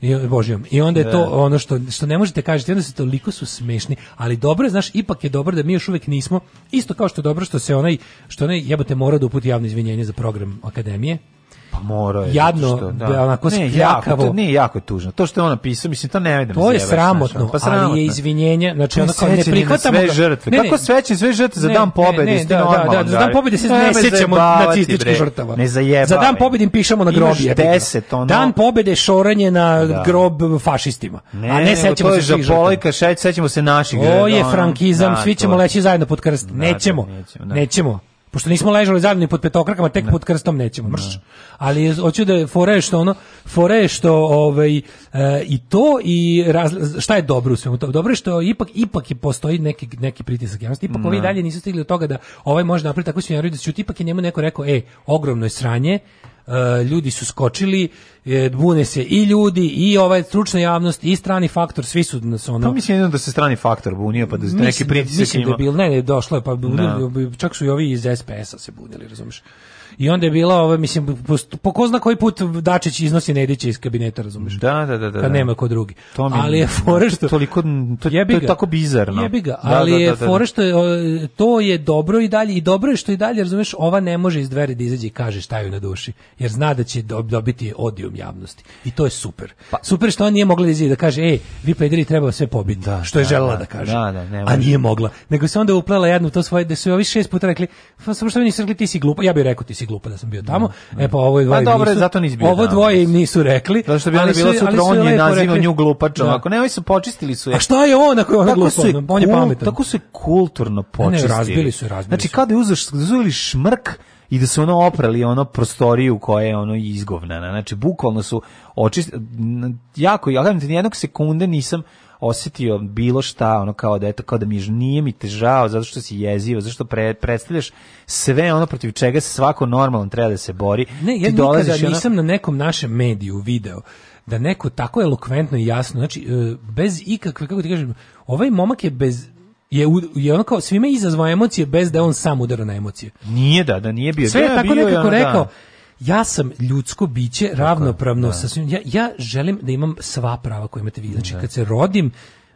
Božji. Božijom. I onda je to da. ono što, što ne možete kažete, onda se toliko su smešni, ali dobro je, znaš, ipak je dobro da mi još uvek nismo, isto kao što je dobro što se onaj, što onaj jebote mora da uputi javno izvinjenje za program Akademije, Pa morao je. Jadno, što, da. da onako ne, jako, to, ne, jako je tužno. To što je ona napisao, mislim, to ne vidim. To je sramotno, pa sramotno. ali je izvinjenje, znači ono kao ne prihvatamo sve žrtve. Ne, ne, Kako svećen sve žrtve za dan pobede, ne, da, da, da, za da, dan da. pobede se ne sećamo nacističkih žrtava. Ne zajebavaj. Za dan pobede pišemo na groblje. 10 ono. Dan pobede šoranje na da. grob fašistima. Ne, a ne sećamo se žrtava. Polika, sećamo se naših. O je frankizam, da, svi ćemo leći zajedno pod krst. Nećemo. Nećemo. Pošto nismo ležali zadnje pod petokrakama, tek ne. pod krstom nećemo, mrš. Ne. Ali hoću da fore što ono, fore što ovaj e, i to i razli, šta je dobro u svemu tome? Dobro je što ipak ipak je postoji neki neki pritisak javnosti. Ipak ne. ovi dalje nisu stigli do toga da ovaj može napraviti takvu svinjariju da će ipak je njemu neko rekao, ej, ogromno je sranje, E, ljudi su skočili, e, bune se i ljudi i ovaj stručna javnost i strani faktor, svi su nas ono. Pa mislim jedno da se strani faktor bunio pa da neki da- pritisak Mislim da je bil, ne, ne, došlo je pa da. bunili, čak su i ovi iz SPS-a se bunili, razumeš? I onda je bila, ova mislim, po ko zna koji put Dačić iznosi Nedića iz kabineta, razumiješ? Da, da, da. da. Kad da. nema ko drugi. To mi, ali je da, fore što... Toliko, to, to je tako bizarno. Jebi ga, da, ali da, da, je fore što je, to je dobro i dalje, i dobro je što i dalje, razumiješ, ova ne može iz dveri da izađe i kaže šta joj na duši, jer zna da će dobiti odijum javnosti. I to je super. Pa, super što ona nije mogla da izađe da kaže, ej, vi pederi treba sve pobiti, da, što je želela da, kaže. Da, da, ne a nije mogla. Nego se onda uplela jedno to svoje, da su više šest puta rekli, samo što mi nisu rekli ti si glupa, ja bih rekao ti si glupa da sam bio tamo. Mm. E pa da. ovo dvoje. Pa dobro, nisu, zato nisi bio. Ovo dvoje im nisu rekli. Zato što bi oni bilo sutra on je nazivao nju glupačom. Da. Ako ne, oni su počistili su je. A šta je on ako je ona glupa? On je pametan. Tako se kulturno počistili. Ne, razbili su, razbili. Znači kada uzeš, uzeli šmrk i da su ono oprali ono prostoriju koja je ono izgovnana. Znači bukvalno su očist jako ja kažem ti jednog sekunde nisam osetio bilo šta, ono kao da eto kao da mi je nije mi težao žao zato što si jezio, zašto što pre, predstavljaš sve ono protiv čega se svako normalan treba da se bori. Ne, ja Ti nikada nisam na nekom našem mediju video da neko tako elokventno i jasno, znači e, bez ikakve kako ti kažem, ovaj momak je bez je, je ono kao svime izazvao emocije bez da on sam udara na emocije. Nije da, da nije bio. Sve je da, tako bio nekako da. rekao, da ja sam ljudsko biće ravnopravno da. sa svim. Ja, ja želim da imam sva prava koja imate vi. Znači, da. kad se rodim,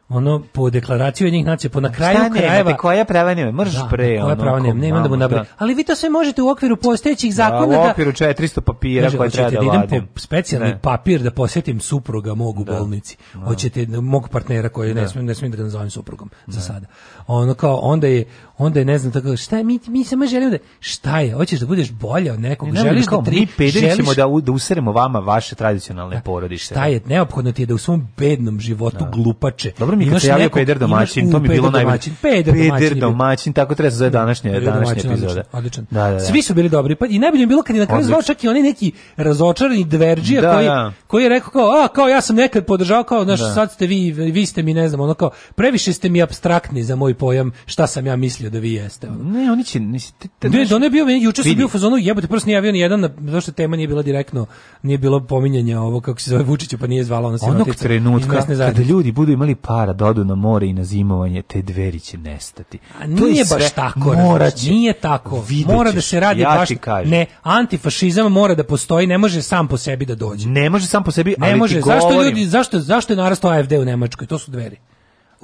ono po deklaraciji jednih nacija po na kraju Šta krajeva nemate, koja prava nema mrš da, pre da, koja ono, prava nema nema da mu da- nabraja ali vi to sve možete u okviru postojećih zakona da, u okviru 400 papira koje treba da idem po specijalni ne. papir da posetim supruga mogu u bolnici da. hoćete mog partnera koji ne smijem ne smijem da ga nazovem suprugom ne. za sada ono kao onda je onda je ne znam tako šta je, mi mi samo želimo da šta je hoćeš da budeš bolja od nekog ne, želiš kao, da tri mi želiš... da u, da useremo vama vaše tradicionalne da, porodište šta je neophodno ti je da u svom bednom životu da. glupače dobro mi kad se javio peder domaćin to mi bilo najbolje peder domaćin peder domaćin tako treba se zove današnja peder današnja domaćin, epizoda odlično, da, da, da, svi su bili dobri pa i najbolje bilo kad je na kraju zvao čak i oni neki razočarani dverđija da, koji da. koji je rekao kao a kao ja sam nekad podržao kao znaš da. sad ste vi vi ste mi ne znam ono kao previše ste mi apstraktni za moj ovaj pojam šta sam ja mislio da vi jeste. Ono. Ne, oni će... nisi te, ne, da ne bio, meni juče sam bio u fazonu, jebote, prvo se nije javio ni jedan, zato što tema nije bila direktno, nije bilo pominjanja ovo, kako se zove Vučića, pa nije zvala ona sirotica. Onog trenutka, kada ljudi budu imali para da odu na more i na zimovanje, te dveri će nestati. A nije baš tako, će, nije tako. Mora da se radi ja baš... Ne, antifašizam mora da postoji, ne može sam po sebi da dođe. Ne može sam po sebi, ne ali može. Ti zašto ljudi, zašto, zašto je narastao AFD u Nemačkoj? To su dveri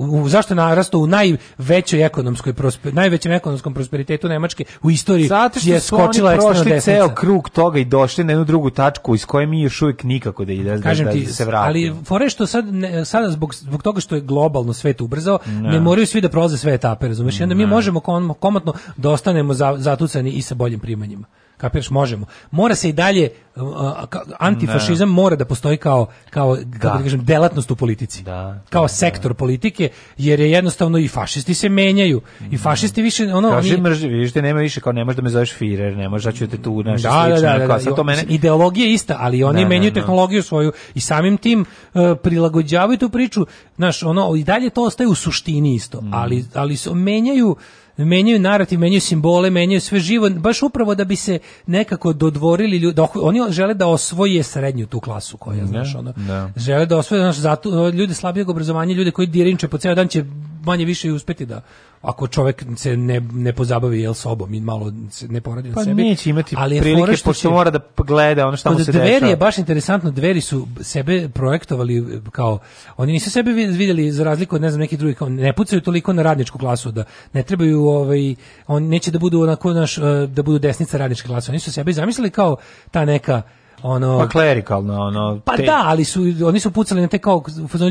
u, zašto je narastao u najvećoj ekonomskoj prosper, najvećem ekonomskom prosperitetu Nemačke u istoriji Zato što je skočila ekstremna desnica. prošli ceo krug toga i došli na jednu drugu tačku iz koje mi još uvijek nikako da, da, Kažem da, da ti, se vratimo. Ali fore što sad, ne, sada zbog, zbog toga što je globalno svet ubrzao, ne, ne da. moraju svi da prolaze sve etape, razumeš? I onda mi da. možemo komotno da ostanemo za, zatucani i sa boljim primanjima. Kapiraš, možemo. Mora se i dalje uh, uh antifašizam ne. Da. mora da postoji kao kao da. kako da kažem delatnost u politici. Da, kao da, sektor politike jer je jednostavno i fašisti se menjaju i mm. fašisti više ono Kaže oni... mrži, vidite, nema više kao ne možeš da me zoveš Führer, ne možeš da ću tu naše da, slično, da da, da, da, kao, sad to mene... Ideologija je ista, ali oni menjaju tehnologiju svoju i samim tim uh, prilagođavaju tu priču, znaš, ono i dalje to ostaje u suštini isto, mm. ali ali se menjaju menjaju narativ, menjaju simbole, menjaju sve živo, baš upravo da bi se nekako dodvorili ljudi, da oni žele da osvoje srednju tu klasu koja, znaš, ono, da. žele da osvoje, znaš, zato, ljude slabijeg obrazovanja, ljude koji dirinče po ceo dan će manje više i uspeti da ako čovjek se ne, ne pozabavi jel sobom i malo se ne poradi na pa sebi. Pa neće imati ali je prilike, pošto će, mora da gleda ono što mu se dešava. Dveri je baš interesantno, dveri su sebe projektovali e, kao, oni nisu sebe videli za razliku od ne znam nekih drugih, kao ne pucaju toliko na radničku klasu, da ne trebaju ovaj, on neće da budu onako naš, e, da budu desnica radničke klase, oni su sebe zamislili kao ta neka ono pa klerikalno ono pa te... da ali su oni su pucali na te kao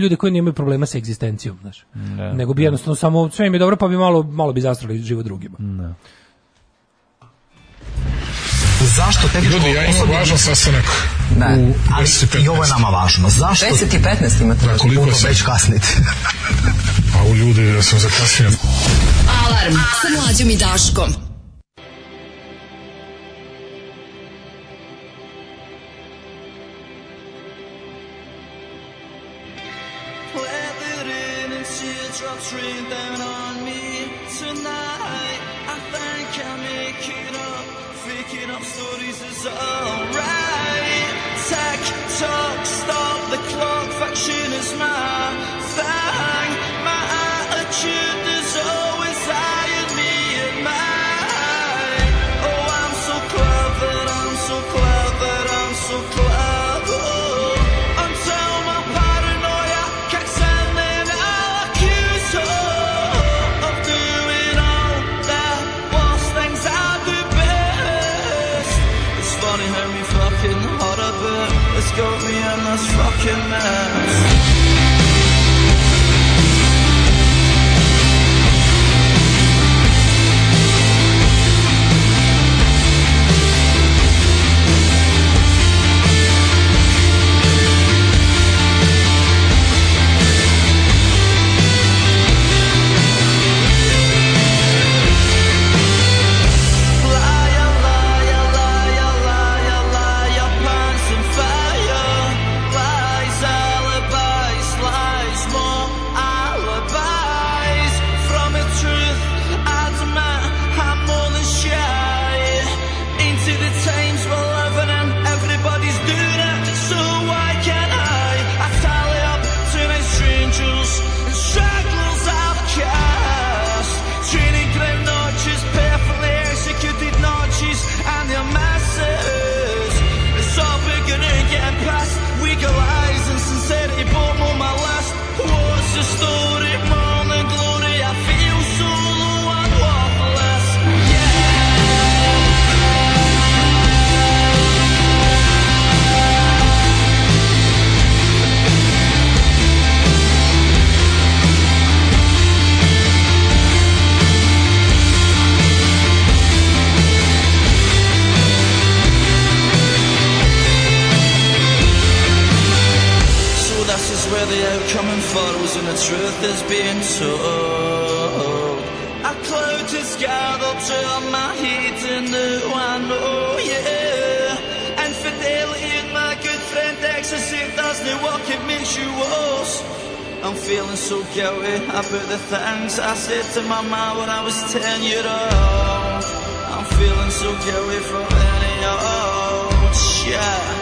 ljude koji nemaju problema sa egzistencijom znaš ne. Da, nego bi da. jednostavno samo sve im je dobro pa bi malo malo bi zastrali život drugima da. Zašto tehničko Ljudi, ja imam važan sastanak ne, ali i, i ovo je nama važno. Zašto? 10 i 15 imate da, koliko sam... već kasniti. pa u ljudi ja sam zakasnio. Alarm sa mlađom i Daškom. breathing on me tonight. I think I make it up. Faking up stories is alright. Tech talk, stop the clock. Faction is my thing. My attitude. truth is being told. I clothed his I'll till my and in the know. yeah. And fidelity in my good friend ecstasy does the work, it makes you worse. I'm feeling so guilty about the things I said to my mom when I was 10 years old. I'm feeling so guilty for any old shit.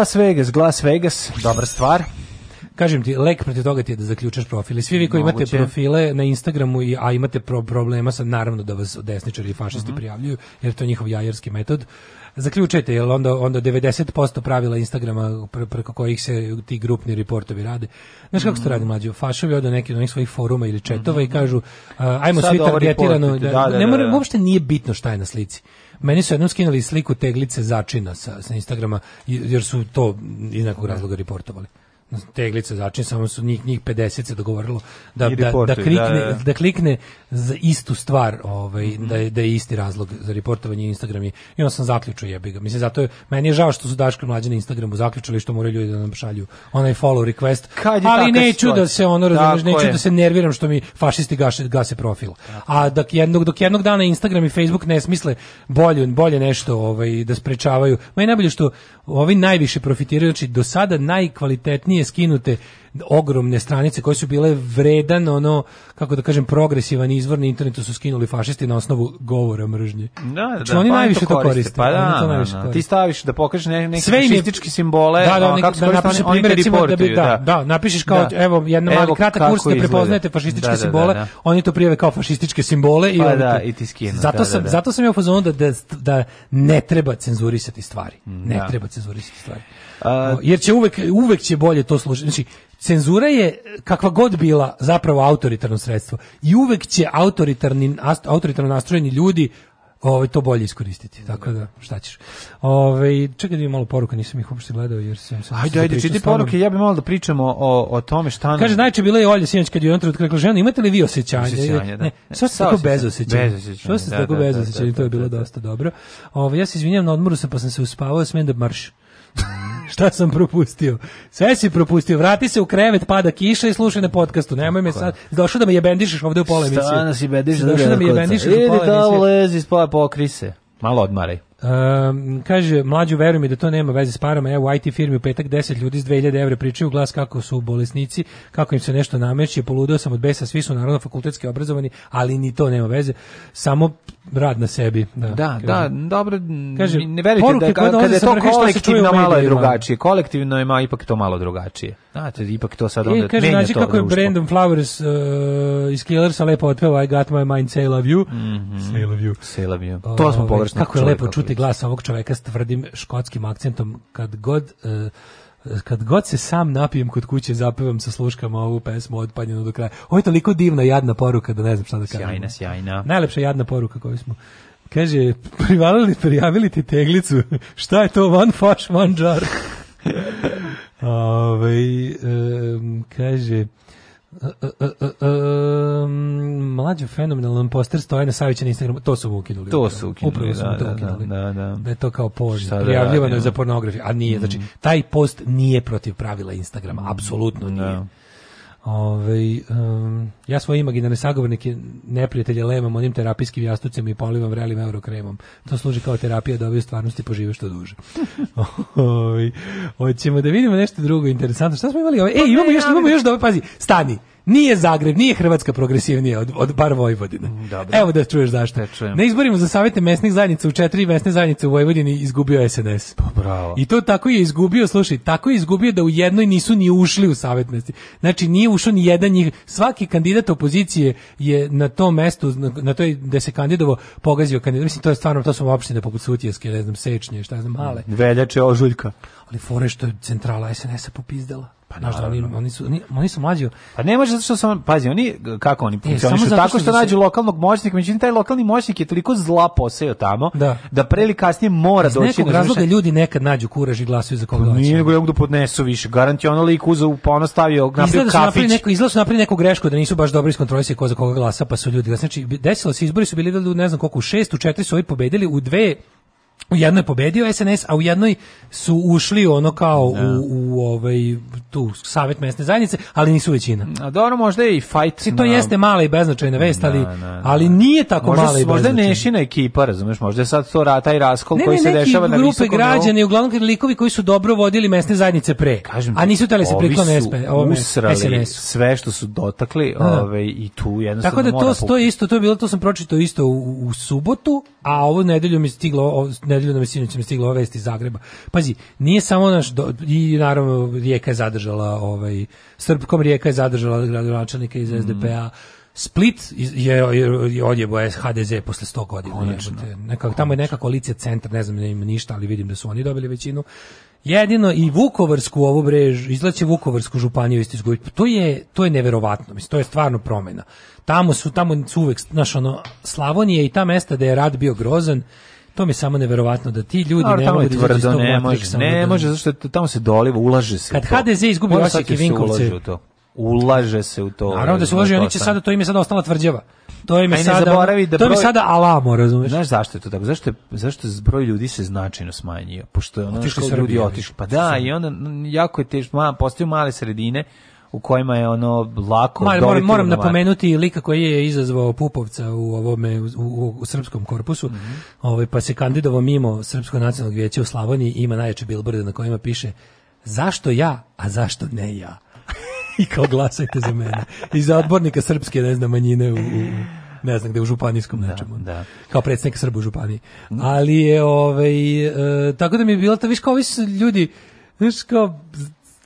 Las Vegas, Las Vegas, dobra stvar. Kažem ti, lek protiv toga ti je da zaključaš profile. Svi vi koji Moguće. imate profile na Instagramu, i, a imate pro problema sa, naravno da vas desničari i fašisti mm -hmm. prijavljuju, jer to je njihov jajerski metod, zaključajte, jer onda, onda 90% pravila Instagrama pre, preko kojih se ti grupni reportovi rade. Znaš kako se to mhm. radi mlađe? Fašovi odu neki od onih svojih foruma ili četova mm -hmm. i mhm. kažu uh, ajmo Sad svi targetirano. Da, da, da, ne da, mora, da, da. uopšte nije bitno šta je na slici meni su jednom skinuli sliku teglice začina sa, sa Instagrama, jer su to iz nekog razloga reportovali teglica začin, samo su njih, njih 50 se dogovorilo da, da, da, klikne, da, da, da. klikne za istu stvar, ovaj, mm -hmm. da, je, da je isti razlog za reportovanje Instagram i, i onda sam zaključio jebi ga. Mislim, zato je, meni je žao što su Daško mlađe na Instagramu zaključili što moraju ljudi da nam šalju onaj follow request, Kad ali neću da situacija? da se ono, razumeš, neću je. da se nerviram što mi fašisti gaše, gase profil. A dok jednog, dok jednog dana Instagram i Facebook ne smisle bolje, bolje nešto ovaj, da sprečavaju, ma i najbolje što ovi najviše profitiraju, znači do sada najkvalitetnije skinute ogromne stranice koje su bile vredan ono kako da kažem progresivan izvorni internetu su skinuli fašisti na osnovu govora mržnje. Da, da, znači, pa oni pa najviše to koriste. koriste pa da, to najviše da, da. koriste. ti staviš da pokažeš ne, neke fašističke simbole, da, da, oni, kako da, napiše primjer recimo da, bi, da, da, da, napišeš kao da. evo jedna mali kratak kurs da prepoznajete fašističke da, da simbole, da, da, oni to prijave kao fašističke simbole i pa onda i ti skinu. Zato sam zato sam ja fazonu da, da ne treba cenzurisati stvari. Ne treba cenzurisati stvari. Jer će uvek uvek će bolje to služiti. Znači Cenzura je, kakva god bila, zapravo autoritarno sredstvo. I uvek će autoritarni, autoritarno nastrojeni ljudi ovaj to bolje iskoristiti. Tako da šta ćeš. Ovaj čekaj da mi malo poruka, nisam ih uopšte gledao jer sam se Ajde, ajde, čitaj poruke, ja bih malo da pričamo o, o tome šta Kaže najče bila je Olja Sinoć kad je on trenutak rekla žena, imate li vi osećanje? osećanje da. Ne, sve se tako bez osećanja. Sve se tako da, da, da, bez osećanja, to je bilo dosta dobro. Ovaj ja se izvinjavam na odmoru sam pa sam se uspavao, smem da marš. [LAUGHS] šta sam propustio? Sve si propustio. Vrati se u krevet, pada kiša i slušaj na podcastu. Nemoj me sad. Došao da me jebendišeš ovde u pola emisije. Šta nas jebendišeš? Došao da, da me jebendišeš u pola Idi tamo, lezi, spava, pokri se. Malo odmaraj. Um, kaže, mlađu veruj mi da to nema veze s parama, evo IT firmi u petak 10 ljudi s 2000 evra pričaju u glas kako su bolesnici, kako im se nešto nameće, poludeo sam od besa, svi su naravno fakultetski obrazovani, ali ni to nema veze, samo rad na sebi. Da, da, da dobro, kaže, ne verujte da kada, kada je to kolektivno malo je drugačije, kolektivno je ma, ipak to malo drugačije. Znate, ipak to sad e, onda znači to e, kaže, znači kako je Brandon Flowers uh, iz Killersa lepo otpeo I got my mind, say love you. Mm -hmm. Say love you. Say love you. To smo pogrešno Kako je lepo čuti čujete glas ovog čoveka s tvrdim škotskim akcentom kad god uh, kad god se sam napijem kod kuće zapevam sa sluškama ovu pesmu od Panjena do kraja. Ovo je toliko divna jadna poruka da ne znam šta da kažem. Sjajna, sjajna. Najlepša jadna poruka koju smo. Kaže, privalili, prijavili ti teglicu. [LAUGHS] šta je to? One faš, one jar. [LAUGHS] Ove, ovaj, um, kaže, mlađo fenomenalan poster Stojana Savića na Instagramu, to su ukinuli. To su ukinuli, upravo da, to da, ukinuli. Da, da, da, da. je to kao požnje, da prijavljivano je za pornografiju, a nije, znači, mm. taj post nije protiv pravila Instagrama, mm. apsolutno nije. Ove, ovaj, um, ja svoje imaginarne sagovornike neprijatelje lemam onim terapijskim jastucima i polivam vrelim eurokremom. To služi kao terapija da ovi u stvarnosti požive što duže. [LAUGHS] Ove, ovaj, hoćemo da vidimo nešto drugo interesantno. Šta smo imali? Ove, ovaj, e, imamo još, imamo još da pazi, stani. Nije Zagreb, nije Hrvatska progresivnija od, od bar Vojvodine. Dobro. Evo da čuješ zašto. Da na izborima za savete mesnih zajednica u četiri mesne zajednice u Vojvodini izgubio SNS. Pa bravo. I to tako je izgubio, slušaj, tako je izgubio da u jednoj nisu ni ušli u savet mesti. Znači nije ušao ni jedan njih. Svaki kandidat opozicije je na tom mestu, na, na toj gde se kandidovao, pogazio kandidat. Mislim, to je stvarno, to su opštine poput Sutjeske, ne znam, Sečnje, šta znam, male. Veljače, Ožuljka. Ali fore što je centrala SNS-a popizdala. Pa Znaš, da oni, su, oni, oni su mlađi. Pa ne može zato što sam, pazi, oni, kako oni e, funkcionišu, tako što, da nađu se... lokalnog moćnika, međutim, taj lokalni moćnik je toliko zla poseo tamo, da, da pre ili kasnije mora Iz doći. Iz nekog razloga žušen... ljudi nekad nađu kuraž i glasaju za koga pa hoće. Nije nego jednog da podnesu više, garanti ono lik u pa stavio, na izgleda da kafić. Neko, izgleda da su napravili neku grešku da nisu baš dobro iskontrolisali ko za koga glasa, pa su ljudi, znači, desilo se, izbori su bili, da ne znam koliko, u šest, u četiri su ovi pobedili, u dve u jednoj je pobedio SNS, a u jednoj su ušli ono kao u, da. u ovaj tu savet mesne zajednice, ali nisu većina. A dobro, možda je i fight. Si, to na... jeste mala i beznačajna da, vest, ali, na, da, na, ali nije tako možda, mala i Možda je nešina ekipa, razumeš, možda je sad to rata i raskol ne, koji ne, se dešava na visokom grupe građani, uglavnom likovi koji su dobro vodili mesne zajednice pre, Kažem a nisu tele se priklone SP, ovome, SNS. sve što su dotakli ove, ovaj, i tu jednostavno Tako da to, to isto, to je bilo, to sam pročitao isto u, u, subotu, a ovo nedelju mi stiglo, nedelju nam je sinoć mi stigla vest iz Zagreba. Pazi, nije samo naš do, i naravno Rijeka je zadržala ovaj Srpkom Rijeka je zadržala gradonačelnika iz mhm. SDP-a. Split je, je, je odjebo HDZ posle 100 godina. Konačno. Nekako, tamo je neka koalicija centar, ne znam da ima ništa, ali vidim da su oni dobili većinu. Jedino i Vukovarsku ovu brež, izlaće Vukovarsku županiju isto izgubiti. Pa to je, to je neverovatno, mislim, to je stvarno promena. Tamo su, tamo su uvek, znaš, ono, Slavonije i ta mesta da je rad bio grozan To mi je samo neverovatno da ti ljudi Naravno, ne mogu da tvrdo, ne može, ne da- može, zašto tamo se doliva, ulaže se. Kad HDZ izgubi Osijek i da Vinkovce, ulaže se u to. Naravno da se ulaže, oni će sada to ime sada ostala tvrđava. To ime sada zaboravi da broj, to ime sada alamo, razumeš? Znaš zašto je to tako? Zašto je, zašto je broj ljudi se značajno smanjio? Pošto je ono što ljudi otišli. Pa da, i onda jako je teško, ma, postaju male sredine u kojima je ono lako Mar, moram, moram napomenuti lika koji je izazvao Pupovca u ovome u, u, u srpskom korpusu. Mm -hmm. ovaj pa se kandidovao mimo Srpskog nacionalnog vijeća u Slavoniji, ima najjače bilborde na kojima piše zašto ja, a zašto ne ja. [LAUGHS] I kao glasajte za mene. I za odbornika srpske, ne znam, manjine u, u ne znam gde u županijskom da, nečemu. Da. Kao predsjednik Srba u županiji. Mhm. Ali je ovaj e, tako da mi je bilo to viš kao ovi ljudi Znaš, kao,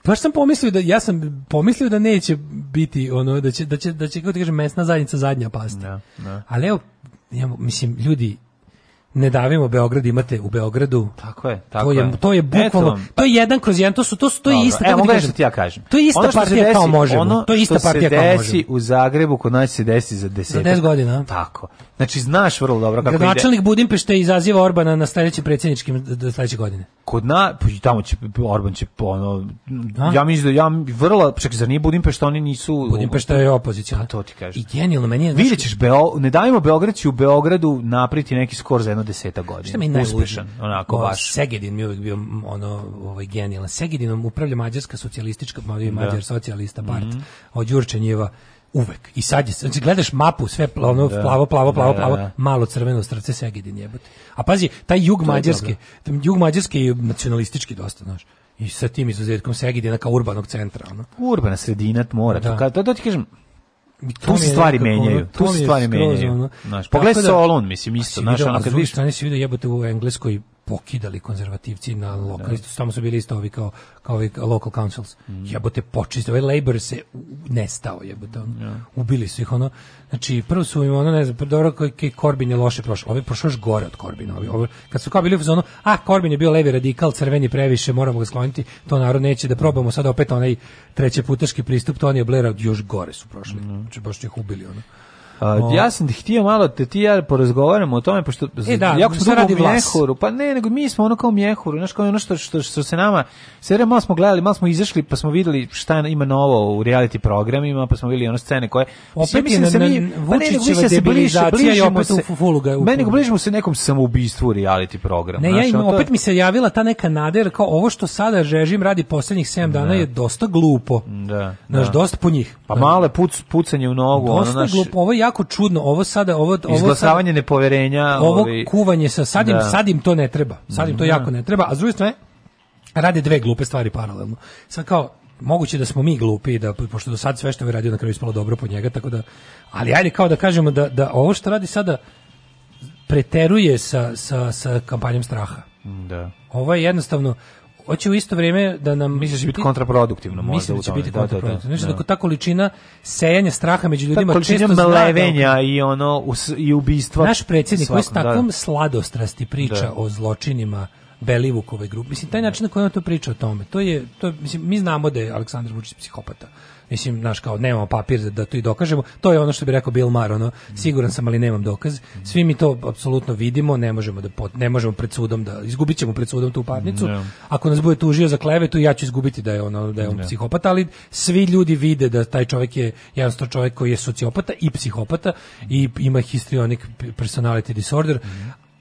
baš sam pomislio da ja sam pomislio da neće biti ono da će da će da će kako ti kažem mesna zajednica zadnja pasta. Da, da. Ali evo ja, mislim ljudi ne davimo Beograd imate u Beogradu. Tako je, tako to je. To je bukvalno, pa- to je jedan kroz jedan, to su to su to je ista Evo, da kažem, ti ja kažem. To je ista ono partija desi, kao možemo. Ono to je ista partija kao možemo. Ono što se desi u Zagrebu kod nas se desi za 10. Za 10 godina. Tako. Znači znaš vrlo dobro kako ide. Gradonačelnik Budimpešte izaziva Orbana na sledećim predsjedničkim sledeće godine. Kod na pa tamo će Orban će ono A? Da. ja mislim da ja vrlo čekaj zar nije Budimpešta oni nisu Budimpešta je opozicija. Pa to ti kažem. I genijalno meni je znači, videćeš Beo, ne dajmo Beogradu u Beogradu napriti neki skor za jedno 10 godina. Šta mi je uspešan onako baš. Segedin mi je uvijek bio ono ovaj genijalan. Segedinom upravlja mađarska socijalistička, da. mađar da. socijalista part mm -hmm. od Đurčenjeva Uvek. I sad je, znači gledaš mapu, sve ono, da, plavo, plavo, plavo, da, plavo, da, da. malo crveno srce Segedin jebote. A pazi, taj jug to Mađarske, jug Mađarske je nacionalistički dosta, znaš. I sa tim izuzetkom Segedina kao urbanog centra, ono. Urbana sredina mora, da. Kad to, to ti kažem, tu se stvari menjaju, tu se stvari menjaju. Pogledaj da, Solon, mislim isto, znaš, ono kad vidiš, strani se vidi jebote u Engleskoj pokidali konzervativci na da. lokalni, samo su bili isto ovi kao, kao ovi local councils. Mm. Jebote, počiste, ovaj labor se nestao, jebote, ono. Yeah. ubili su ih, ono, znači, prvo su im, ono, ne znam, pa dobro, koji Korbin je loše prošao, ovi prošao još gore od Korbina, ovi, ovi, kad su kao bili u zonu, a, Korbin je bio levi radikal, crveni previše, moramo ga skloniti, to narod neće, da probamo sada opet onaj treće putaški pristup, to on je Blaira, još gore su prošli, mm. znači, baš ih ubili, ono. A, ja sam htio malo te da ti ja porazgovaramo o tome pošto e, da, jako smo dugo mjehuru. Pa ne, nego mi smo ono kao mjehuru, znaš kao ono što, što, što se nama sve malo smo gledali, malo smo izašli pa smo videli šta ima novo u reality programima, pa smo videli one scene koje opet ja je da se na, mi pa ne, nego da se bliže, bliže opet se, u fuluga. Meni nego bližimo se nekom samoubistvu reality program. Ne, znaš, ja im, opet mi se javila ta neka nader kao ovo što sada režim radi poslednjih 7 dana da. je dosta glupo. Da. Znaš, da. dosta po njih. Pa da. male puc, pucanje u nogu, dosta ono, naš, glupo, ovo je jako čudno ovo sada ovo ovo izglasavanje sada, nepoverenja, ovo ovi... Ovaj, kuvanje sa sadim im, da. sad to ne treba. sadim to da. jako ne treba, a s druge strane rade dve glupe stvari paralelno. sa kao moguće da smo mi glupi da pošto do sad sve što je radio na kraju ispalo dobro po njega tako da ali ajde kao da kažemo da, da ovo što radi sada preteruje sa, sa, sa kampanjom straha. Da. Ovo je jednostavno hoće u isto vrijeme da nam misliš da će biti kontraproduktivno možda mislim da će biti kontraproduktivno da, da, da. da. da ta količina sejanja straha među ljudima ta često da mlevenja i ono us, i ubistva naš predsjednik koji s takvom sladostrasti priča o zločinima Belivukove grupe mislim taj način na koji on to priča o tome to je to mislim mi znamo da je Aleksandar Vučić psihopata Mislim, znaš, kao nemamo papir da, to i dokažemo. To je ono što bi rekao Bill Maher, ono, siguran sam, ali nemam dokaz. Svi mi to apsolutno vidimo, ne možemo da pot, ne možemo pred sudom da izgubićemo pred sudom tu parnicu. Ako nas bude tužio za klevetu, ja ću izgubiti da je ono da je on psihopata, ali svi ljudi vide da taj čovjek je jednostavno čovjek koji je sociopata i psihopata i ima histrionic personality disorder.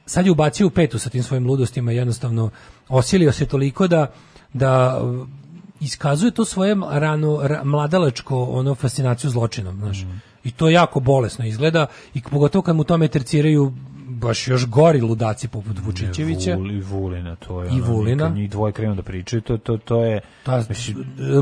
Sad je ubacio u petu sa tim svojim ludostima jednostavno osilio se toliko da da iskazuje to svoje rano ra, mladalačko ono fascinaciju zločinom, znaš. Mm. I to jako bolesno izgleda i pogotovo kad mu tome terciraju baš još gori ludaci poput Vučićevića. I Vulina, to je. I ono, Vulina. Njih dvoje krenu da pričaju, to, to, to je... Ta, mislim,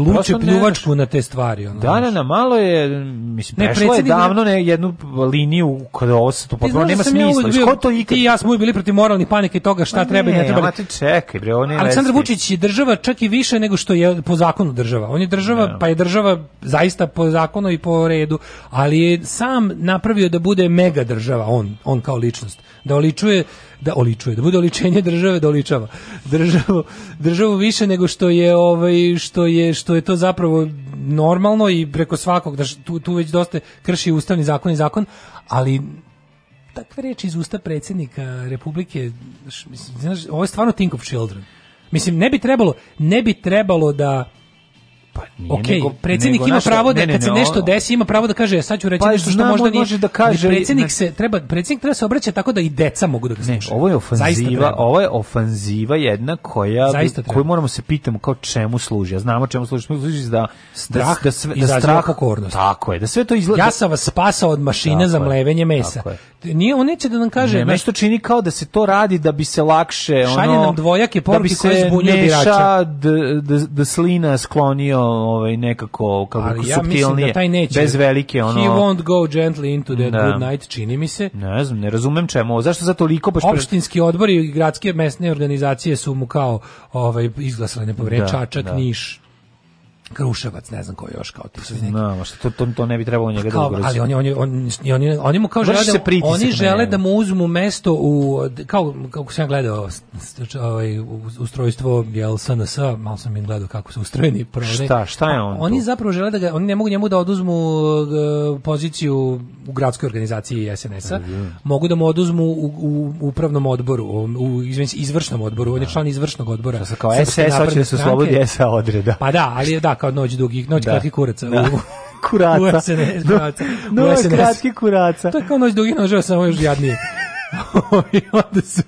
luče pljuvačku na te stvari. Ono, da, da, na malo je, mislim, ne, prešlo je davno ne, jednu liniju kada ovo se to potpuno da nema smisla. Ja Ko to ikad... Ti i ja smo bili protiv moralnih panika i toga šta pa treba i ne treba. Ne, čekaj, bre, on je... Aleksandar Vučić je država čak i više nego što je po zakonu država. On je država, ne. Da. pa je država zaista po zakonu i po redu, ali je sam napravio da bude mega država, on, on kao ličnost da oličuje da oličuje, da bude oličenje države da oličava. Državu, državu više nego što je ovaj što je što je to zapravo normalno i preko svakog da tu, tu već dosta krši ustavni zakon i zakon, ali takve reči iz usta predsjednika Republike, mislim, znaš, ovo je stvarno think of children. Mislim ne bi trebalo, ne bi trebalo da Pa nije, okay, nego, predsjednik ima pravo da ne, ne, kad se nešto ne, desi ima pravo da kaže ja e, sad ću reći pa, što, što možda nije, može da kaže predsjednik se treba predsjednik treba se obraćati tako da i deca mogu da ga slušaju. ovo je ofanziva, ovo je ofanziva jedna koja Zaista koju moramo se pitamo kao čemu služi. Ja znamo čemu služi, služi da, da strah da, sve, da, da strah pokornost. Tako je, da sve to izgleda. Ja sam vas spasao od mašine tako za mlevenje mesa. Nije on neće da nam kaže ne, nešto čini kao da se to radi da bi se lakše ono šalje nam dvojake da poruke koje zbunjuju birače. Da bi se da slina sklonio ovaj nekako kako Ali ja mislim da taj neće. Bez velike ono. He won't go gently into that da. good night, čini mi se. Ne znam, ne razumem čemu. Zašto za toliko baš opštinski odbori i gradske mesne organizacije su mu kao ovaj izglasale nepovređačak da, da. Niš, Kruševac, ne znam ko je još kao ti. No, što to, to, ne bi trebalo njega pa da kao, da ugrozi. Ali oni, oni, oni, oni, oni mu kao žele, da oni žele da mu uzmu mesto u, kao, kako sam gledao, ovaj, ustrojstvo jel, SNS, malo sam im gledao kako su ustrojeni. Prodaj. Šta, šta je on Oni zapravo žele da ga, oni ne mogu njemu da oduzmu poziciju u gradskoj organizaciji SNS-a, da, mogu da mu oduzmu u, u upravnom odboru, u izvršnom odboru, on je član izvršnog odbora. Šta kao SS, hoće da se oslobodi SA odreda. Pa da, ali da, kao noć dugih, noć da. kratkih kuraca. Da. U, [LAUGHS] kuraca. U SNS, e, kuraca. No, u e. kratkih kuraca. To je kao noć dugih noževa, samo još jadnije. [LAUGHS] I onda su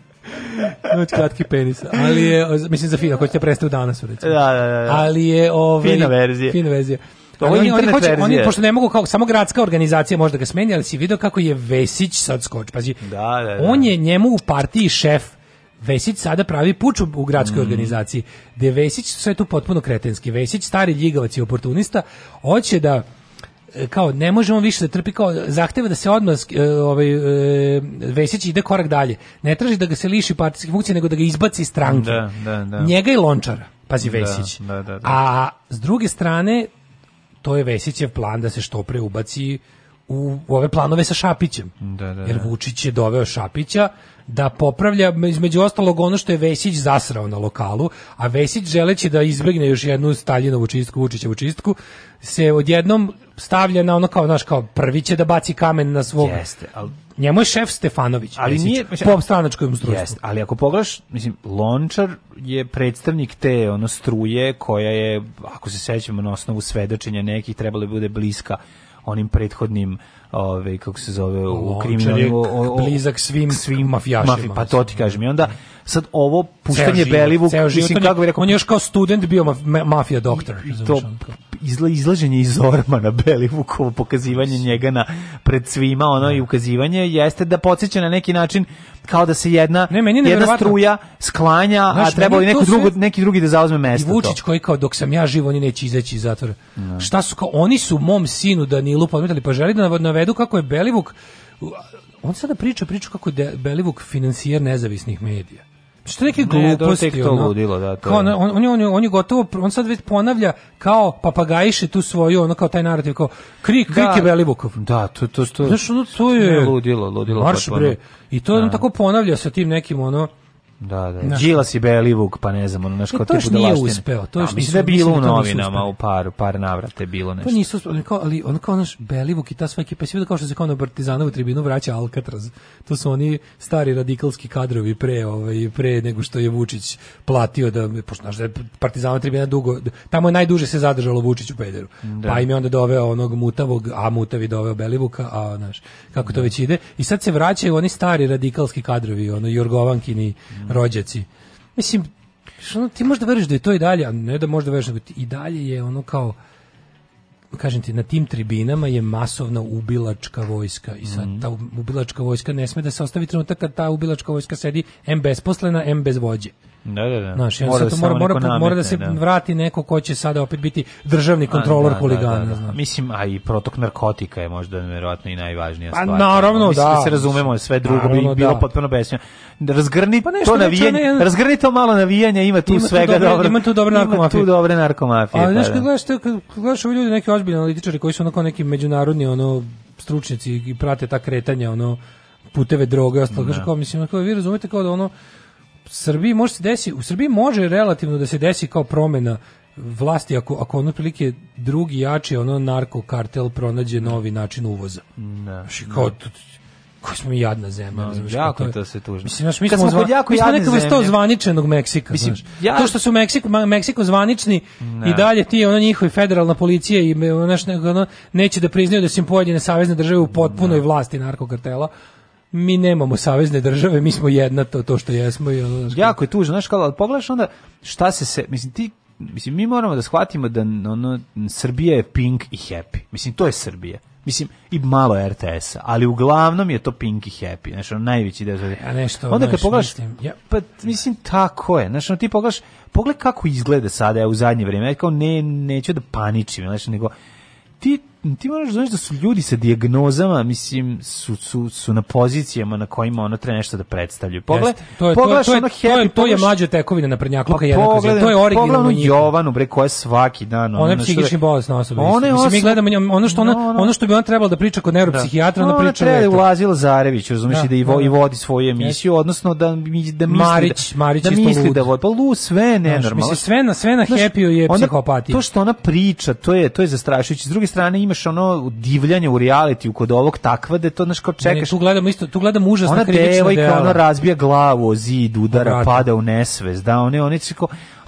Noć kratki penis. Ali je, mislim za fino, ako ćete prestati danas, recimo. Da, da, da. da. Ali je... Ovaj, fina verzija. Fina verzija. To oni, oni, hoće, oni, pošto ne mogu, kao, samo gradska organizacija može da ga smeni, ali si vidio kako je Vesić sad skoč. Pazi, da, da, da. on je njemu u partiji šef Vesić sada pravi puč u gradskoj mm. organizaciji, gde Vesić, sve tu potpuno kretenski, Vesić, stari ljigavac i oportunista, hoće da e, kao ne možemo više da trpi kao zahteva da se odmah e, ovaj e, Vesić ide korak dalje. Ne traži da ga se liši partijske funkcije nego da ga izbaci iz stranke. Da, da, da. Njega i Lončara, pazi da, Vesić. Da, da, da, A s druge strane to je Vesićev plan da se što pre ubaci u, u ove planove sa Šapićem. Da, da, Jer da. Vučić je doveo Šapića da popravlja između ostalog ono što je Vesić zasrao na lokalu, a Vesić želeći da izbegne još jednu Staljinovu čistku, Vučićevu čistku, se odjednom stavlja na ono kao, znaš, kao prvi će da baci kamen na svog... Jeste, ali... Njemu je šef Stefanović, ali Vesić, nije po stranačkom struju. Jeste, ali ako pogledaš, mislim, Lončar je predstavnik te ono struje koja je, ako se sećamo na osnovu svedočenja nekih, trebalo bi bude bliska onim prethodnim ovaj kako se zove u kriminalu blizak svim svim mafijašima mafi, pa to ti kažem i onda da sad ovo puštanje Belivu, mislim kako bi rekao, on je još kao student bio mafija doktor, i, to izla, izlaženje iz orma na Belivukovo pokazivanje njega na pred svima, ono i da. ukazivanje jeste da podsjeća na neki način kao da se jedna ne, meni jedna struja sklanja, Znaš, a treba i neko drugo, neki drugi da zauzme mesto. I Vučić to. koji kao dok sam ja živ oni neće izaći iz zatvora. Da. Šta su kao oni su mom sinu Danilu podmetali pa želi da navedu kako je Belivuk on sada priča priču kako je Belivuk finansijer nezavisnih medija što neke gluposti ne, to ludilo, da, to. Kao, on, on, on, on je gotovo on sad već ponavlja kao papagajiše tu svoju ono kao taj narativ kao krik krik da, je Belibukov. Da, to to to, Znaš, ono, to je ne, ludilo, ludilo. Marš bre. I to on da. tako ponavlja sa tim nekim ono Da, da. Đilas i Belivuk, pa ne znam, ono naš e, kao tipu da nije uspeo. To da, što mislim da je bilo u da novinama u par par navrate bilo pa nešto. To nisu ali kao ali on kao naš Belivuk i ta sva ekipa se vidi kao što se kao na Partizanovu tribinu vraća Alcatraz. To su oni stari radikalski kadrovi pre ovaj pre nego što je Vučić platio da pošto naš da Partizanova tribina dugo tamo je najduže se zadržalo Vučić u Pederu. Da. Pa im je onda doveo onog mutavog, a mutavi doveo Belivuka, a znaš kako to da. već ide. I sad se vraćaju oni stari radikalski kadrovi, ono Jorgovankini, mm rođaci. Mislim, što, ti možda veriš da je to i dalje, a ne da možda veriš, nego i dalje je ono kao kažem ti, na tim tribinama je masovna ubilačka vojska i sad mhm. ta ubilačka vojska ne sme da se ostavi trenutak kad ta ubilačka vojska sedi M bezposlena, M bez vođe. Da, da, da. Znaš, mora, da mora, mora, nametne, mora da se da. vrati neko ko će sada opet biti državni kontrolor a, da, huligana. Da, da, da. Mislim, a i protok narkotika je možda verovatno i najvažnija pa, stvar. Da, naravno, Mislim, da. da se razumemo, sve drugo naravno, bi bilo potpuno besmisleno. Razgrni pa nešto, to navijanje, ne... razgrni to malo navijanja, ima tu ima svega dobre, dobro. Ima tu dobre narkomafije. Ima tu dobre narkomafije. Ali pa znaš, kad gledaš, kad gledaš ovi ljudi, neki ozbiljni analitičari koji su onako neki međunarodni ono stručnjaci i prate ta kretanja, ono puteve droge, ostalo, no. kao, mislim, kao, vi razumete kao da ono, Srbiji može se desi, u Srbiji može relativno da se desi kao promena vlasti ako ako ono prilike drugi jači ono narko kartel pronađe novi način uvoza. Da, ne. Da. Kao, koji smo jadna zemlja, no, da, znaš, jako to se tužno. Mislim, znaš, mi Kad smo, smo zva... jako mi smo neka vrsta zvaničenog Meksika, Mislim, Ja... To što su Meksiko, Meksiko zvanični ne. i dalje ti, ono njihovi federalna policija i znaš, ono, neće da priznaju da su im pojedine savezne države u potpunoj ne. vlasti narkokartela mi nemamo savezne države, mi smo jedna to, to što jesmo. I ono, jako je tužno, znaš, kao, pogledaš onda šta se se, mislim, ti Mislim, mi moramo da shvatimo da ono, Srbija je pink i happy. Mislim, to je Srbija. Mislim, i malo RTS-a, ali uglavnom je to Pink i Happy, znaš, ono najveći deo. Ja nešto, Onda kad pogledaš, mislim, ja. pa, mislim, tako je, znaš, ono, ti pogledaš, pogled kako izgleda sada ja, u zadnje vrijeme, ja kao ne, neću da paničim, znaš, nego ti ti moraš da znaš da su ljudi sa dijagnozama, mislim, su, su, su na pozicijama na kojima ono treba nešto da predstavljaju. Pogled, to je, to, je, to, je, happy, to je, to je mlađa tekovina na prednjakluka pa, jedna pogledam, To je originalno njihovo. Jovanu, bre, koja je svaki dan. Ono, ona je psihični bolesna osoba. Ona je mislim, osoba, mi gledamo ono što, ona, ono što bi ona trebala da priča kod neuropsihijatra, da. ona priča... Ona treba da ulazila Zarević, razumiješ, da, da, i, vo, da, da. i vodi svoju emisiju, odnosno da, da misli Marić, da, Marić da, misli da vodi. Pa lu, sve nenormalno. Sve na, sve na happy je psihopatija. To što ona priča, to je, to je zastrašujuće. S druge strane, ima imaš ono divljanje u u kod ovog takva da to znaš kao čekaš. Ne, tu gledamo isto, tu gledamo užasno ona krivično devojka, dela. Ona razbija glavu o zid, udara, Obrati. pada u nesvez, da, one, one će kao,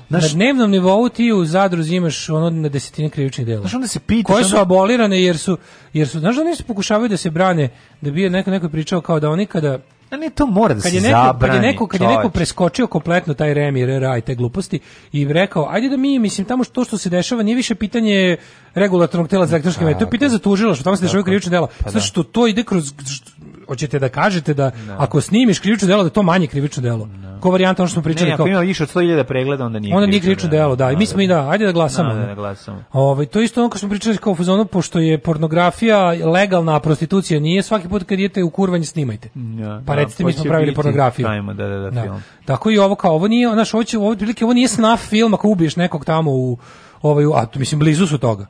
na dnevnom nivou ti u zadruzi imaš ono na desetine krivičnih dela. Znaš onda se pitaš... Koje su abolirane jer su, jer su znaš da oni se pokušavaju da se brane, da bi neko, neko pričao kao da oni kada A ne, to mora da kad se neko, zabrani. Kad je neko, kad je neko preskočio kompletno taj rem i rera i te gluposti i rekao, ajde da mi, mislim, tamo što, što se dešava nije više pitanje regulatornog tela za električke da, medije, to je pitanje da. za što tamo se dešavaju krivične dela. Pa Znači, što to ide kroz, što, hoćete da kažete da no. Da. ako snimiš krivično delo da to manje krivično delo. No. Da. Ko varijanta ono što smo pričali ne, ako kao. ima više od 100.000 pregleda onda nije. Onda nije krivično delo, da. I mi smo i da. da, ajde da glasamo. Da, da glasamo. Ovaj to isto ono što smo pričali kao u pošto je pornografija legalna, a prostitucija nije, svaki put kad idete u kurvanje snimajte. Pa recite mi pa smo pravili pornografiju. Tajma, da, da, da, film. Tako i ovo kao ovo nije, znaš, ovo će, ovo, ovo nije snaf film ako ubiješ nekog tamo u ovaj, a mislim blizu su toga.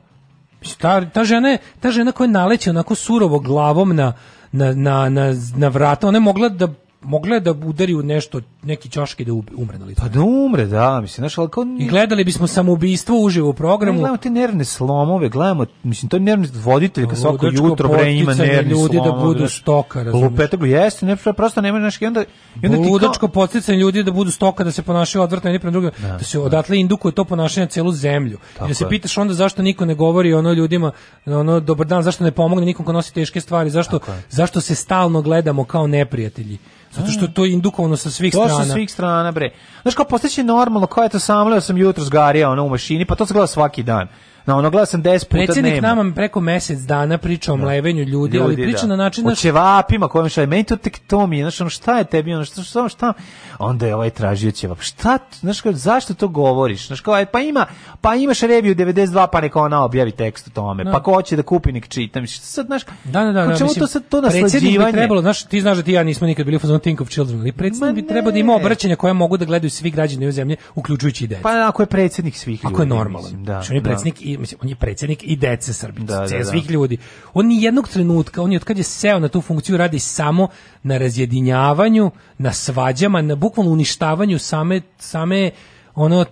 Ta, ta žena, ta žena koja naleće onako surovo glavom na na, na, na, na vrata, ona je mogla da mogle da udari u nešto, neki ćoški da umre na licu. Pa da umre, da, mislim, znaš, ali kao... I gledali bismo samoubistvo uživo u programu. Ne, gledamo te nervne slomove, gledamo, mislim, to je nervni voditelj, kad da, svako jutro bre ima nervni ljudi slomove, da budu stoka, razumiješ. Lupetog, jeste, ne, pa prosto nema nešto, i onda, i onda Ludačko kao... ljudi da budu stoka, da se ponašaju odvrtno jedni prema drugim, da, da, se da. odatle indukuje to ponašanje celu zemlju. Tako I da se pitaš onda zašto niko ne govori ono ljudima, ono, dobar dan, zašto ne pomogne nikom ko nosi teške stvari, zašto, zašto se stalno gledamo kao neprijatelji. Zato što to indukovano sa svih strana. To sa svih strana, bre. Znaš, kao postaće normalno, kao je to samleo sam jutro zgarijao ono, u mašini, pa to se gleda svaki dan na ono glasam 10 puta Predsjednik dnevno. nama preko mesec dana priča o da. mlevenju ljudi, ljudi ali priča da. na način... da... O ćevapima kojim je, meni to tek to mi je, znaš, ono šta je tebi, ono šta, šta, šta, onda je ovaj tražio ćevap. Šta, znaš, kao, zašto to govoriš? Znaš, kao, pa ima, pa imaš reviju 92, pa neka ona objavi tekst o tome, no. Da. pa ko hoće da kupi, nek čita, Šta sad, znaš, da, da, da, pa da, mislim, to sad to naslađivanje? trebalo, znaš, ti znaš da ti ja nismo nikad bili fazon Think of Children, ali predsjednik bi trebalo da ima obraćanja koja mogu da gledaju svi građani u zemlji, uključujući i decu. Pa ako je predsjednik svih ljudi. Ako je normalan. Mislim, da, znači, on je da. predsjednik i i mislim on je predsjednik i dece Srbice, da, da, da. svih ljudi. On ni jednog trenutka, on je od kad je seo na tu funkciju radi samo na razjedinjavanju, na svađama, na bukvalno uništavanju same same ono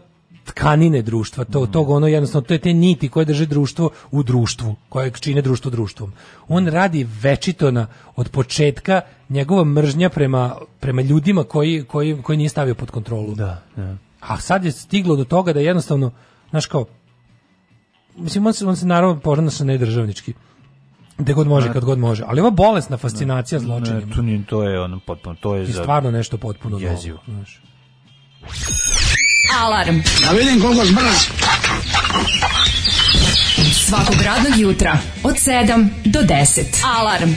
tkanine društva, to, mm. tog ono jednostavno, to je te niti koje drže društvo u društvu, koje čine društvo društvom. On radi večito na, od početka njegova mržnja prema, prema ljudima koji, koji, koji nije stavio pod kontrolu. Da, da. A sad je stiglo do toga da jednostavno, znaš kao, mislim, on se, on se naravno ponaša nedržavnički. Gde god može, kad god može. Ali ova bolesna fascinacija ne, zločinima. Ne, to, nije, to je ono potpuno, to je... I stvarno nešto potpuno jezivo. Novo, znaš. Alarm. Da vidim koliko zbrz. Svakog radnog jutra od 7 do 10. Alarm. Alarm.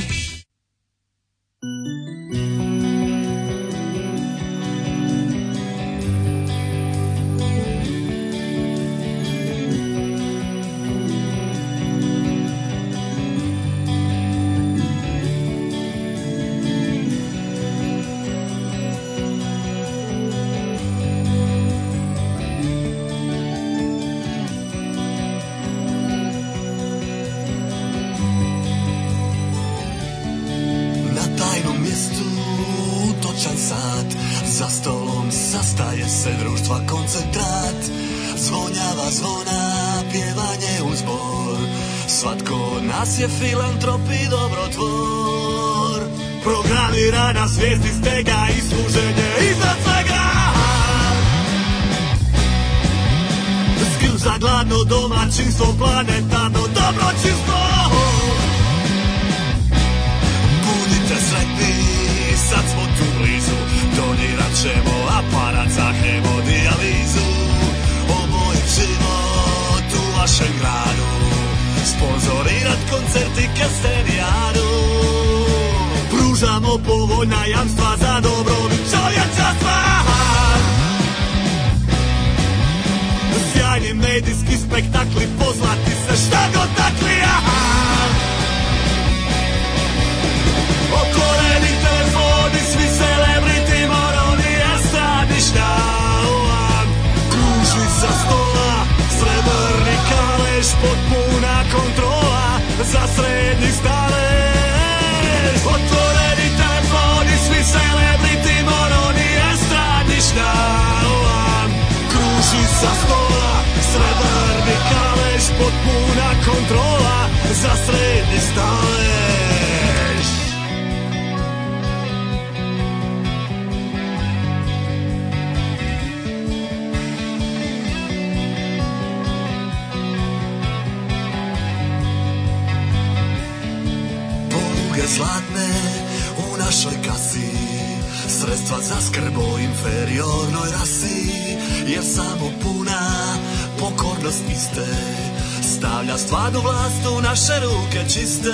nas je filantrop i dobrotvor Programirana svijest iz tega i služenje iznad svega Skrb za gladno domaćinstvo planetarno dobročinstvo Budite sretni, sad smo tu blizu Donirat ćemo aparat za hemodijalizu O moj život u vašem gradu Sponsorirat koncerti Kastenijaru Pružamo povoljna jamstva za dobrobit čovječanstva Sjajni medijski spektakli pozlati se šta god takli aha sa srednjih stane Otvoreni telefoni, svi celebriti, moroni, estradni štalan Kruži sa stola, srebrni kalež, potpuna kontrola za srednji stane Žuge zlatne u našoj kasi Sredstva za skrb o inferiornoj rasi Jer samo puna pokornost iste Stavlja stvarnu vlast u naše ruke čiste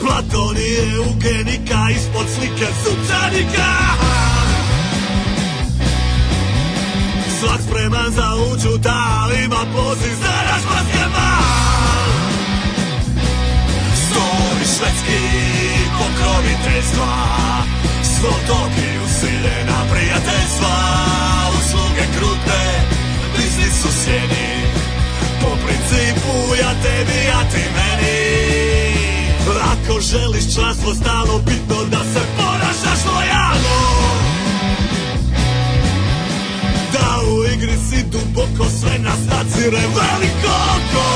Platon je ugenika ispod slike sucanika Svak spreman za uđu talima da poziv za razmaskama Božanski pokroviteljstva Svo dobiju siljena prijateljstva Usluge krutne, blizni su sjeni Po principu ja tebi, ja ti meni Ako želiš članstvo stalo bitno da se ponašaš lojalno Da u igri si duboko sve nas nacire veliko oko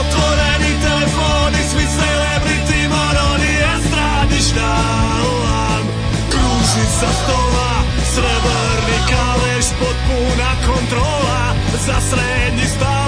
Otvoreno telefoni, svi celebrity, moro nije strani šta lan Kruži sa stola, srebrni kaleš, potpuna kontrola Za srednji stav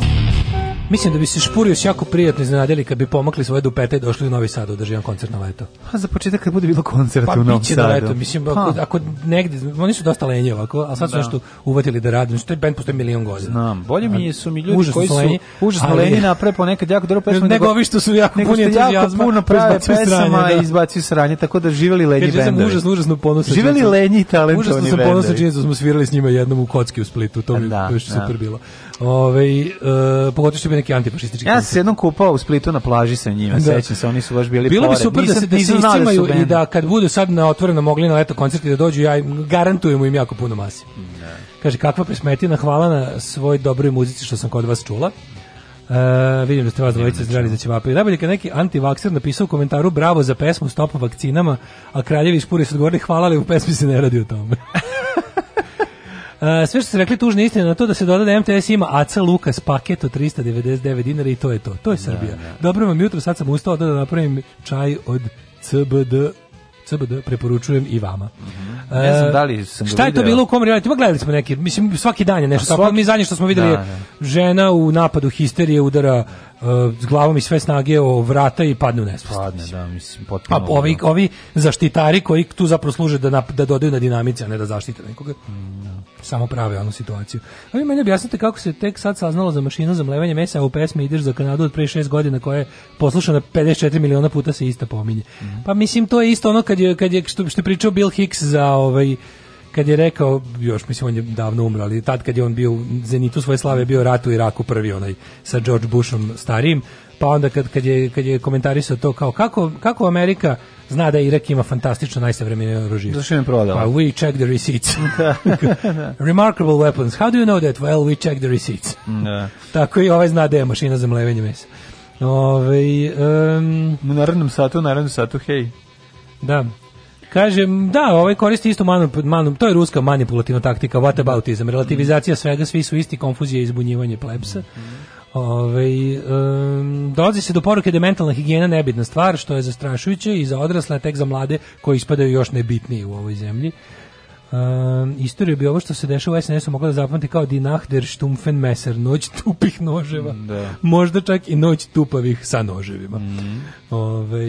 Mislim da bi se Špurius jako prijatno iznenadili kad bi pomakli svoje dupete i došli u Novi Sad održi jedan koncert na leto. A za početak kad bude bilo koncert pa, u Novi da, Sadu. Pa leto, mislim, pa. ako, ako negde, oni su dosta lenji ovako, ali sad su da. nešto uvatili da rade, što je band postoji milion godina. Znam, bolje mi su mi ljudi užasno koji su lenji, užasno ali, lenji naprave ponekad jako dobro pesme. Nego ovi što su jako puni entuzijazma, puno prave pesama da. i izbacuju sranje, tako da živeli lenji bendovi. Užasno, užasno ponosan. Živeli lenji talentovani bendovi. Užasno sam ponosan činjenica smo svirali s njima jednom u kocki u Splitu, to mi da, je super bilo. Ove, e, pogotovo što je neki antifašistički. Ja sam se jednom kupao u Splitu na plaži sa njima, da. sećam se, oni su baš bili Bilo pored. bi super da se, da se iscimaju da i da kad budu sad na otvoreno mogli na leto koncerti da dođu, ja garantujemo im jako puno masi. Da. Kaže, kakva presmetina, hvala na svoj dobroj muzici što sam kod vas čula. Uh, vidim da ste vas dvojice zdrali za ćevape. I najbolje kad neki antivakser napisao u komentaru bravo za pesmu stopa vakcinama, a kraljevi špuri su odgovorili hvala li u pesmi se ne radi o tome. [LAUGHS] Eh, sve što ste rekli tužna istina na to da se doda da MTS ima AC Lukas paket od 399 dinara i to je to. To je da, Srbija. Da, da. Dobro vam jutro, sad sam ustao da, da napravim čaj od CBD CBD preporučujem i vama. Mm -hmm. Ne znam da li sam Šta je to bilo u kom reality? Ma pa gledali smo neki, mislim svaki dan je nešto. Svaki... Pa tako, mi zadnje što smo videli da, je da. žena u napadu histerije udara s glavom i sve snage o vrata i padne u nesvest. Padne, da, mislim, potpuno. A ovi, ovi zaštitari koji tu zapravo služe da, nap, da dodaju na dinamice, a ne da zaštite nekoga, mm, no. Da. samo prave onu situaciju. A vi meni objasnite kako se tek sad saznalo za mašinu za mlevanje mesa, a u pesmi ideš za Kanadu od pre šest godina koja je poslušana 54 miliona puta se ista pominje. Mm. Pa mislim, to je isto ono kad je, kad je što, što je pričao Bill Hicks za ovaj kad je rekao, još mislim on je davno umro, ali tad kad je on bio u zenitu svoje slave, bio rat u Iraku prvi onaj sa George Bushom starijim, pa onda kad, kad je, kad je komentarisao to kao kako, kako Amerika zna da Irak ima fantastično najsavremenije oružje. Zašto im prodala? Pa we check the receipts. [LAUGHS] Remarkable weapons. How do you know that? Well, we check the receipts. Da. [LAUGHS] Tako i ovaj zna da je mašina za mlevenje mesa. Ove, ovaj, um, u narednom satu, u narednom satu, hej. Da. Kaže, da, ovaj koristi isto manu, manu, to je ruska manipulativna taktika, whataboutizam, relativizacija svega, svi su isti, konfuzija i izbunjivanje plebsa. Ove, um, dolazi se do poruke da je mentalna higijena nebitna stvar, što je zastrašujuće i za odrasle, tek za mlade koji ispadaju još nebitniji u ovoj zemlji. Um, istorija bi ovo što se dešava u SNS-u mogla da zapamati kao Die Nacht der Stumpfen Messer, noć tupih noževa. Da. Možda čak i noć tupavih sa noževima. Mm -hmm. Ove,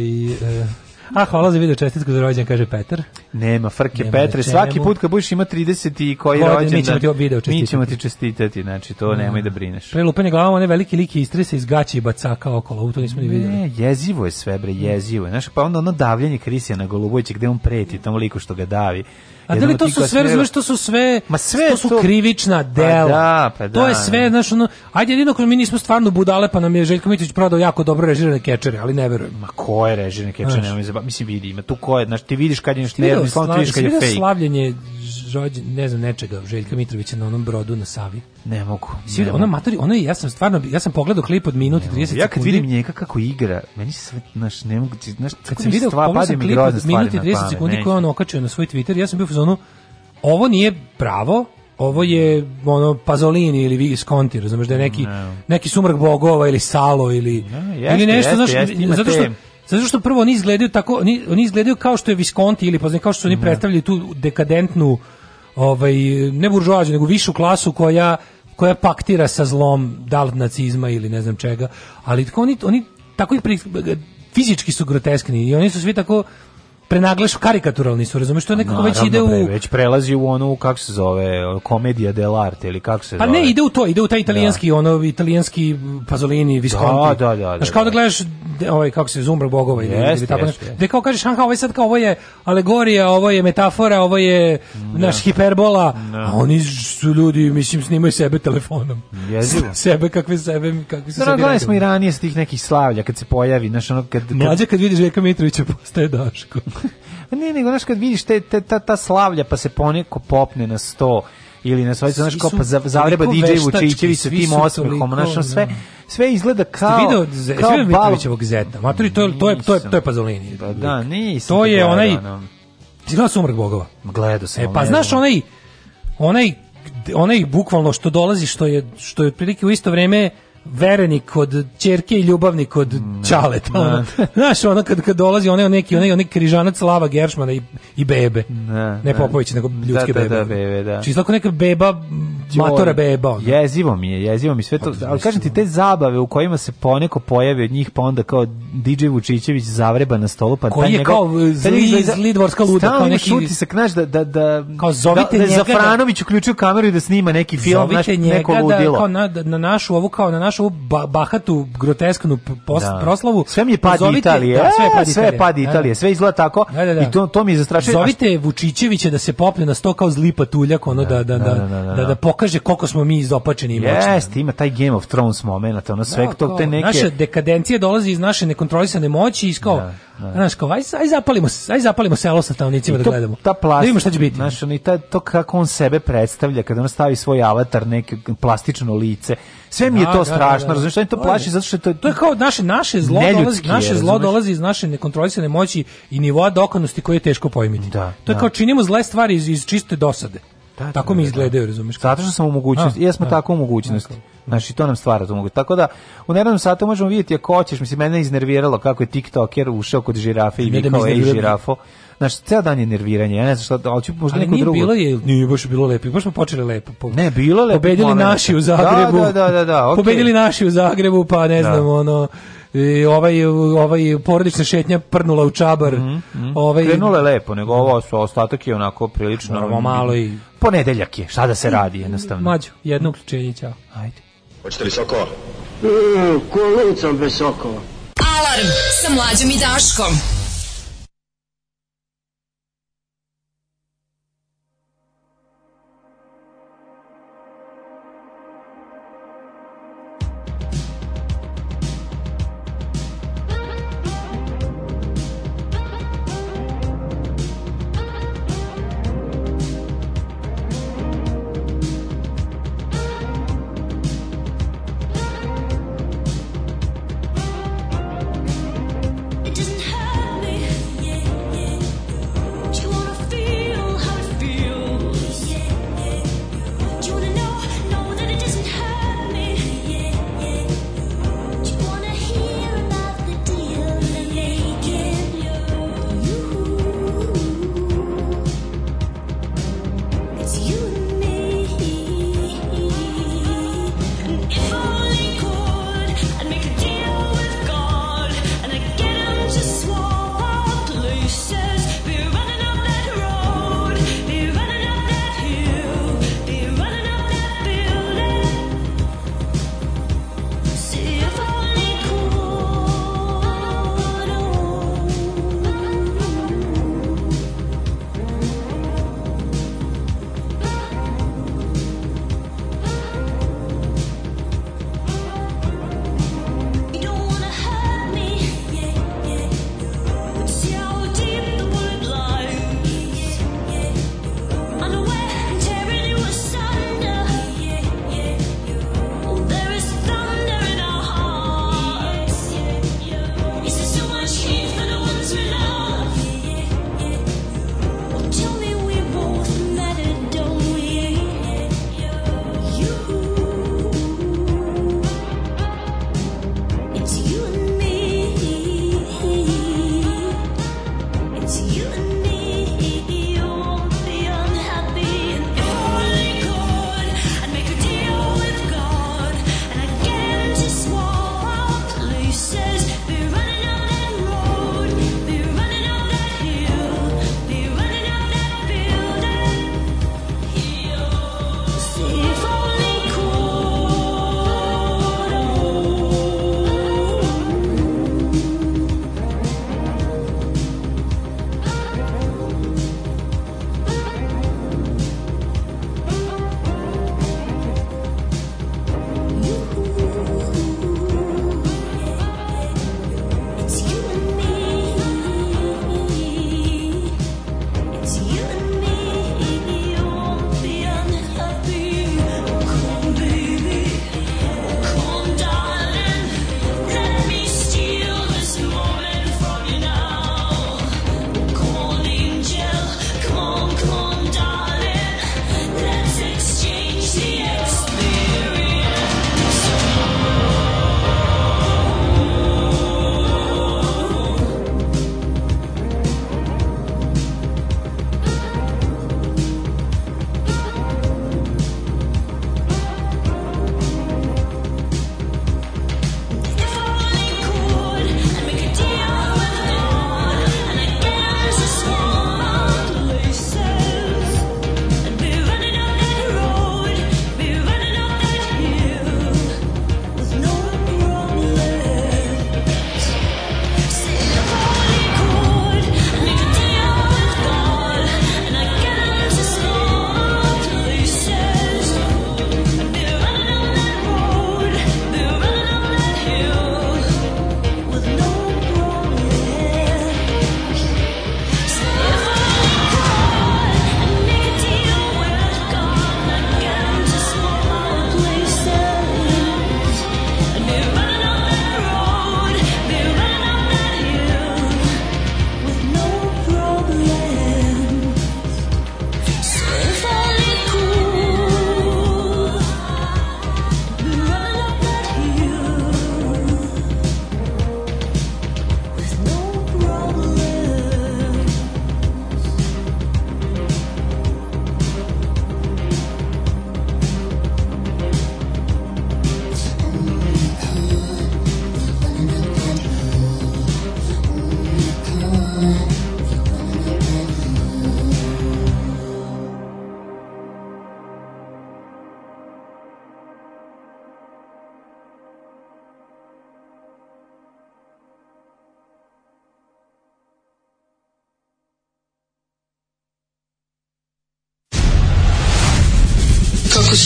e, A hvala za video čestitku za rođendan kaže Petar. Nema frke nema Petre, svaki put kad budeš ima 30 i koji rođendan. Mi ćemo ti video čestitati. Mi ćemo ti čestitati, znači to nema. Da. nemoj da brineš. Prelupanje glavama ne veliki like istrese iz gaća i bacaka okolo, to nismo ni videli. Ne, jezivo je sve bre, jezivo je. Znaš, pa onda ono davljanje davljenje na Golubojčića gde on preti tom liku što ga davi A da li to su sve, razumeš, to su sve, Ma sve to su to... krivična pa dela. Pa da, pa da. To je da. sve, znaš, ono, ajde jedino ako mi nismo stvarno budale, pa nam je Željko Mitić prodao jako dobro režirane kečere, ali ne verujem. Ma ko je režirane kečere, nema mi mislim vidi, ima tu ko je, znaš, ti vidiš kad je nešto ti vidiš kad je fake. Slavljenje rođen, ne znam nečega, Željka Mitrovića na onom brodu na Savi. Ne mogu. Svi, ona matori, ona ja sam stvarno ja sam pogledao klip od minut 30 sekundi. Ja kad vidim njega kako igra, meni se naš ne mogu, znači, znaš, kad sam video pogledao klip od minut i 30 sekundi koji on okačio na svoj Twitter, ja sam bio u zonu ovo nije pravo, ovo je ono Pazolini ili Visconti, razumeš da je neki no. neki sumrak bogova ili Salo ili no, ili nešto jeste, znaš, jeste, zato što zato što prvo oni izgledaju tako oni, oni izgledaju kao što je Visconti ili pa kao što su oni predstavljali tu dekadentnu ovaj, ne buržuaziju, nego višu klasu koja koja paktira sa zlom, da li nacizma ili ne znam čega, ali tako oni, oni tako i pri, fizički su groteskni i oni su svi tako prenaglaš karikaturalni su, razumeš, to nekako Naravno, već ide u već prelazi u onu kako se zove, komedija dell'arte ili kako se pa zove. Pa ne, ide u to, ide u taj italijanski, da. ono italijanski Pazolini, Visconti. Da, da, da. Znaš, da, kao da, da. gledaš ovaj kako se Zumbra bogova ili jest, tako nešto. Da kao kažeš, aha, ovo je sad kao ovo je alegorija, ovo je metafora, ovo je da. naš hiperbola, da. a oni su ljudi, mislim, snimaju sebe telefonom. Jezivo. [LAUGHS] sebe kakve sebe, kakve se da, sebi. Gledali smo i ranije s tih nekih slavlja kad se pojavi, znaš, ono kad, kad... Mlađe kad vidiš Veka Mitrovića postaje Daško. Pa ne, nego, znaš, kad vidiš te, te, ta, ta slavlja, pa se poneko popne na sto, ili na svojicu, znaš, kao pa zavreba DJ u Vučićević sa tim osmehom, znaš, sve, da. sve izgleda kao... Ste video, z, kao vidio Mitrovićevog zeta? Matori, to, to, je, to, je, to je Pazolini. Pa, da, nisam. To je onaj... Ti gledao Sumrak Bogova? Gledao sam. E, pa znaš, onaj, onaj onaj bukvalno što dolazi što je što je otprilike u isto vrijeme verenik kod ćerke i ljubavnik kod mm, čaleta. Ono. Znaš, ono kad, kad dolazi onaj neki, onaj, neki križanac Lava Geršmana i, i bebe. Ne, ne Popović, nego da, ljudske da, da bebe. Da, da, bebe, da. Čisto ako neka beba, matora beba. Ono. Jezivo mi je, jezivo mi sve to. Pa, Ali kažem ti, te zabave u kojima se poneko pojavi od njih, pa onda kao DJ Vučićević zavreba na stolu, pa Koji taj je njegov, kao zli, zli dvorska luda. Stalno neki... utisak, znaš, da, da, da, kao zovite da, da, njega, Zafranović da- uključio kameru i da snima neki film, znaš, neko ludilo. Da, kao na, na našu, ovu kao na našu znaš ovu ba bahatu, grotesknu post, da. proslavu. Sve mi je pad Zovite, Italije. Da, sve je pad sve Italije. Pad da, da. Italije. Sve izgleda tako da, da, da. i to, to mi zastrašuje. Zovite Vučićevića da se popne na sto kao zli patuljak, ono da, da, da, da, da, da, pokaže koliko smo mi izopačeni i moćni. Jeste, ima taj Game of Thrones moment, ono sve da, to, te neke... Naša dekadencija dolazi iz naše nekontrolisane moći i kao, da. Znaš, kao, aj, aj, zapalimo, aj zapalimo selo sa stanovnicima da gledamo. Ta plastika, da vidimo šta će biti. Znaš, on i ta, to kako on sebe predstavlja, kada on stavi svoj avatar, neke plastično lice, Sve mi je da, to da, da, strašno, da, da, razumiješ, to plaši zato što to, to je kao naše naše zlo dolazi, naše zlo dolazi iz naše nekontrolisane moći i nivoa dokonosti koje je teško pojmiti. Da, to je kao činimo zle stvari iz, iz čiste dosade. Da, tako mi izgledaju, razumiješ? Zato što sam u mogućnosti, jesmo a, tako u mogućnosti. Okay. Znači, to nam stvara tu mogućnost. Tako da, u neradnom satu možemo vidjeti ako hoćeš, mislim, mene je iznerviralo kako je TikToker ušao kod žirafe i vikao, ej žirafo. Znaš, ceo dan je nerviranje. Ja ne znam šta, ali da ću možda ali neku drugu. Bilo je, nije baš bilo lepo. Baš smo počeli lepo. Po, ne, bilo lepo. Pobedili naši u da, Zagrebu. Da, da, da, da okay. Pobedili naši u Zagrebu, pa ne da. znam, ono i ovaj ovaj porodična šetnja prnula u čabar. Mm, mm. Ovaj je lepo, nego ovo su ostatak je onako prilično Moramo malo i ponedeljak je. Šta da se radi jednostavno. Mađo, jedno uključenje, ćao. Ajde. Hoćete li sokova? Mm, e, kolicom bez sokova. Alarm sa mlađom i Daškom.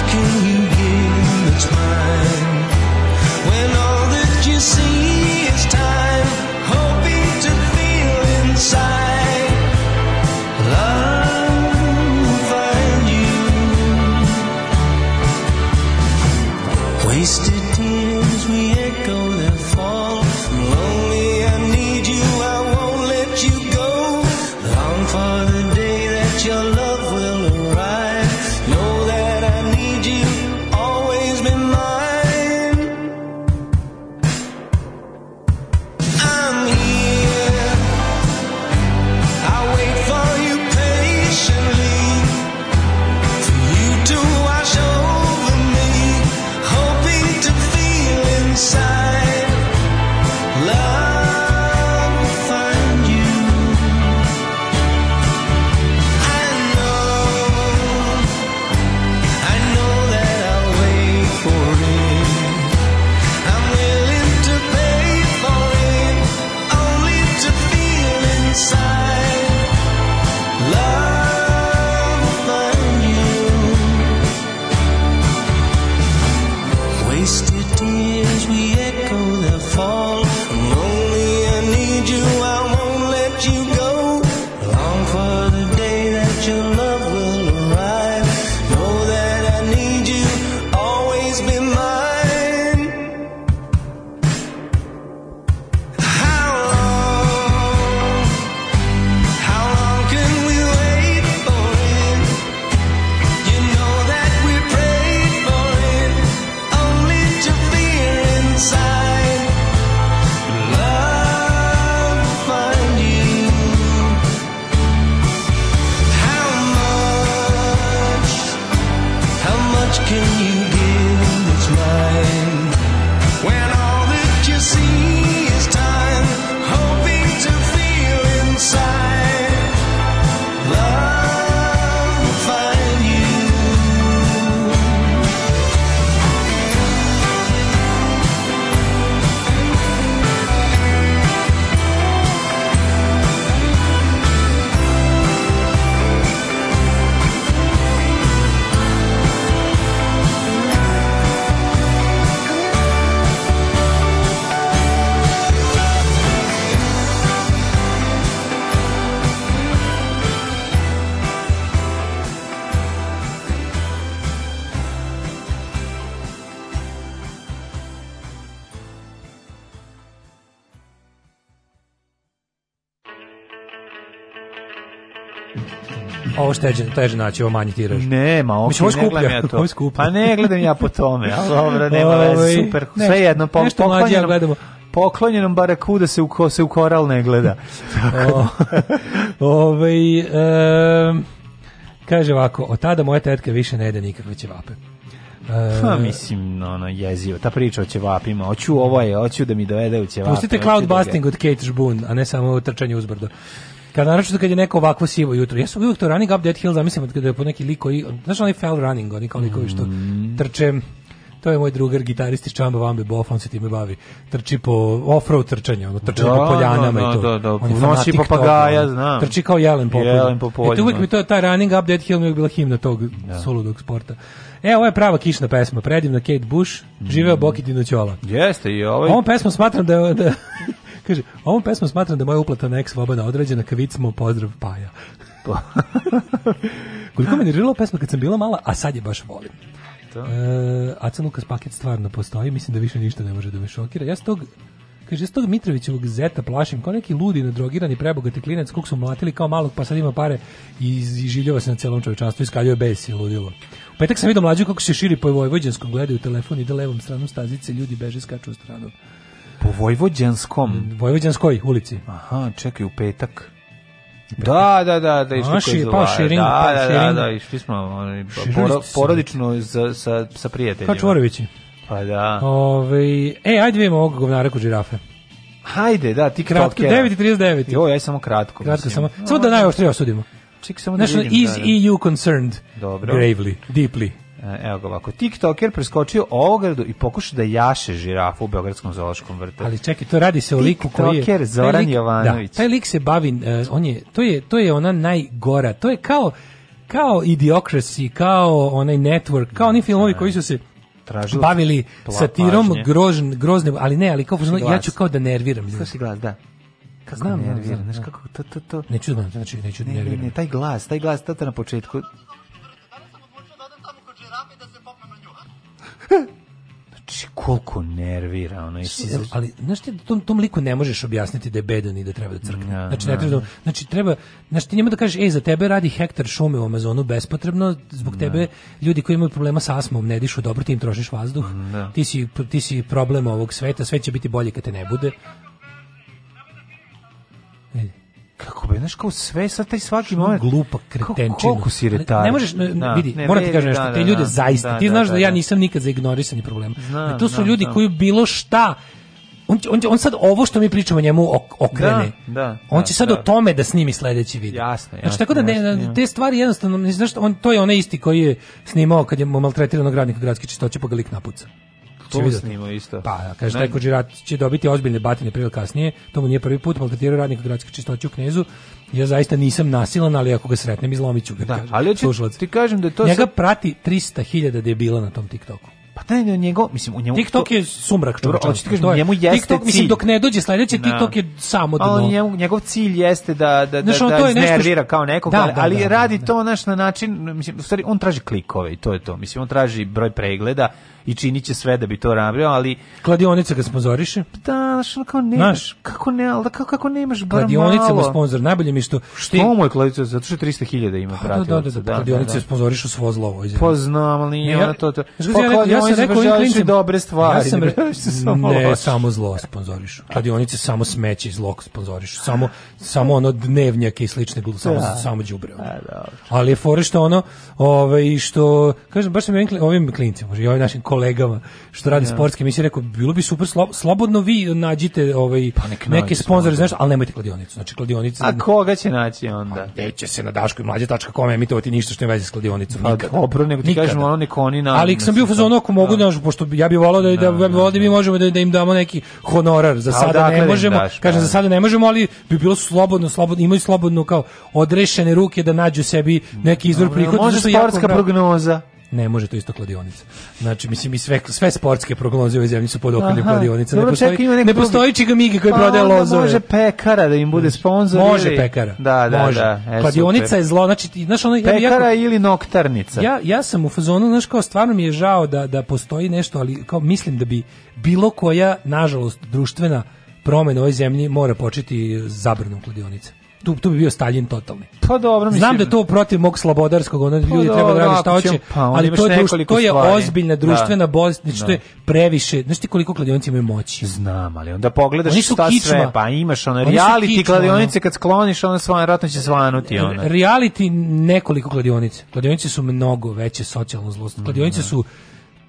education. ovo šteđe, teže naći, ovo manji tiraž. Nema, ok, Mislim, ne gledam ja to. [LAUGHS] Pa ne gledam ja po tome, ali dobro, nema ovaj, veze, super. Sve nešto, jedno, po, nešto mlađe gledamo poklonjenom barakuda se u, ko, se u koral ne gleda. [LAUGHS] o, ovaj, e, kaže ovako, od tada moja tetka više ne ide nikakve ćevape. Pa e, ha, mislim, ono, jezivo. Ta priča o ćevapima. Hoću ovo je, hoću da mi dovede u ćevape. Pustite cloud busting da ga... od Kate Žbun, a ne samo trčanje uzbrdo. Kad naravno kad je neko ovako sivo jutro. Ja sam uvijek to running up Dead Hill, zamislim da je po neki lik koji, znaš onaj fell running, oni kao likovi što mm. trče to je moj drugar gitarist iz Čamba Vambe Bof, on se time bavi. Trči po offroad trčanje, ono trči da, po da, poljanama da, i to. Da, da, on nosi papagaja, toga, znam. Trči kao jelen po Jelen po polju. E, uvijek da. mi to taj running up Dead Hill mi je bila himna tog da. suludog sporta. E, ovo je prava kišna pesma, predivna Kate Bush, živeo mm. Boki Dinoćola. Jeste i ovaj. Ovom pesmu smatram da, da Kaže, ovom pesmom smatram da moja uplata na ex-vobana određena, kavic smo, pozdrav, Paja. [LAUGHS] Koliko me nervirala pesma kad sam bila mala, a sad je baš volim. Da. E, Aca Lukas paket stvarno postoji, mislim da više ništa ne može da me šokira. Ja s tog Kaže, ja s tog Mitrovićevog zeta plašim, kao neki ludi, nadrogirani, prebogati klinac, kog su mlatili kao malog, pa sad ima pare i življava se na celom čovečanstvu, iskaljuje bes i ludilo. U petak sam vidio mlađu kako se širi po Vojvođanskom, gledaju telefon, ide levom stranom stazice, ljudi beže, skaču u stranu. Po Vojvođanskom? Mm, vojvođanskoj ulici. Aha, čekaj, u petak. Da, da, da, da, išli koji pa širing, da, pa da, da, da, da, išli smo onaj, porodično za, sa, sa prijateljima. Kao Čvorovići. Pa da. Ove, e, ajde vidimo ovog govnara kod žirafe. Hajde, da, ti kratko. 9.39. Jo, aj samo kratko. Kratko samo. Samo da najoštrije osudimo. Ček, samo da National vidim. Is da, da. EU concerned? Dobro. Gravely, deeply. Evo ga ovako. TikToker preskočio ogradu i pokušao da jaše žirafu u Beogradskom zoološkom vrtu. Ali čekaj, to radi se o liku koji je... TikToker Zoran lik, da, Jovanović. Da, taj lik se bavi, uh, on je, to, je, to je ona najgora, to je kao kao Idiocracy, kao onaj Network, kao oni filmovi da. koji su se tražili bavili satirom grožn, grozne, ali ne, ali kao, ja ću kao da nerviram. Slušaj glas, da. Kako znam, nerviram, znaš da. kako to to to. Neću da, znači neću ne, nerviram. Ne, ne, taj glas, taj glas tata na početku, Znači, koliko nervira. Ono, Isi, ali, znaš, ti tom, tom liku ne možeš objasniti da je bedan i da treba da crkne. Ja, da, znači, ne da. treba, ja. Da- znači, treba, znači, ti njemu da kažeš, ej, za tebe radi hektar šume u Amazonu bespotrebno, zbog ja. tebe ljudi koji imaju problema sa asmom ne dišu dobro, ti im trošiš vazduh, ti si, ti si problem ovog sveta, sve će biti bolje kad te ne bude, kako bi, znaš, kao sve, sad taj svaki moment... Glupa kretenčina. Koliko si retar. Ne, možeš, da, vidi, ne, moram ti kažem da, nešto, da, te ljude da, zaista, da, ti znaš da, da, ja da. nisam nikad za ignorisanje problema. Znam, tu su znam, ljudi znam. koji bilo šta, on, on, on sad ovo što mi pričamo njemu okrene. Da, da, on će da, sad da. o tome da snimi sledeći video. Jasno, znači, jasno. Znači, tako da ne, jasno, te stvari jednostavno, ne znaš, on, to je onaj isti koji je snimao kad je maltretirano gradnika gradske čistoće, pa ga lik napuca. Znači, to snimao isto. Pa, kaže, taj kođirat će dobiti ozbiljne batine prije kasnije, to mu nije prvi put, maltretirao radnika gradske čistoće u Knezu, ja zaista nisam nasilan, ali ako ga sretnem, izlomiću ga. Da, ali hoću, ti kažem da to... Njega sad... prati 300.000 debila na tom TikToku. Pa taj ne, njego, mislim, u njemu TikTok je sumrak, čovjek. ti kažem, njemu jeste TikTok, cilj. mislim dok ne dođe sledeće da. TikTok je samo dno. A njemu njegov cilj jeste da da znaš, da, da, iznervira je kao nekog, da, ali, da, ali da, da radi da. to naš na način, mislim, u stvari on traži klikove i to je to. Mislim on traži broj pregleda i činiće sve da bi to radio, ali kladionica ga sponzoriše. Pa da, znači kao ne, Naš. kako ne, al da kako kako nemaš bar Kladionica mu sponzor, najbolje mi što što ti... mu je kladionica zato što 300.000 ima pratilaca. Da, da, da, da, kladionice da, da. da. sponzorišu svo zlo ovo. Pa znam, ali nije ja, to to. Pa, ja, ja sam rekao im klincem dobre stvari. Ja sam rekao [LAUGHS] samo ne, samo zlo sponzorišu. Kladionice samo smeće i zlo sponzorišu. Samo samo ono dnevnjake i slične gluposti, samo da. samo đubre. Da, ali je fore što ono, ovaj što kažem baš mi ovim klincima, ovim klincima, ovim našim kolegama što radi ja. sportske emisije, rekao, bilo bi super, slo, slobodno vi nađite ovaj, pa nek neke sponzore, znaš, ali nemojte kladionicu. Znači, kladionica... A koga će naći onda? Pa, će se na daško i mlađe.com emitovati ništa što ne veze s kladionicom. Pa, dobro, nego ti Nikada. kažemo ono neko oni na... Ali sam bio fazon oko ako mogu, da. znaš, pošto ja bih voleo da, da, da, da, da mi da. možemo da, da im damo neki honorar. Za sada ne da možemo, kažem, za sada ne možemo, ali bi bilo slobodno, slobodno, imaju slobodno kao odrešene ruke da nađu sebi neki izvor prihoda. Može sportska prognoza ne može to isto kladionica. Znači mislim i sve sve sportske prognoze ove zemlje su pod okriljem kladionice. Ne postoji čeka, ne postoji čigamigi koji pa, prodaje lozove. Može pekara da im bude sponzor. Može ili... pekara. Da, da, može. da. E, Kladionica super. je zlo, znači znaš ono pekara ja, pekara ili noktarnica. Ja ja sam u fazonu znaš kao stvarno mi je žao da da postoji nešto, ali kao mislim da bi bilo koja nažalost društvena promena u ovoj zemlji mora početi zabranom kladionice tu, tu bi bio Stalin totalni. Pa dobro, mislim. Znam da to protiv mog slobodarskog, onda pa ljudi treba da radi šta hoće, pa, ali to je, društvo, to je ozbiljna da. društvena da. bolest, znači no. to je da. previše. Znaš ti koliko kladionice imaju moći? Znam, ali onda pogledaš oni su šta kičma. sve, pa imaš ono oni reality kičma, kladionice kad skloniš, ona svan ratno će svanuti ona. Reality nekoliko kladionica. Kladionice su mnogo veće socijalno zlost. Mm, kladionice mm, su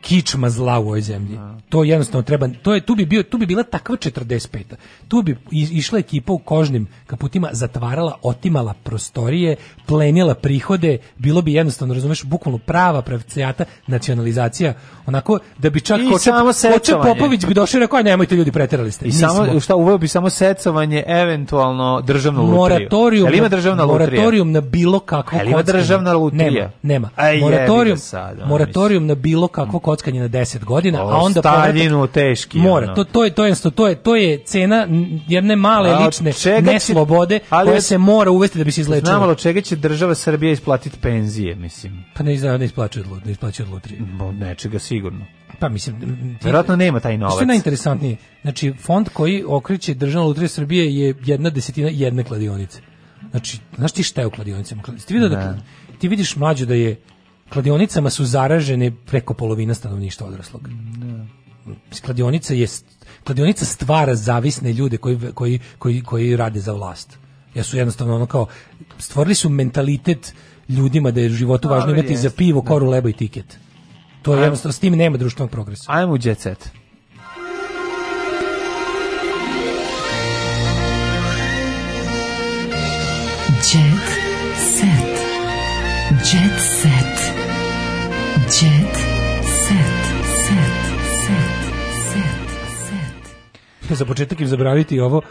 kičma zla u ovoj zemlji. To jednostavno treba, to je, tu, bi bio, tu bi bila takva 45. Tu bi išla ekipa u kožnim kaputima, zatvarala, otimala prostorije, plenila prihode, bilo bi jednostavno, razumeš, bukvalno prava pravcijata nacionalizacija, onako da bi čak I Popović bi došao i rekao, nemojte ljudi, preterali ste. I samo, šta, uveo bi samo secovanje, eventualno državnu lutriju. Ali ima državna moratorijum lutrija? na bilo kakvo kockanje. državna lutrija? Nema, nema. Aj, moratorijum, sad, moratorijum na bilo kakvo kockanje na 10 godina, o, a onda Staljinu povratak, teški. Mora, to, to je to je to je to je cena jedne male a, lične neslobode će, ali, koja se mora uvesti da bi se izlečila. Znamo od čega će država Srbija isplatiti penzije, mislim. Pa ne znam, ne isplaćuje od ne isplaćuje od lutrije. No, nečega sigurno. Pa mislim, verovatno nema taj novac. Što je najinteresantnije, znači fond koji okreće Državna lutrija Srbije je jedna desetina jedne kladionice. Znači, znaš ti šta je u kladionicama? Ti, vidio da, da. ti vidiš mlađe da je kladionicama su zaražene preko polovina stanovništva odraslog. Da. Kladionica je kladionica stvara zavisne ljude koji, koji, koji, koji rade za vlast. Ja su jednostavno ono kao stvorili su mentalitet ljudima da je u životu važno imati za pivo, da. koru, leba i tiket. To je jednostavno, s tim nema društvenog progresa. Ajmo u jet set. Jet set. Jet set. [LAUGHS] za početak im zabraniti ovo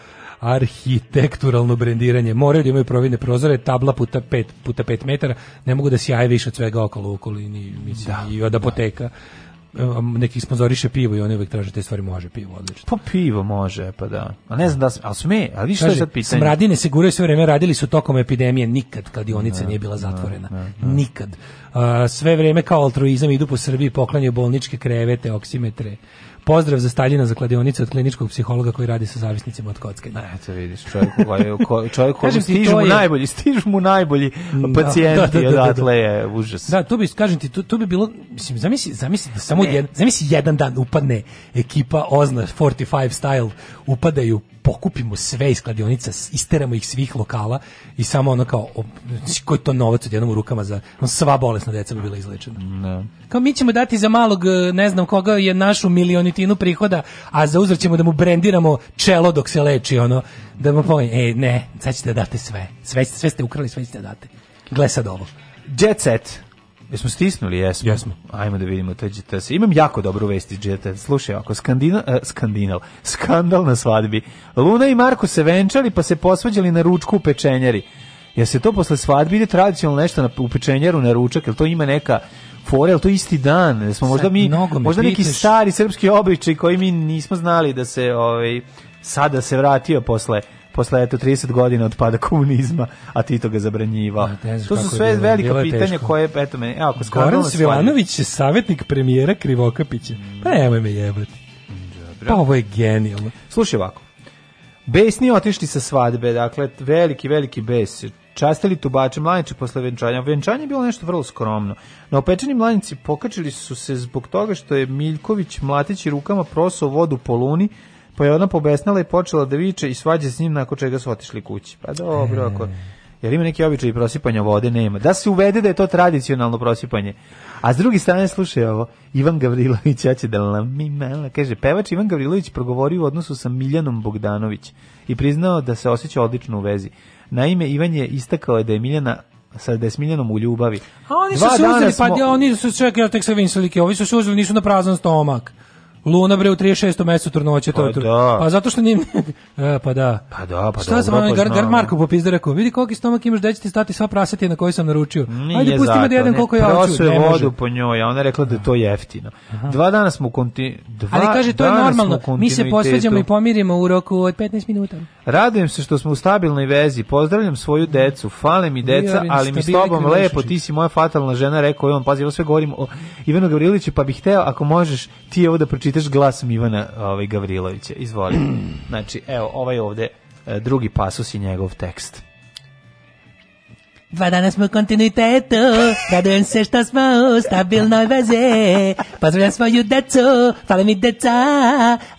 arhitekturalno brendiranje. Moraju da imaju providne prozore, tabla puta 5 puta 5 metara, ne mogu da sjaje više od svega okolo u okolini, mislim, da, i od da. apoteka. Da. Neki sponzoriše pivo i oni uvek traže te stvari, može pivo, odlično. Pa pivo može, pa da. A ne znam da, ali sme, ali što je sad pitanje? Smradine se guraju sve vreme, radili su tokom epidemije, nikad kladionica da, nije bila da, zatvorena. Ne, ne, ne. Nikad. A, sve vreme kao altruizam idu po Srbiji, poklanjaju bolničke krevete, oksimetre, Pozdrav za Staljina za kladionicu od kliničkog psihologa koji radi sa zavisnicima od kocke. Ne, eto vidiš, čovjek ovaj, koji čovjek koji stižu mu najbolji, stižu mu najbolji da, da, pacijenti, da, da, odatle je užas. Da, tu bi kažem ti, tu, tu bi bilo mislim zamisli, zamisli da samo jedan, zamisli jedan dan upadne ekipa Ozna 45 style upadaju pokupimo sve iz kladionica, isteramo ih svih lokala i samo ono kao, znači, koji to novac odjednom u rukama za, on sva bolesna deca bi bila izlečena. No. Da. Kao mi ćemo dati za malog, e, ne znam koga, je našu milionitinu prihoda, a za uzor ćemo da mu brendiramo čelo dok se leči, ono, da mu povijem, e, ne, sad ćete da date sve, sve, sve ste ukrali, sve ćete da date. Gle sad ovo. Jet set. Jesmo stisnuli, jesmo. Jesmo. Ajmo da vidimo to GTS. Imam jako dobru vest iz GTS. Slušaj, ako skandina, uh, e, skandinal, skandal na svadbi. Luna i Marko se venčali pa se posvađali na ručku u pečenjari. Ja se to posle svadbi ide tradicionalno nešto na, u pečenjaru na ručak, jel to ima neka fora? jel to isti dan? smo možda mi, možda neki pitaš. stari srpski običaj koji mi nismo znali da se ovaj, sada se vratio posle posle eto 30 godina od pada komunizma, a Tito ga zabranjivao. To su sve velika pitanja koje eto meni, evo, Goran Svilanović je savjetnik premijera Krivokapića. Mm. Pa nemoj me jebati. Pa ovo je genijalno. Slušaj ovako. Besni otišli sa svadbe, dakle, veliki, veliki bes. Častili tubače mlaniće posle venčanja. Venčanje je bilo nešto vrlo skromno. Na opečeni mlanici pokačili su se zbog toga što je Miljković mlateći rukama prosao vodu po luni, pa je ona pobesnala i počela da viče i svađa s njim nakon čega su otišli kući. Pa dobro, ako... E. Jer ima neki običaj prosipanja vode, nema. Da se uvede da je to tradicionalno prosipanje. A s druge strane, slušaj ovo, Ivan Gavrilović, ja će da lamimela, kaže, pevač Ivan Gavrilović progovorio u odnosu sa Miljanom Bogdanović i priznao da se osjeća odlično u vezi. Naime, Ivan je istakao da je Miljana sa da je u ljubavi. A oni Dva su se uzeli, pa smo... pa ja, oni su čekaj, ja tek se vinsulike, ovi su se uzeli, nisu na prazan stomak. Luna bre u 36. mesecu trnoće pa to. to. Da. Pa zato što nim [LAUGHS] e, pa da. Pa da, pa Šta sam onaj pa Gard, Gard Marko popizde rekao, vidi koliki stomak imaš da ti stati sva prasetina koju sam naručio. Nije Ajde pusti me da jedem koliko ja hoću. Prošao je vodu po njoj, a ona je rekla da je to jeftino. Aha. Dva dana smo konti dva Ali kaže to je normalno. Mi se posvađamo i pomirimo u roku od 15 minuta. Radujem se što smo u stabilnoj vezi. Pozdravljam svoju mm. decu. Fale mi deca, ali mi s tobom lepo. Ti si moja fatalna žena, rekao je on. Pazi, ovo sve govorim o Ivanu Gavriloviću, pa bih hteo, ako možeš, ti ovo da pročitaš glasom Ivana ovaj, Gavrilovića. Izvoli. [CLEARS THROAT] Znači, evo, ovaj ovde e, drugi pasus i njegov tekst. Dva dana smo u kontinuitetu, radujem se što smo u stabilnoj veze. Pozdravljam svoju decu, fale mi deca,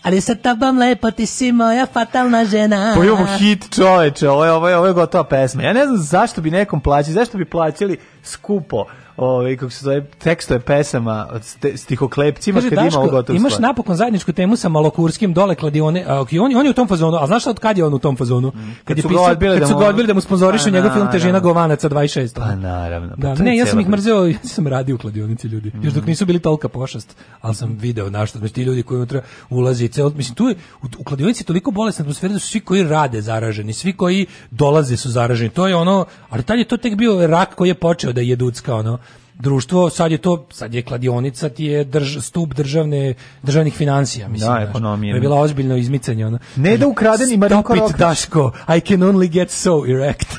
ali sa tobom lepo ti si moja fatalna žena. Pa imamo hit čoveče, ovo je, ovo je, ovo je gotova pesma. Ja ne znam zašto bi nekom plaćali, zašto bi plaćali skupo ovaj kako se zove tekstove pesama od stihoklepcima kad ima gotovo. Imaš stvar. napokon zajedničku temu sa Malokurskim dole kladione, a okay, on, on je u tom fazonu, a znaš od kad je on u tom fazonu? Mm. Kad, kad je pisao, odbili, kad da su ga odbili da mu sponzorišu pa, njegov film Težina pa, Govanaca 26. Pa naravno. Pa, da, ne, ja sam ih mrzeo, ja sam radio u kladionici ljudi. Mm. Još dok mm. nisu bili tolika pošast, al sam video na što znači ti ljudi koji unutra ulaze i ceo, mislim tu je u, u kladionici toliko bolesna atmosfera da su svi koji rade zaraženi, svi koji dolaze su zaraženi. To je ono, ali taj je to tek bio rak koji je počeo da je ono društvo, sad je to, sad je kladionica, ti je drž, stup državne, državnih financija, mislim. Da, ekonomija. Je bila ozbiljno izmicanje. Ono. Ne da ukraden i Marinko Rokvić. Stop it, Daško, I can only get so erect.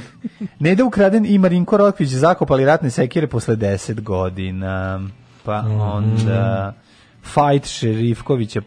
[LAUGHS] ne da ukraden i Marinko Rokvić zakopali ratne sekire posle 10 godina. Pa mm. onda... Mm fight Šerifkovića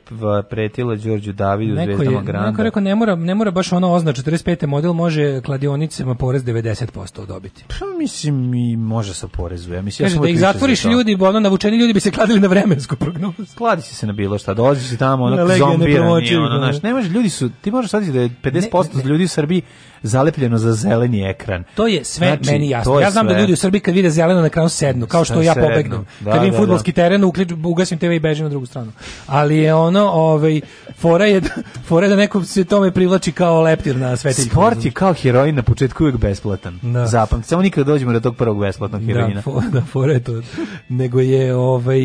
pretila Đorđu Davidu neko je, Granda. Neko je rekao, ne mora, ne mora baš ono ozna 45. model, može kladionicama porez 90% dobiti. Pa mislim i može sa porezu. Ja mislim, Kaže, ja da ih zatvoriš za ljudi, ono, navučeni ljudi bi se kladili na vremensku prognozu. Kladi si se na bilo šta, dolaziš se tamo, ono, zombirani, ono, znaš, da. ne može, ljudi su, ti možeš shvatiti da je 50% ne, ne. ljudi u Srbiji zalepljeno za zeleni ekran. To je sve znači, meni jasno. Ja znam da sve... da ljudi u Srbiji kad vide zeleno na ekranu sednu, kao što ja pobegnem. Da, kad vidim da, fudbalski da. teren, uključim, ugasim TV i bežim na drugu stranu. Ali je ono, ovaj fora je fora je da neko se tome privlači kao leptir na svetiljku. Sport je kao heroin na početku uvijek besplatan. Da. Zapamti, samo nikad dođemo do tog prvog besplatnog heroina. Da, for, da fora je to. Nego je ovaj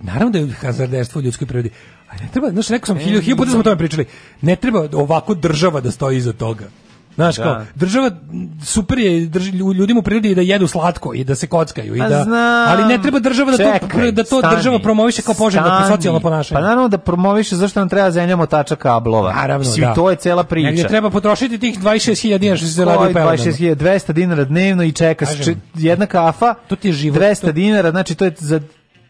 naravno da je hazarderstvo u ljudskoj prirodi, A ne treba, znaš, rekao sam, e, hilju, puta smo o tome pričali, ne treba ovako država da stoji iza toga. Znaš da. kao, država super je drži, ljudima u prirodi da jedu slatko i da se kockaju i pa da, ali ne treba država da čekaj, to, da to stani, država promoviše kao poželjno socijalno pa ponašanje. Pa naravno da promoviše zašto nam treba zemlja motača kablova. Naravno, Svi, da. to je cela priča. Negdje treba potrošiti tih 26.000 dinara što se radi u 26.200 dinara dnevno i čeka se jedna kafa. To ti je život. 200 to... dinara, znači to je za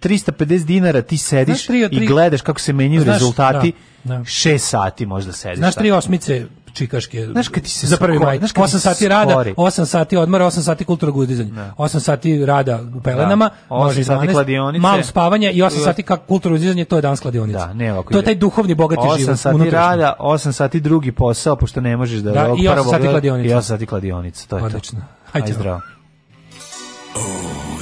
350 dinara ti sediš tri, tri, i gledaš kako se menjaju rezultati. Da, da. 6 sati možda sediš. Znaš tri osmice čikaške. Znaš kad ti se za prvi maj, Znaš 8 se sati rada, 8 sati odmora, 8 sati kulturnog uzdizanja. 8 da. sati rada u pelenama, da. 8 može sati kladionice. Malo spavanja i 8 sati kako kulturno uzdizanje, to je dan kladionice. Da, ne ovako. To je taj duhovni bogati 8 život. 8 sati unutrašnji. rada, 8 sati drugi posao, pošto ne možeš da, da i 8 prvo, sati kladionice. I 8 sati kladionice, to je Odlično. to. Ajde, Hajde zdravo. zdravo. Oh.